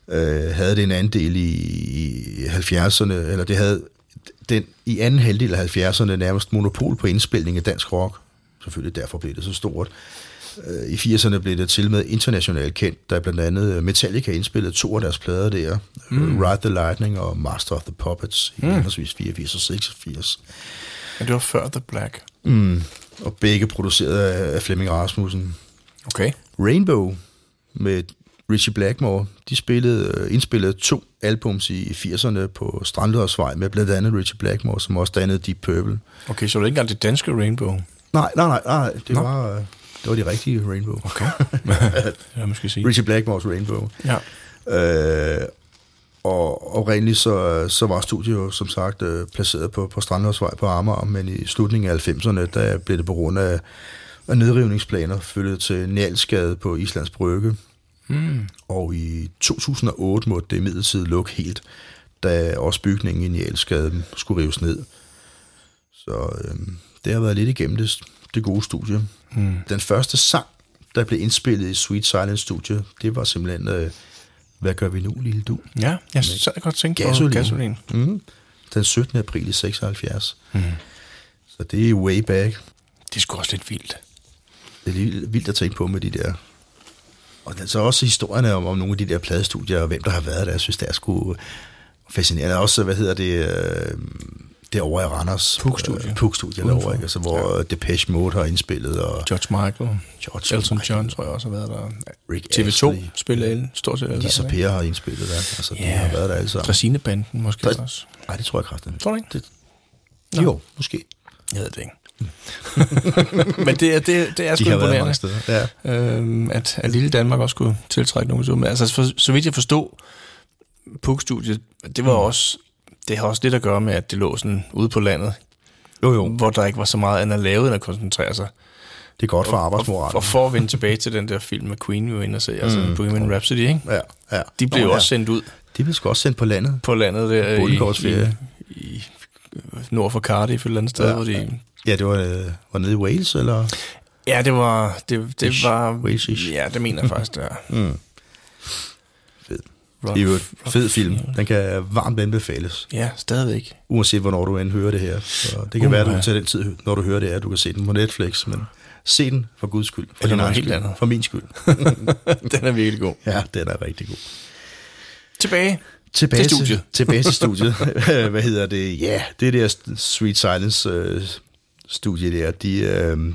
øh, havde det en andel i, i 70'erne, eller det havde den i anden halvdel af 70'erne nærmest monopol på indspilning af dansk rock. Selvfølgelig derfor blev det så stort. Øh, I 80'erne blev det til med internationalt kendt, da blandt andet Metallica indspillede to af deres plader der, mm. Ride the Lightning og Master of the Puppets, i henholdsvis 84 og 86.
Men det var før The Black.
Mm. Og begge produceret af Flemming Rasmussen.
Okay.
Rainbow med Richie Blackmore, de spillede, øh, indspillede to albums i 80'erne på Strandlørsvej med blandt andet Richie Blackmore, som også dannede Deep Purple.
Okay, så det er ikke engang det danske Rainbow.
Nej, nej, nej, nej det, var, øh, det var de rigtige Rainbow.
Okay. ja, skal sige.
Richie Blackmores Rainbow.
Ja.
Øh, og oprindeligt så, så var studiet som sagt øh, placeret på, på Strandløsvej på Amager, men i slutningen af 90'erne, der blev det på grund af, af nedrivningsplaner flyttet til Njalsgade på Islands Brygge.
Mm.
Og i 2008 måtte det imidlertid lukke helt, da også bygningen i Njalsgade skulle rives ned. Så øh, det har været lidt igennem det, det gode studie. Mm. Den første sang, der blev indspillet i Sweet Silence Studio, det var simpelthen øh, Hvad gør vi nu, lille du?
Ja, jeg så jeg godt tænke
Gasolin.
på gasolin.
Mm. Den 17. april i 76. Mm. Så det er way back.
Det er sgu også lidt vildt.
Det er lige vildt at tænke på med de der... Og så også historierne om, om nogle af de der pladestudier, og hvem der har været der. Jeg synes, det er sgu fascinerende. Også, hvad hedder det... Øh, det over i Randers.
Puk-studie.
Øh, Puk-studie
Udenfor.
derovre, ikke? Altså, hvor ja. Depeche Mode har indspillet, og
George Michael,
George
Elton
Michael.
John tror jeg også har været der.
Rick
TV2
Astley.
spiller alle, stort set alle.
Lisa? Per har indspillet der. Altså, de
Ja.
har været der alle sammen.
Dræsinebanden måske
Dræs-
også.
Nej, det tror jeg kraftigt.
Tror du ikke?
Det, jo, måske.
Jeg ved det ikke. Men det er, det, det er sgu
De
imponerende.
mange steder. Ja.
øhm, at, at lille Danmark også kunne tiltrække nogen Men altså, for, så vidt jeg forstod, PUC-studiet, det var også, det har også lidt at gøre med, at det lå sådan ude på landet,
Jo, jo.
hvor der ikke var så meget andet at lave, end at koncentrere sig.
Det er godt for
Og,
arbejdsmoralen.
og for at vende tilbage til den der film med Queen, vi var inde og se, altså
Mm.
Bohemian Rhapsody, ikke?
Ja, ja.
De blev jo
ja.
også sendt ud
De blev sgu også sendt på landet.
på landet der i, i, i, nord for Cardiff, et eller andet sted,
Ja,
hvor de...
Ja, det var, øh, var nede i Wales, eller?
Ja, det var... Det, det
Ish.
var
Wales-ish.
ja, det mener jeg faktisk, det er.
Mm. Fed.
Rock,
Det er jo et fed film. Den kan varmt anbefales,
Ja, stadigvæk.
uanset hvornår du end hører det her. Så det kan
Uh,
være, at du
ja.
kan tage den tid, når du hører det her. Du kan se den på Netflix, men se den for Guds skyld. For
Eller noget helt
skyld.
andet.
For min skyld.
Den er virkelig god.
Ja, den er rigtig god.
Tilbage.
Tilbage
Til studiet.
tilbage til studiet. Hvad hedder det? Ja, det der Sweet Silence øh, studie der, de, øh,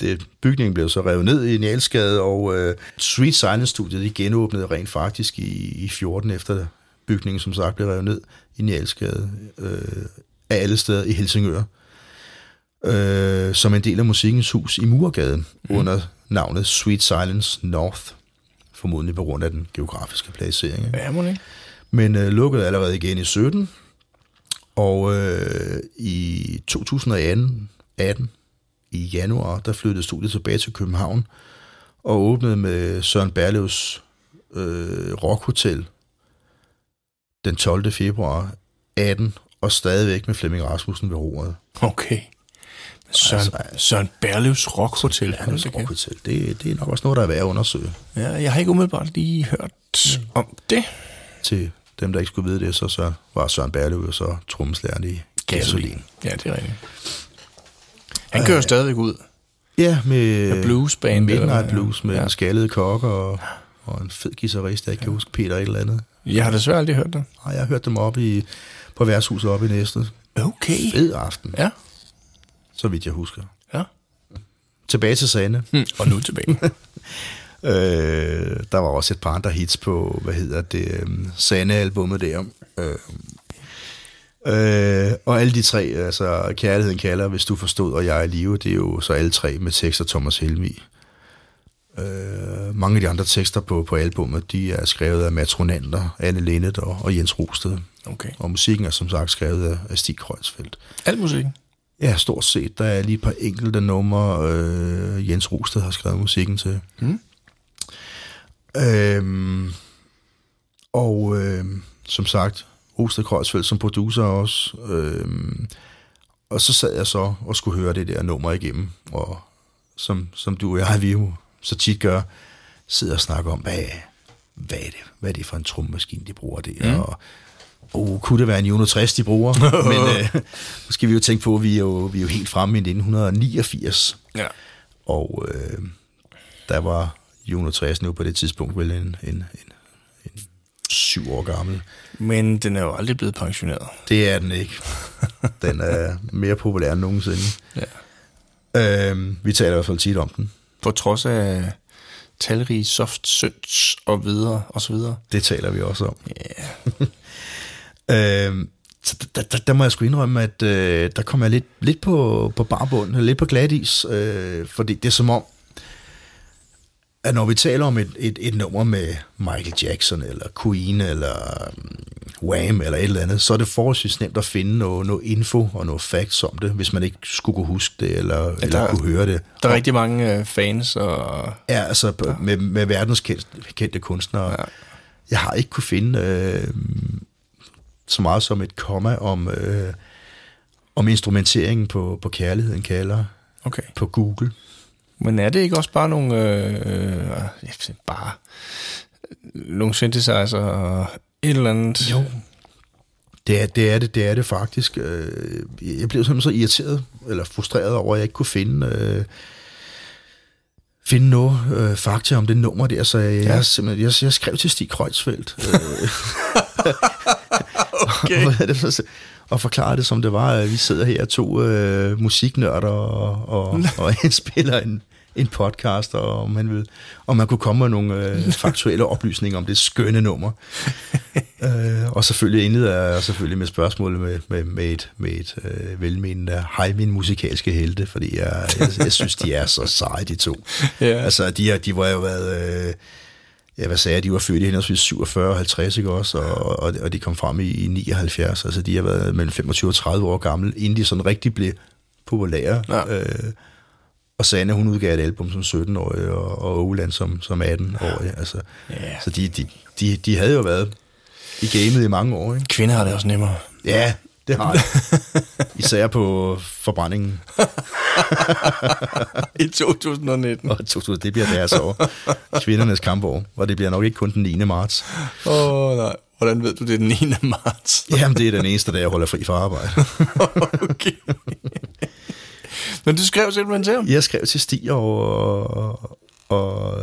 det, bygningen blev så revet ned i Nielsgade, og øh, Sweet Silence studiet, de genåbnede rent faktisk i, i 14 efter bygningen, som sagt, blev revet ned i Nielsgade øh, af alle steder i Helsingør. Øh, som en del af Musikkens Hus i Murgade, mm. under navnet Sweet Silence North, formodentlig på grund af den geografiske placering. Ikke?
Ja, må det ikke?
Men øh, lukkede allerede igen i 17. Og øh, i 2018 18, i januar, der flyttede studiet tilbage til København og åbnede med Søren Berlevs øh, Rockhotel den 12. februar 18 og stadigvæk med Flemming Rasmussen ved roret.
Okay. Søren,
Altså,
Søren Berlevs Rock Hotel.
Berlevs. Rockhotel, det, det er nok også noget, der er værd at undersøge.
Ja, jeg har ikke umiddelbart lige hørt om det.
Til dem, der ikke skulle vide det, så, så var Søren Berlev jo så trommeslæren i Gasolin.
Ja, det er rigtigt. Han kører stadigvæk ud.
Ja, med,
Med bluesband,
Midnight? Blues med
Ja.
ja. skaldede kokker og, og en fed guitarist, jeg ikke kan huske, Peter et eller andet.
Jeg har desværre aldrig hørt det.
Og jeg har hørt dem op i, på værtshuset oppe i Næstved.
Okay.
Fed aften,
Ja,
så vidt jeg husker.
ja.
Tilbage til Sande.
Hm. Og nu tilbage.
Øh, der var også et par andre hits på, hvad hedder det, um, Sande-albummet der. Øh, øh, og alle de tre, altså Kærligheden kalder, hvis du forstod, og Jeg er i live, det er jo så alle tre med tekster Thomas Helmi. Øh, mange af de andre tekster på, på albummet, de er skrevet af Ronander, Anne Linnet og, og Jens Rosted.
Okay.
Og musikken er som sagt skrevet af, af Stig Kreuzfeldt.
Al musik.
Ja, stort set. Der er lige et par enkelte numre, øh, Jens Rosted har skrevet musikken til.
Mm.
Øhm, og øh, som sagt, Rosted Kreuzfeldt som producer også. Øhm, og så sad jeg så og skulle høre det der nummer igennem, og som, som du og jeg, vi jo så tit gør, sidder og snakker om, hvad, hvad, er det, hvad er det for en trommemaskine, de bruger der, mm. og oh, kunne det være en Juno 60, de bruger? Men øh, nu skal vi jo tænke på, at vi er jo, vi er jo helt fremme i 1989,
Ja.
og øh, der var Juno 60 nu på det tidspunkt vel en, en, en, en syv år gammel.
Men den er jo aldrig blevet pensioneret.
Det er den ikke. Den er mere populær end nogensinde.
Ja.
Øhm, vi taler i hvert fald tit om den.
På trods af talrige soft synths og videre og så videre.
Det taler vi også om.
Ja.
Øhm, så der, der, der må jeg sgu indrømme, at øh, der kommer jeg lidt, lidt på, på barbund, lidt på glat is, øh, fordi det er som om, at når vi taler om et, et, et nummer med Michael Jackson, eller Queen, eller um, Wham, eller et eller andet, så er det forholdsvis nemt at finde noget, noget info og noget facts om det, hvis man ikke skulle kunne huske det, eller, ja, eller
der-
kunne høre det.
Der er rigtig mange øh, fans, og
Ja, altså ja. med, med verdenskendte kendte kunstnere.
Ja.
Jeg har ikke kunne finde øh, så meget som et komma om, øh, om instrumenteringen på, på Kærligheden kalder
okay.
på Google.
Men er det ikke også bare nogle, øh, øh, bare nogle synthesizer og et eller andet.
Jo. Det er det, er det, det er det faktisk. Øh, Jeg blev simpelthen så irriteret, eller frustreret over, at jeg ikke kunne finde, øh, finde noget øh, fakta om det nummer der, så jeg, ja. jeg, jeg, jeg skrev til Stig Kreutzfeldt. Øh,
Okay.
og, og forklare det, som det var. Vi sidder her to øh, musiknørder og, og, og spiller en, en podcast, og om man, vil, om man kunne komme med nogle øh, faktuelle oplysninger om det skønne nummer. øh, og selvfølgelig indleder jeg selvfølgelig med spørgsmålet med, med, med et, med et øh, velmenende, hej min musikalske helte, fordi jeg, jeg, jeg synes, de er så seje, de to.
Ja.
Altså, de, har- de var jo været... Øh, ja, hvad sagde jeg, de var født i henholdsvis 47 og 50, ikke også, og, og, og de kom frem i, i 79, altså de har været mellem 25 og 30 år gamle, inden de sådan rigtig blev populære.
Ja.
Øh, og Sanne, hun udgav et album som 17-årig, og, og Oland som, som 18-årig. Altså,
Ja.
Så de, de, de, de havde jo været i gamet i mange år, ikke?
Kvinder har det også nemmere.
Ja, det har de. Især på forbrændingen.
I 2019.
Og 2000, det bliver deres år. Kvindernes kampår. Og det bliver nok ikke kun den 9. marts.
Åh, oh, nej. Hvordan ved du, det er den 9. marts?
Jamen, det er den eneste dag, jeg holder fri fra arbejde.
okay. Men du skrev simpelthen til ham?
Jeg skrev til Stig, og, og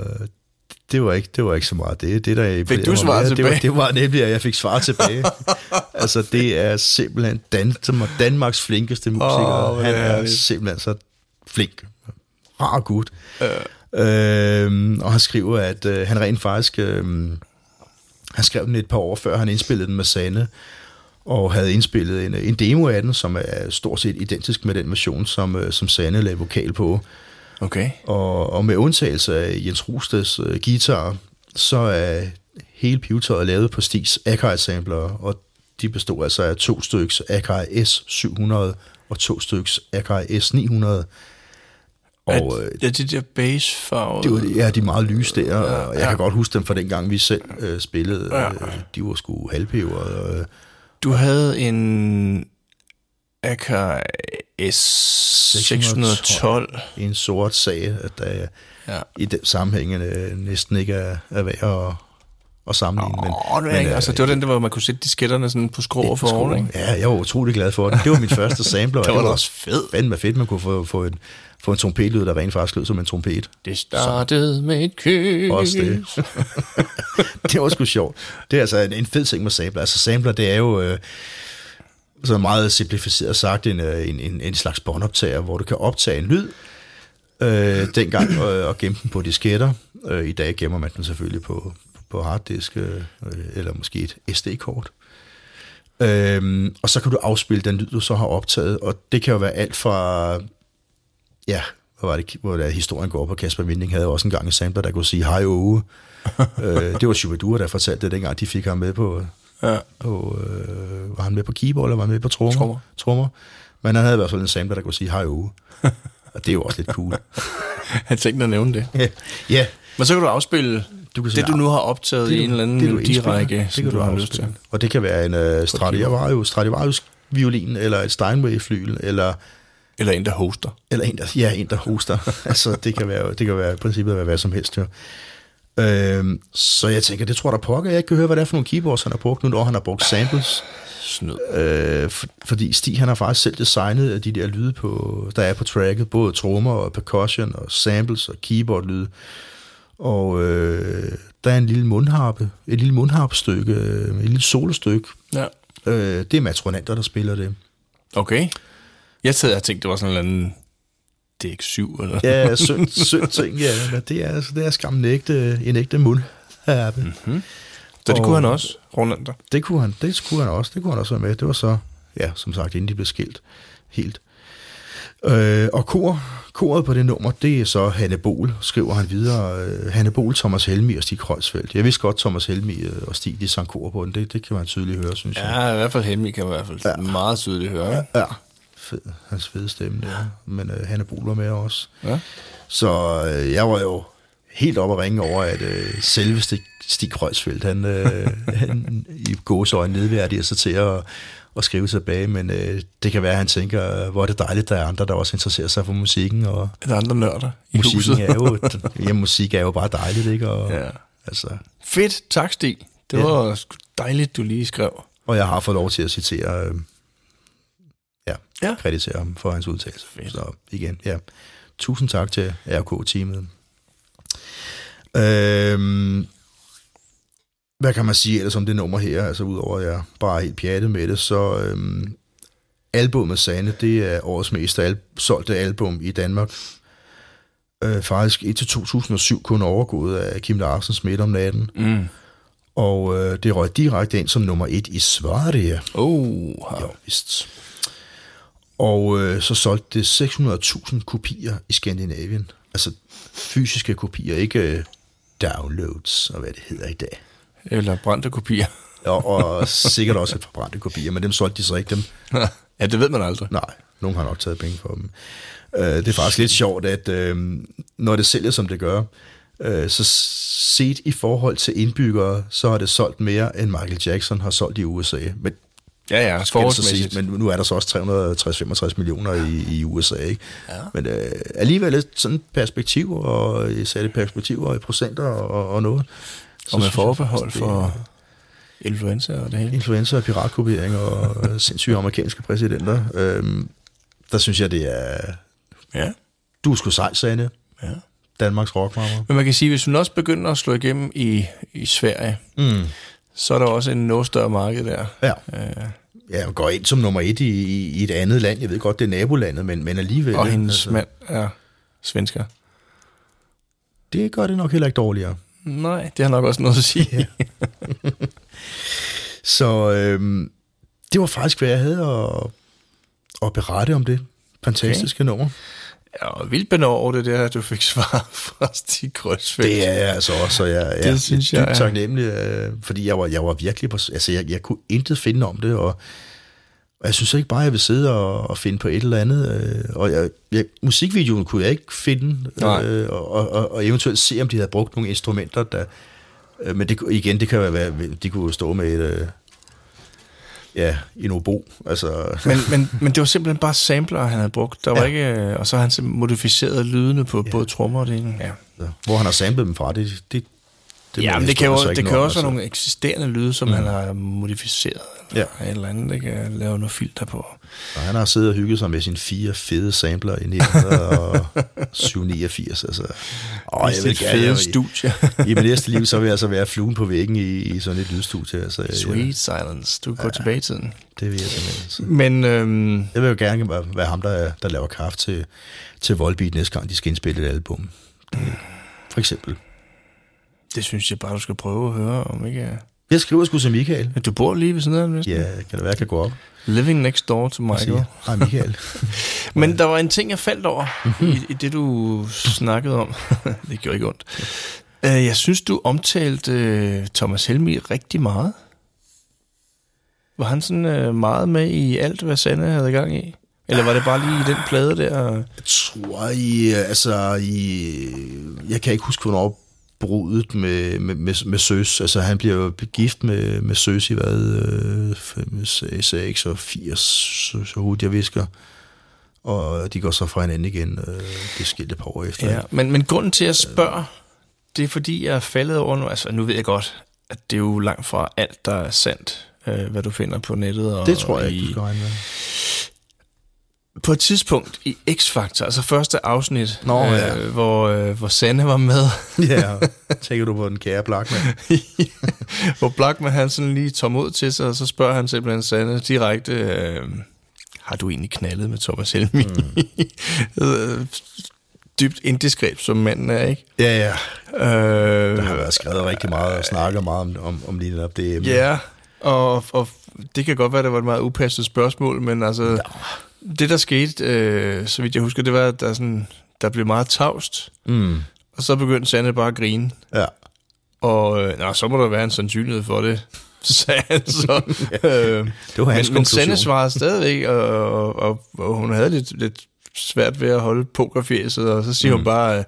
det var ikke, det var ikke så meget det. det der
Fik du svar
mere, det var,
tilbage?
det var nemlig, at jeg fik svar tilbage. altså, det er simpelthen Dan, som er Danmarks flinkeste musiker.
Hvor
Han
er det
simpelthen så flink. Rar gut. Øhm, og han skriver, at øh, han rent faktisk... Øh, han skrev den et par år før, han indspillede den med Sanne, og havde indspillet en, en demo af den, som er stort set identisk med den version, som, øh, som Sanne lagde vokal på.
Okay.
Og, og med undtagelse af Jens Rusteds øh, guitar, så er hele pivetøjet lavet på Stigs Akai-sampler, og de bestod altså af to styks Akai S700 og to styks Akai S900. Og øh,
ja, de der bassfarver.
det var, ja, de er meget lyse der, og jeg
ja.
kan godt huske dem fra dengang, vi selv øh, spillede.
Ja.
De var sgu halvpeber. Og,
Du havde en Akai S612.
en sort sag, at der
Ja.
i den sammenhæng øh, næsten ikke er, er værd at, at sammenligne. men,
Åh, det, er ikke.
øh,
altså, det var den der, hvor man kunne sætte disketterne sådan på skruer for oven, ikke?
Ja, jeg var utrolig glad for den. Det var min første sampler. og
Det var da også fedt.
Fandme fedt, man kunne få, få, en, få en trompetlyd, der rent faktisk lød som en trompet.
Det startede med et kys.
Også det. det var sgu sjovt. Det er altså en, en fed ting med sampler. Altså sampler, det er jo... Øh, så meget simplificeret sagt en, øh, en, en, en slags båndoptager, hvor du kan optage en lyd øh, dengang øh, og gemme den på disketter. Øh, I dag gemmer man den selvfølgelig på, på harddisk øh, eller måske et SD-kort. Øhm, og så kan du afspille den lyd, du så har optaget, og det kan jo være alt fra, ja, hvad var det, hvor der historien går på, Kasper Winding havde også en gang en sampler, der kunne sige hej Åge. øh, det var Shubidua, der fortalte det, dengang de fik ham med på,
Ja.
på øh, var han med på keyboard, eller var han med på trommer?
Trommer.
trommer. Men han havde i hvert fald en sampler, der kunne sige hej Åge. og det er jo også lidt cool.
Jeg tænkte at nævne det.
ja, ja,
Men så kan du afspille
Du
du
kan
kan det, du nu har optaget i en eller anden
det, du
melodirække,
det
som
kan
du har lyst til.
Og det kan være en uh, Stradivarius, Stradivarius violin, eller et Steinway-flyl, eller,
Eller en, der hoster.
eller en, der, ja, en, der hoster. altså, det kan være, det kan være i princippet være hvad som helst, jo. Øhm, så jeg tænker, det tror da pokker. Jeg ikke kan høre, hvad det er for nogle keyboards, han har brugt nu, når han har brugt samples.
Snyd.
Øh, for, fordi Stig, han har faktisk selv designet de der lyde, på, der er på tracket, både trommer og percussion og samples og keyboard-lyde. Og øh, der er en lille mundharpe, et lille mundharpestykke, øh, et lille solostykke.
Ja.
Øh, det er matronanter, der spiller det.
Okay. Jeg sad og tænkte, det var sådan en eller anden DX7 eller
Ja, synd, synd ting, ja, men det er, det er skam en ægte, en ægte mundharpe. Mm.
Så det kunne han også, Ronander.
Det kunne han, det kunne han også, det kunne han også være med. Det var så, ja, som sagt, inden de blev skilt helt. Øh, og kor, koret på det nummer, det er så Hanne Bol, skriver han videre. Øh, Hanne Bol, Thomas Helmi og Stig Kreuzfeldt. Jeg vidste godt, Thomas Helmi øh, og Stig, de sang kor på den. Det, det kan man tydeligt høre, synes jeg.
Ja, i hvert fald Helmi kan man i hvert fald ja. meget tydeligt høre. Ja.
Ja, fed, hans fede stemme der. Men øh, Hanne Bol var med også.
ja.
Så øh, jeg var jo helt oppe at ringe over, at øh, selveste Stig Kreuzfeldt, han, øh, han i gåsøjne nedværdiger sig til at, at skrive tilbage, men øh, det kan være, at han tænker, hvor er det dejligt, der er andre, der også interesserer sig for musikken, og
Er der andre nørder i
musikken
huset?
er jo, ja, musik er jo bare dejligt, ikke? Og,
Ja.
Altså,
Fedt, tak Stig. Det
Ja.
var dejligt, du lige skrev.
og jeg har fået lov til at citere, øh, ja,
Ja.
kreditere ham for hans udtalelse.
Fedt.
Så igen, ja. Tusind tak til RK-teamet. Øhm, hvad kan man sige ellers om det nummer her? Altså udover at jeg bare er helt pjattet med det, så øhm, albumet Sande, det er årets mest al- solgte album i Danmark. Øh, faktisk indtil 2007 kun overgået af Kim Larsens Midt om natten.
Mm.
Og øh, det røg direkte ind som nummer et i Sverige.
Oh,
Ja, vist. Og øh, så solgte det 600.000 kopier i Skandinavien. Altså fysiske kopier, ikke øh, downloads og hvad det hedder i dag.
eller brændte kopier.
Og, og sikkert også et par brændte kopier, men dem solgte de så ikke dem.
ja, det ved man aldrig.
Nej, nogen har nok taget penge for dem. Øh, det er faktisk lidt sjovt, at øh, når det sælger, som det gør, øh, så set i forhold til indbyggere, så har det solgt mere, end Michael Jackson har solgt i USA. Men
Ja, ja,
skal det så siges, men nu er der så også 360-65 millioner i, i USA, ikke? Ja. Men øh, alligevel et sådan perspektiv, og i satte perspektiv og i procenter og, og noget. Så
Og med forbehold for influenza og det hele.
Influenza og piratkopiering og øh, sindssyge amerikanske præsidenter. Øhm, der synes jeg, det er...
Ja.
Du er sgu sej, Sande.
ja.
Danmarks rockmammer.
Men man kan sige, hvis hun også begynder at slå igennem i, i Sverige,
Mm.
Så er der også en noget større marked der.
Ja.
Øh,
ja, går ind som nummer et i, i, et andet land. Jeg ved godt, det er nabolandet, men, men alligevel...
og hendes
Altså,
mand er svensker.
Det gør det nok heller ikke dårligere.
Nej, det har nok også noget at sige.
Så øhm, det var faktisk, hvad jeg havde at, at berette om det fantastiske okay. nummer.
Jeg var vildt benår over det der, at du fik svar fra Stig Grøsfeldt.
Det er jeg altså også, og jeg, jeg
Det synes jeg
dybt
er-
taknemmelig, øh, fordi jeg var, jeg var virkelig på, altså jeg, jeg kunne intet finde om det, og, og jeg synes ikke bare, at jeg vil sidde og, og finde på et eller andet, øh, og jeg, jeg, musikvideoen kunne jeg ikke finde, øh, og, og, og, og eventuelt se, om de havde brugt nogle instrumenter, der, øh, men det, igen, det kan jo være, de kunne stå med et, øh, ja, en obo, altså...
Men, men, men det var simpelthen bare sampler, han havde brugt. Der var
Ja.
ikke, øh, og så har han modificeret lydene på ja. både trommer og det ene. Ja,
hvor han har samlet dem fra, det, det,
det, ja men det kan jo,
så ikke
det kan også
altså.
være nogle eksisterende lyde, som mm. han har modificeret.
Ja.
Eller et eller andet, der kan lave noget filter på.
Og han har siddet og hygget sig med sine fire fede sampler i 1989. Altså. Åh, jeg vil gerne,
fede studie.
I mit næste liv, så vil jeg altså være fluen på væggen i, i sådan et lydstudie. Altså,
Sweet
Ja,
silence. Du går tilbage i tiden.
det vil jeg simpelthen. Altså.
Men øhm,
Jeg vil jo gerne være, være ham, der, der laver kraft til, til Volbeat næste gang, de skal indspille et album. Det, for eksempel.
Det synes jeg bare, du skal prøve at høre, om ikke...
Jeg skriver sgu til Michael.
Du bor lige ved siden af ham.
Ja, kan det være, jeg kan gå op
Living next door to Michael.
hej Michael.
Men der var en ting, jeg faldt over
Mhm.
i, i det, du snakkede om. det gjorde ikke ondt. Øh, Jeg synes, du omtalte øh, Thomas Helmi rigtig meget. Var han sådan øh, meget med i alt, hvad Sanne havde gang i? Eller var det bare lige i den plade der?
Jeg tror i, altså i, jeg kan ikke huske, hvornår brudet med, med, med, med Søs, altså han bliver jo gift med, med Søs i hvad, øh, 5, 6 og 80, så, så hurtigt jeg visker. Og de går så fra hinanden igen, øh, det skilte par år efter.
Ja, men, men grunden til, at jeg spørger, det er fordi, jeg er faldet over nu. Altså, nu ved jeg godt, at det er jo langt fra alt, der er sandt, øh, hvad du finder på nettet. Og
Det tror jeg
i,
ikke, du skal regne med.
På et tidspunkt i X-Factor, altså første afsnit,
Nå, ja.
øh, hvor, øh, hvor Sanne var med,
Ja, tænker du på den kære Blackman?
hvor Blackman han sådan lige tager mod til sig, og så spørger han simpelthen Sanne direkte, øh, har du egentlig knaldet med Thomas Helmi? Mm. Dybt indiskret, som manden er, ikke?
Ja, ja.
Øh,
Der har været skrevet rigtig meget og snakket meget om, om, om lige netop det.
Ja, og, og det kan godt være, det var et meget upasset spørgsmål, men altså, ja. Det der skete, øh, så vidt jeg husker, det var, at der, sådan, der blev meget tavst,
Mm,
og så begyndte Sanne bare at grine.
ja.
Og øh, nå, så må der være en sandsynlighed for det, sagde han så. øh,
Det var hans
men, men. Sanne svarede stadigvæk, og, og, og, og hun havde lidt, lidt svært ved at holde pokerfjæset, og så siger mm. hun bare, øh,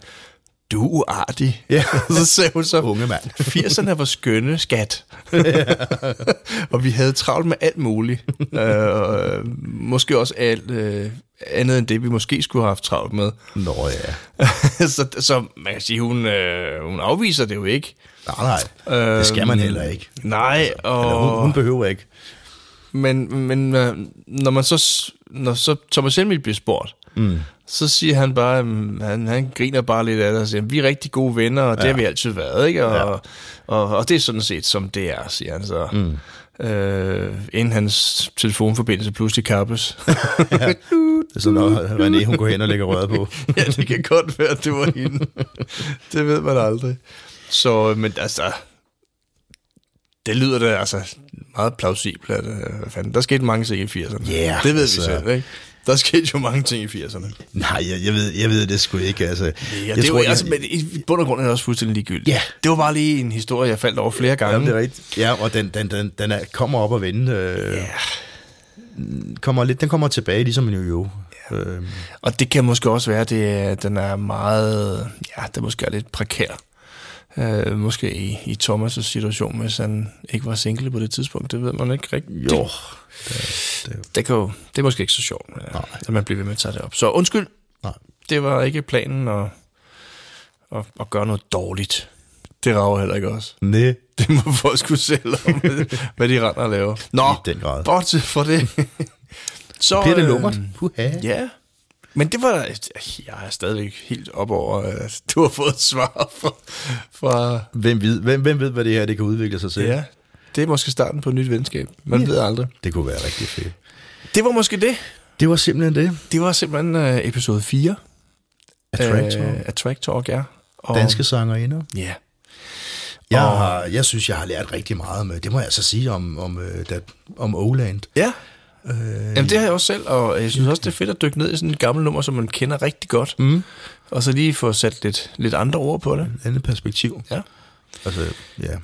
du er uartig.
Ja.
så sagde hun så,
Unge mand.
80'erne var skønne, skat. og vi havde travlt med alt muligt. øh, måske også alt øh, andet end det, vi måske skulle have haft travlt med.
Nå ja.
så, så man kan sige, hun, øh, hun afviser det jo ikke.
Nej, nej. Det skal man heller ikke.
Nej, og...
Eller hun, hun behøver ikke.
Men, men øh, når man så, når så Thomas Helmig bliver spurgt, mm. så siger han bare, han, han griner bare lidt af det og siger, vi er rigtig gode venner, og det har vi altid været, ikke? Og, ja. og, og det er sådan set, som det er, siger han så. Mm. Øh, inden hans telefonforbindelse pludselig kappes.
Det er sådan, når René, hun går hen og lægger røret på.
ja, det kan godt være, at det var hende. det ved man aldrig. Så, men altså, det lyder da altså meget plausibelt. At, øh, hvad fanden, der skete mange ting i 80'erne.
Ja,
det ved
altså.
vi selv, ikke? Der skete jo mange ting i 80'erne.
Nej, jeg, jeg, ved, jeg ved det sgu ikke. Altså,
Ja,
jeg
det er jo,
det-
altså, men i bund og grund er det også fuldstændig ligegyldigt.
Ja.
Det var bare lige en historie, jeg faldt over flere gange.
Jamen, det er rigtigt. Ja, og den, den, den, den er, kommer op og vende. Øh,
Ja.
kommer lidt, den kommer tilbage, ligesom en jo. Ja. Øh,
Og det kan måske også være, at det, den er meget, ja, det måske er lidt prekær. Uh, måske i, i Thomas' situation, hvis han ikke var single på det tidspunkt. Det ved man ikke rigtigt.
jo.
Det, kan jo, det er måske ikke så sjovt, Nej. at man bliver ved med at tage det op. Så undskyld,
Nej.
det var ikke planen at, at, at gøre noget dårligt. Det rager heller ikke os.
Nej.
Det må folk skulle selv om, hvad de render og laver. Nå,
I den grad.
bortset fra det. Så,
Bliver det
øh,
lummert? Puha.
Ja, men det var, jeg er stadigvæk helt op over, at du har fået et svar fra, fra
Hvem ved, hvem, hvem ved, hvad det her det kan udvikle sig til?
ja, det er måske starten på et nyt venskab. Man
Ja.
ved aldrig.
Det kunne være rigtig fedt.
Det var måske det.
Det var simpelthen det.
Det var simpelthen uh, episode 4
Attractor.
øh, af Track Talk, ja. Og,
Danske sangerinder.
Ja.
Jeg,
Og-
har, jeg synes, jeg har lært rigtig meget med, det må jeg altså sige om, om, øh, da, om Oland.
Ja. Øh, Jamen, det har jeg også selv, og jeg synes også, det er fedt at dykke ned i sådan et gammelt nummer, som man kender rigtig godt. Mm. Og så lige få sat lidt, lidt andre ord på det.
Et andet perspektiv.
Ja.
Altså, ja.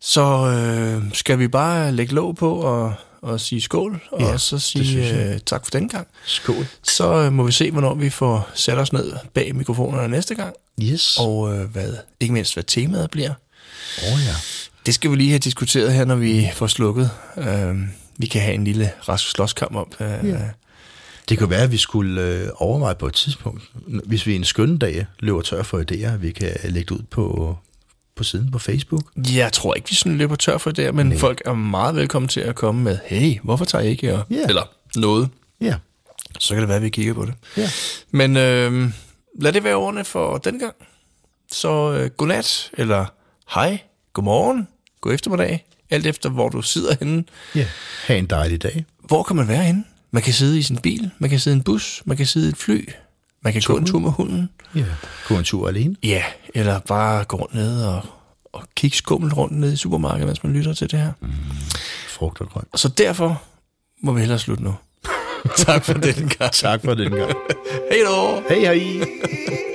Så øh, skal vi bare lægge låg på og, og sige skål, og
Ja,
så sige øh, tak for den gang.
Skål.
Så øh, må vi se, hvornår vi får sat os ned bag mikrofonerne næste gang,
Yes. Åh
og øh, hvad, ikke mindst hvad temaet bliver.
oh, ja.
Det skal vi lige have diskuteret her, når vi får slukket. Øh, vi kan have en lille rask slåskamp op. Øh, ja.
Det kunne være, at vi skulle øh, overveje på et tidspunkt, hvis vi en skønne dag løber tør for idéer, at vi kan lægge det ud på, på siden på Facebook.
Jeg tror ikke, vi sådan løber tør for det, men Nej. folk er meget velkommen til at komme med, hey, hvorfor tager I ikke? Og,
Ja.
Eller noget.
Ja.
Så kan det være, at vi kigger på det.
Ja.
Men øh, lad det være ordene for den gang. Så øh, godnat, eller hej, godmorgen, god eftermiddag, alt efter hvor du sidder henne.
Ja. Ha' en dejlig dag.
Hvor kan man være henne? Man kan sidde i sin bil, man kan sidde i en bus, man kan sidde i et fly, man kan gå en tur med hunden.
Ja. Gå en tur alene.
Ja, eller bare gå ned og, og kigge skummelt rundt ned i supermarkedet, mens man lytter til det her.
Frugt og grønt.
Så derfor må vi hellere slutte nu. tak for den gang.
Tak for den gang.
Hej då!
Hej hej.